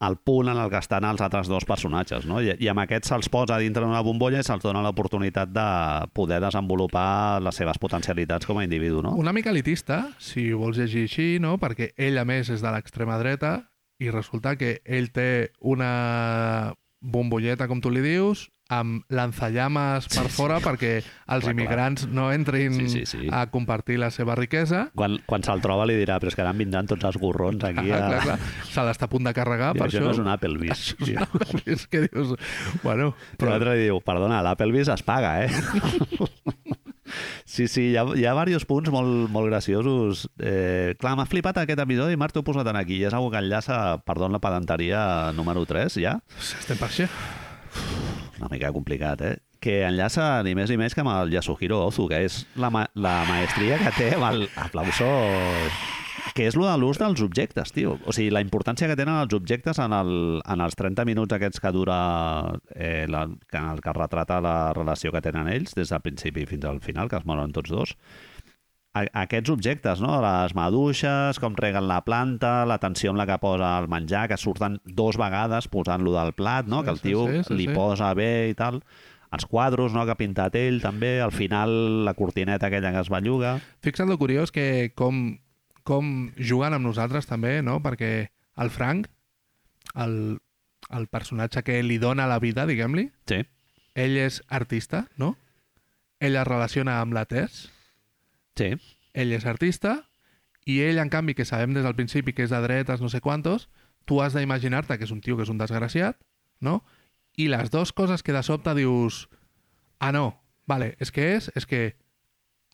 S1: el punt en el que estan els altres dos personatges, no? I, i amb aquests se'ls posa dintre d'una bombolla i se'ls dona l'oportunitat de poder desenvolupar les seves potencialitats com a individu, no?
S2: Una mica elitista, si ho vols llegir així, no? perquè ell, a més, és de l'extrema dreta i resulta que ell té una bombolleta, com tu li dius, amb lanzallames per
S1: Sí, sí.
S2: fora perquè els
S1: Clar, clar.
S2: immigrants no entrin
S1: Sí, sí, sí.
S2: a compartir la seva riquesa.
S1: Quan, quan se'l troba li dirà però és que ara em vindran tots els gorrons aquí
S2: Ah,
S1: a...
S2: clar, clar. Se l'està a punt de carregar
S1: I
S2: per
S1: això,
S2: això.
S1: no és un Applebee's.
S2: Això és una Applebee's que dius... Bueno,
S1: Però l'altre li diu, perdona, l'Applebee's es paga, eh? sí, sí, hi ha, hi ha diversos punts molt, molt graciosos. Eh, clar, m'ha flipat aquest episodi i Marc t'ho he posat en aquí. I és una que enllaça, perdó, la pedanteria número 3, ja?
S2: estem per això.
S1: Una mica complicat, eh? Que enllaça ni més ni menys que amb el Yasuhiro Ozu, que és la, ma la maestria que té amb el que és lo de l'ús dels objectes, tio. O sigui, la importància que tenen els objectes en, el, en els 30 minuts aquests que dura eh, la, que, el que retrata la relació que tenen ells des del principi fins al final, que es moren tots dos. A, aquests objectes, no? les maduixes, com reguen la planta, l'atenció amb la que posa el menjar, que surten dos vegades posant-lo del plat, no?
S2: Sí,
S1: que el
S2: sí,
S1: tio
S2: sí, sí,
S1: li
S2: sí.
S1: posa bé i tal. Els quadros no? que ha pintat ell, també. Al final, la cortineta aquella que es belluga.
S2: Fixa't lo curiós que com, com juguen amb nosaltres també, no? Perquè el Frank, el, el personatge que li dona la vida, diguem-li,
S1: Sí.
S2: ell és artista, no? Ell es relaciona amb la Tess,
S1: Sí.
S2: ell és artista, i ell, en canvi, que sabem des del principi que és de dretes, no sé quantos, tu has d'imaginar-te que és un tio que és un desgraciat, no? I les dues coses que de sobte dius ah, no, vale, és que és, és que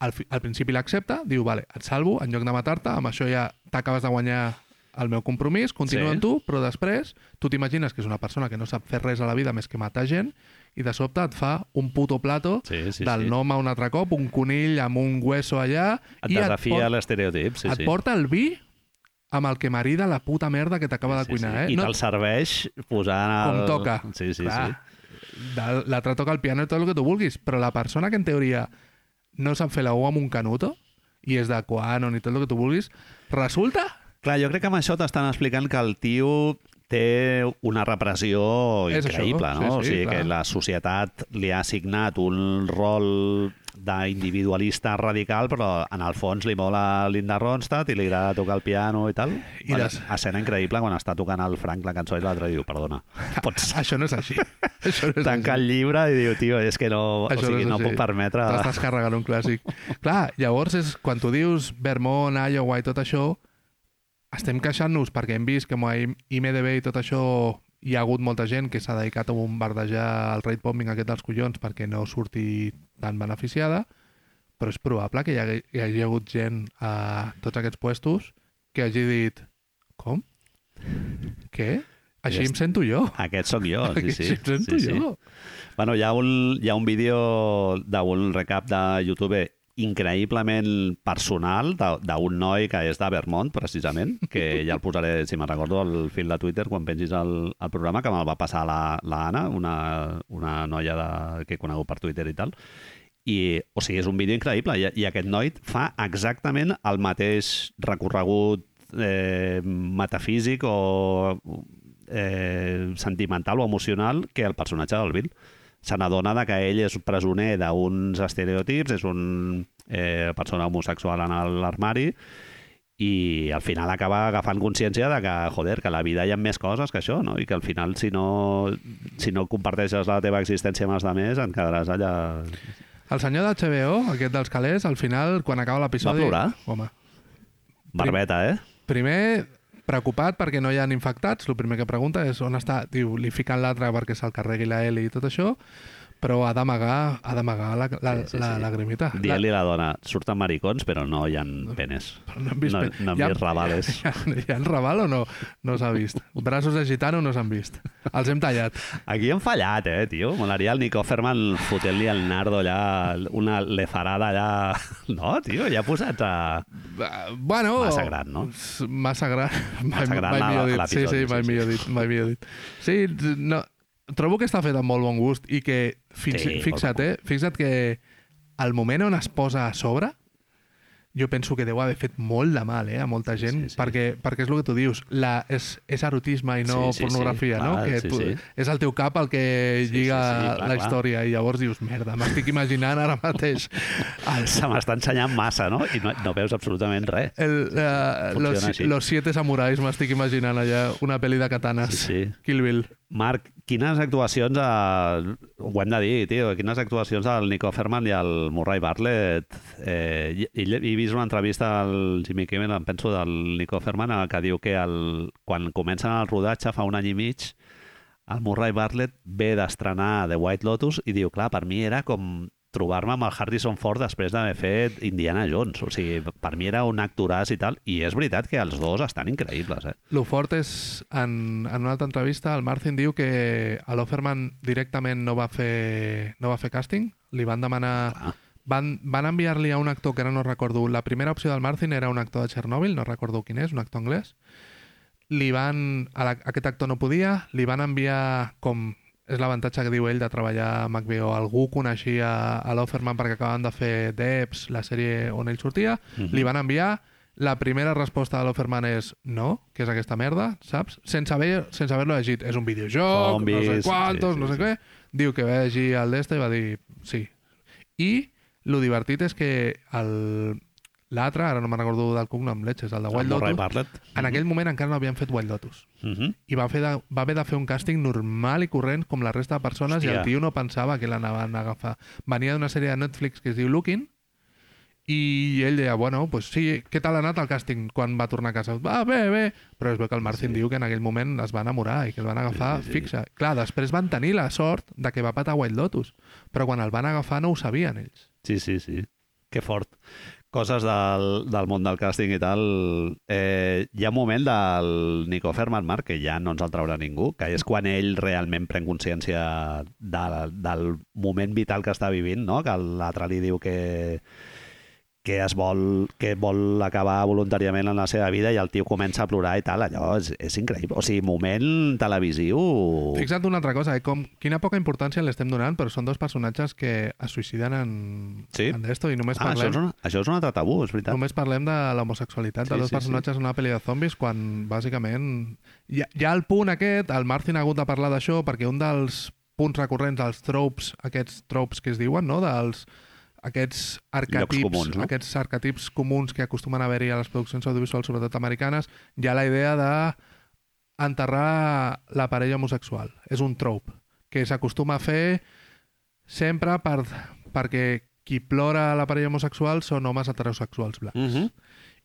S2: al, fi, al principi l'accepta, diu, vale, et salvo, en lloc de matar-te, amb això ja t'acabes de guanyar el meu compromís, continua
S1: Sí.
S2: amb tu, però després tu t'imagines que és una persona que no sap fer res a la vida més que matar gent i de sobte et fa un puto plato
S1: Sí, sí,
S2: del
S1: sí.
S2: nom a un altre cop, un conill amb un hueso allà
S1: Et
S2: i
S1: desafia l'estereotip, sí,
S2: et
S1: sí.
S2: porta el vi amb el que marida la puta merda que t'acaba de
S1: sí,
S2: cuinar,
S1: sí.
S2: eh?
S1: I te'l serveix posant el...
S2: com toca.
S1: Sí, sí,
S2: Clar,
S1: sí.
S2: de- L'altre toca el piano i tot el que tu vulguis, però la persona que en teoria no sap fer la U amb un canuto i és de Quanon i tot el que tu vulguis, resulta
S1: Clar, jo crec que amb això t'estan explicant que el tio té una repressió
S2: És
S1: increïble,
S2: això,
S1: no?
S2: sí, sí,
S1: o sigui,
S2: clar.
S1: que la societat li ha assignat un rol d'individualista radical, però en el fons li mola Linda Ronstadt i li agrada tocar el piano i tal.
S2: I les-
S1: Escena increïble quan està tocant el Frank la cançó i l'altre diu, perdona, pots
S2: Això no és així. Això no és
S1: tancar
S2: així.
S1: el llibre i diu, tio, és que no, o
S2: Això
S1: sigui,
S2: és
S1: no
S2: així.
S1: puc permetre...
S2: T'estàs carregant un clàssic. Clar, llavors, és, quan tu dius Vermont, Iowa i tot això, estem queixant-nos perquè hem vist que amb IMDB i tot això hi ha hagut molta gent que s'ha dedicat a bombardejar el rate bombing aquest dels collons perquè no surti tan beneficiada, però és probable que hi hagi, hi hagi hagut gent a tots aquests puestos que hagi dit com? Què? Així em sento jo.
S1: Aquest sóc jo, sí,
S2: Així
S1: sí.
S2: em sento
S1: sí, sí.
S2: jo.
S1: Bueno, hi ha un, hi ha un vídeo d'un recap de YouTube increïblement personal d'un noi que és de Vermont, precisament, que ja el posaré, si me'n recordo, al fil de Twitter quan pengis el, el programa, que me'l va passar la, la Anna, una, una noia de, que he conegut per Twitter i tal, i, o sigui, és un vídeo increïble i, i aquest noi fa exactament el mateix recorregut eh, metafísic o eh, sentimental o emocional que el personatge del Bill. Se n'adona de que ell és presoner d'uns estereotips, és un eh, persona homosexual en l'armari i al final acaba agafant consciència de que, joder, que a la vida hi ha més coses que això, no? I que al final, si no, si no comparteixes la teva existència amb els altres, et quedaràs allà...
S2: El senyor d'HBO, aquest dels calés, al final, quan acaba l'episodi...
S1: Va plorar?
S2: Home,
S1: Barbeta, eh?
S2: primer preocupat perquè no hi ha infectats, el primer que pregunta és on està, diu, li fiquen l'altre perquè se'l carregui la L i tot això, però ha d'amagar ha d'amagar la, la,
S1: Sí, sí,
S2: la
S1: sí.
S2: lagrimita.
S1: Dient-li a la dona, surten maricons, però no hi ha penes.
S2: Però no hem vist...
S1: No,
S2: pe-
S1: no hem
S2: Hi ha-
S1: vist rabales.
S2: Hi ha, hi ha raval o no? No s'ha vist. Braços de gitano no s'han vist. Els hem tallat.
S1: Aquí hem fallat, eh, tio? Molaria el Nico Ferman fotent-li al nardo allà, una lefarada allà... No, tio, ja posats a...
S2: Bueno...
S1: Massa gran, no?
S2: Massa gran. Mai,
S1: Massa gran
S2: mai
S1: la-
S2: millor dit. Sí, sí, mai
S1: sí, sí.
S2: millor dit. Mai millor dit. Sí, no, trobo que està fet amb molt bon gust i que, fins,
S1: Sí,
S2: fixa't, eh, fixa't que al moment on es posa a sobre, jo penso que deu haver fet molt de mal eh, a molta gent,
S1: Sí, sí.
S2: Perquè, perquè és el que tu dius, la, és, és erotisme i no
S1: Sí, sí, sí,
S2: pornografia, no?
S1: clar,
S2: Que
S1: sí,
S2: tu,
S1: sí.
S2: És el teu cap el que
S1: Sí,
S2: lliga
S1: sí, sí, clar,
S2: la
S1: clar.
S2: història i llavors dius, merda, m'estic imaginant ara mateix el,
S1: Se m'està ensenyant massa, no? I no, no veus absolutament res.
S2: El, uh,
S1: Funciona
S2: los,
S1: així.
S2: los siete samurais, m'estic imaginant allà, una pel·li de katanes.
S1: Sí, sí.
S2: Kill Bill.
S1: Marc, quines actuacions, a... ho hem de dir, tio, quines actuacions del Nico Ferman i el Murray Bartlett. Eh, i he vist una entrevista al Jimmy Kimmel, em penso, del Nico Ferman, que diu que el, quan comencen el rodatge, fa un any i mig, el Murray Bartlett ve d'estrenar The White Lotus i diu, clar, per mi era com trobar-me amb el Harrison Ford després d'haver fet Indiana Jones. O sigui, per mi era un actoràs i tal, i és veritat que els dos estan increïbles, eh?
S2: Lo fort és, en, en una altra entrevista, el Martin diu que a l'Offerman directament no va fer, no va fer càsting, li van demanar...
S1: Clar.
S2: Van, van enviar-li a un actor que ara no recordo. La primera opció del Martin era un actor de Chernobyl, no recordo quin és, un actor anglès. Li van... A la, aquest actor no podia, li van enviar com és l'avantatge que diu ell de treballar amb HBO. Algú coneixia a l'Offerman perquè acabaven de fer Debs, la sèrie on ell sortia,
S1: Mhm.
S2: li van enviar la primera resposta de l'Offerman és no, que és aquesta merda, saps? Sense haver- sense haver-lo llegit. És un videojoc,
S1: Zombis,
S2: no sé quantos,
S1: sí, sí,
S2: no sé
S1: sí.
S2: què. Diu que va llegir el d'este i va dir sí. I lo divertit és que el- l'altre, ara no me'n recordo del cognom, Leches, el de Wild
S1: El
S2: Lotus,
S1: Bartlett.
S2: en aquell moment encara no havien fet Wild Lotus.
S1: Mhm.
S2: I va, fer de, va haver de fer un càsting normal i corrent com la resta de persones i
S1: Hòstia.
S2: el tio no pensava que l'anaven a agafar. Venia d'una sèrie de Netflix que es diu Looking i ell deia, bueno, pues sí, què tal ha anat el càsting quan va tornar a casa? Va, bé, bé, però es veu que el Martin
S1: Sí.
S2: diu que en aquell moment es va enamorar i que el van agafar
S1: Sí, sí, sí.
S2: fixa. Clar, després van tenir la sort de que va patar Wild Lotus, però quan el van agafar no ho sabien ells.
S1: Sí, sí, sí. Que fort. Coses del, del món del càsting i tal. Eh, hi ha un moment del Nico Ferman, Marc, que ja no ens el traurà ningú, que és quan ell realment pren consciència de, del moment vital que està vivint, no? que l'altre li diu que que es vol, que vol acabar voluntàriament en la seva vida i el tio comença a plorar i tal, allò és, és increïble. O sigui, moment televisiu...
S2: Fixa't una altra cosa, eh? Com, quina poca importància li estem donant, però són dos personatges que es suïciden en,
S1: Sí?
S2: en esto i només
S1: Ah, això
S2: parlem...
S1: és, un, això és un altre tabú, és veritat.
S2: Només parlem de l'homosexualitat
S1: Sí,
S2: de dos
S1: sí,
S2: personatges en una pel·li de zombis quan, bàsicament... Hi ha el punt aquest, el Martin ha hagut de parlar d'això perquè un dels punts recurrents, els tropes, aquests tropes que es diuen, no?, dels aquests arquetips,
S1: comuns, no?
S2: aquests arquetips comuns que acostumen a haver-hi a les produccions audiovisuals, sobretot americanes, hi ha la idea de enterrar la parella homosexual. És un trope que s'acostuma a fer sempre per, perquè qui plora a la parella homosexual són homes heterosexuals blancs.
S1: Uh -huh.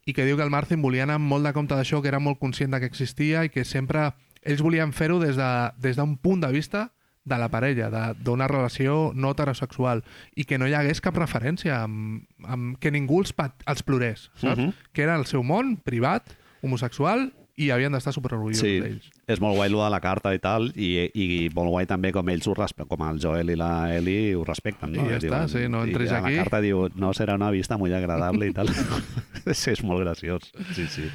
S2: I que diu que el Martin volia anar molt de compte d'això, que era molt conscient de que existia i que sempre ells volien fer-ho des d'un de, des d'un punt de vista de la parella, d'una relació no heterosexual, i que no hi hagués cap referència, amb, amb que ningú els, pat, els plorés, saps?
S1: Mhm.
S2: Que era el seu món privat, homosexual, i havien d'estar superorgullosos
S1: Sí,
S2: d'ells.
S1: és molt guai lo de la carta i tal, i, i molt guai també com ells ho respe- com el Joel i la Eli ho respecten. No?
S2: I ja està, sí, no
S1: i
S2: entris aquí.
S1: La carta diu, no serà una vista molt agradable i tal. sí, és molt graciós. Sí, sí.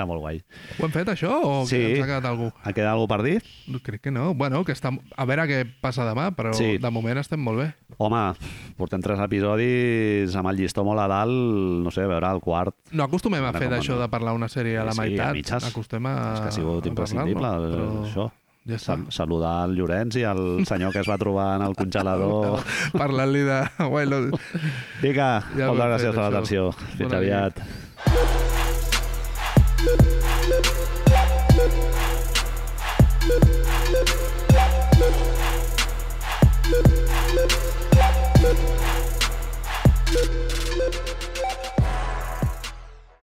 S1: Està molt guai.
S2: Ho hem fet, això, o
S1: Sí.
S2: que ens ha quedat algú?
S1: Ha quedat alguna per dir?
S2: Crec que no. Bueno, que està... a veure què passa demà, però
S1: Sí.
S2: de moment estem molt bé.
S1: Home, portem tres episodis amb el llistó molt a dalt, no sé, a veure el quart.
S2: No acostumem a fer d'això
S1: no.
S2: de parlar una sèrie a la
S1: Sí, sí,
S2: meitat.
S1: a mitges.
S2: Acostumem a...
S1: És que ha sigut imprescindible,
S2: parlar-ne, però
S1: això.
S2: Ja està.
S1: Sal saludar el Llorenç i el senyor que es va trobar en el congelador.
S2: Parlant-li de... Bueno,
S1: Vinga,
S2: Ja
S1: moltes gràcies per l'atenció. Fins
S2: Bona nit.
S1: you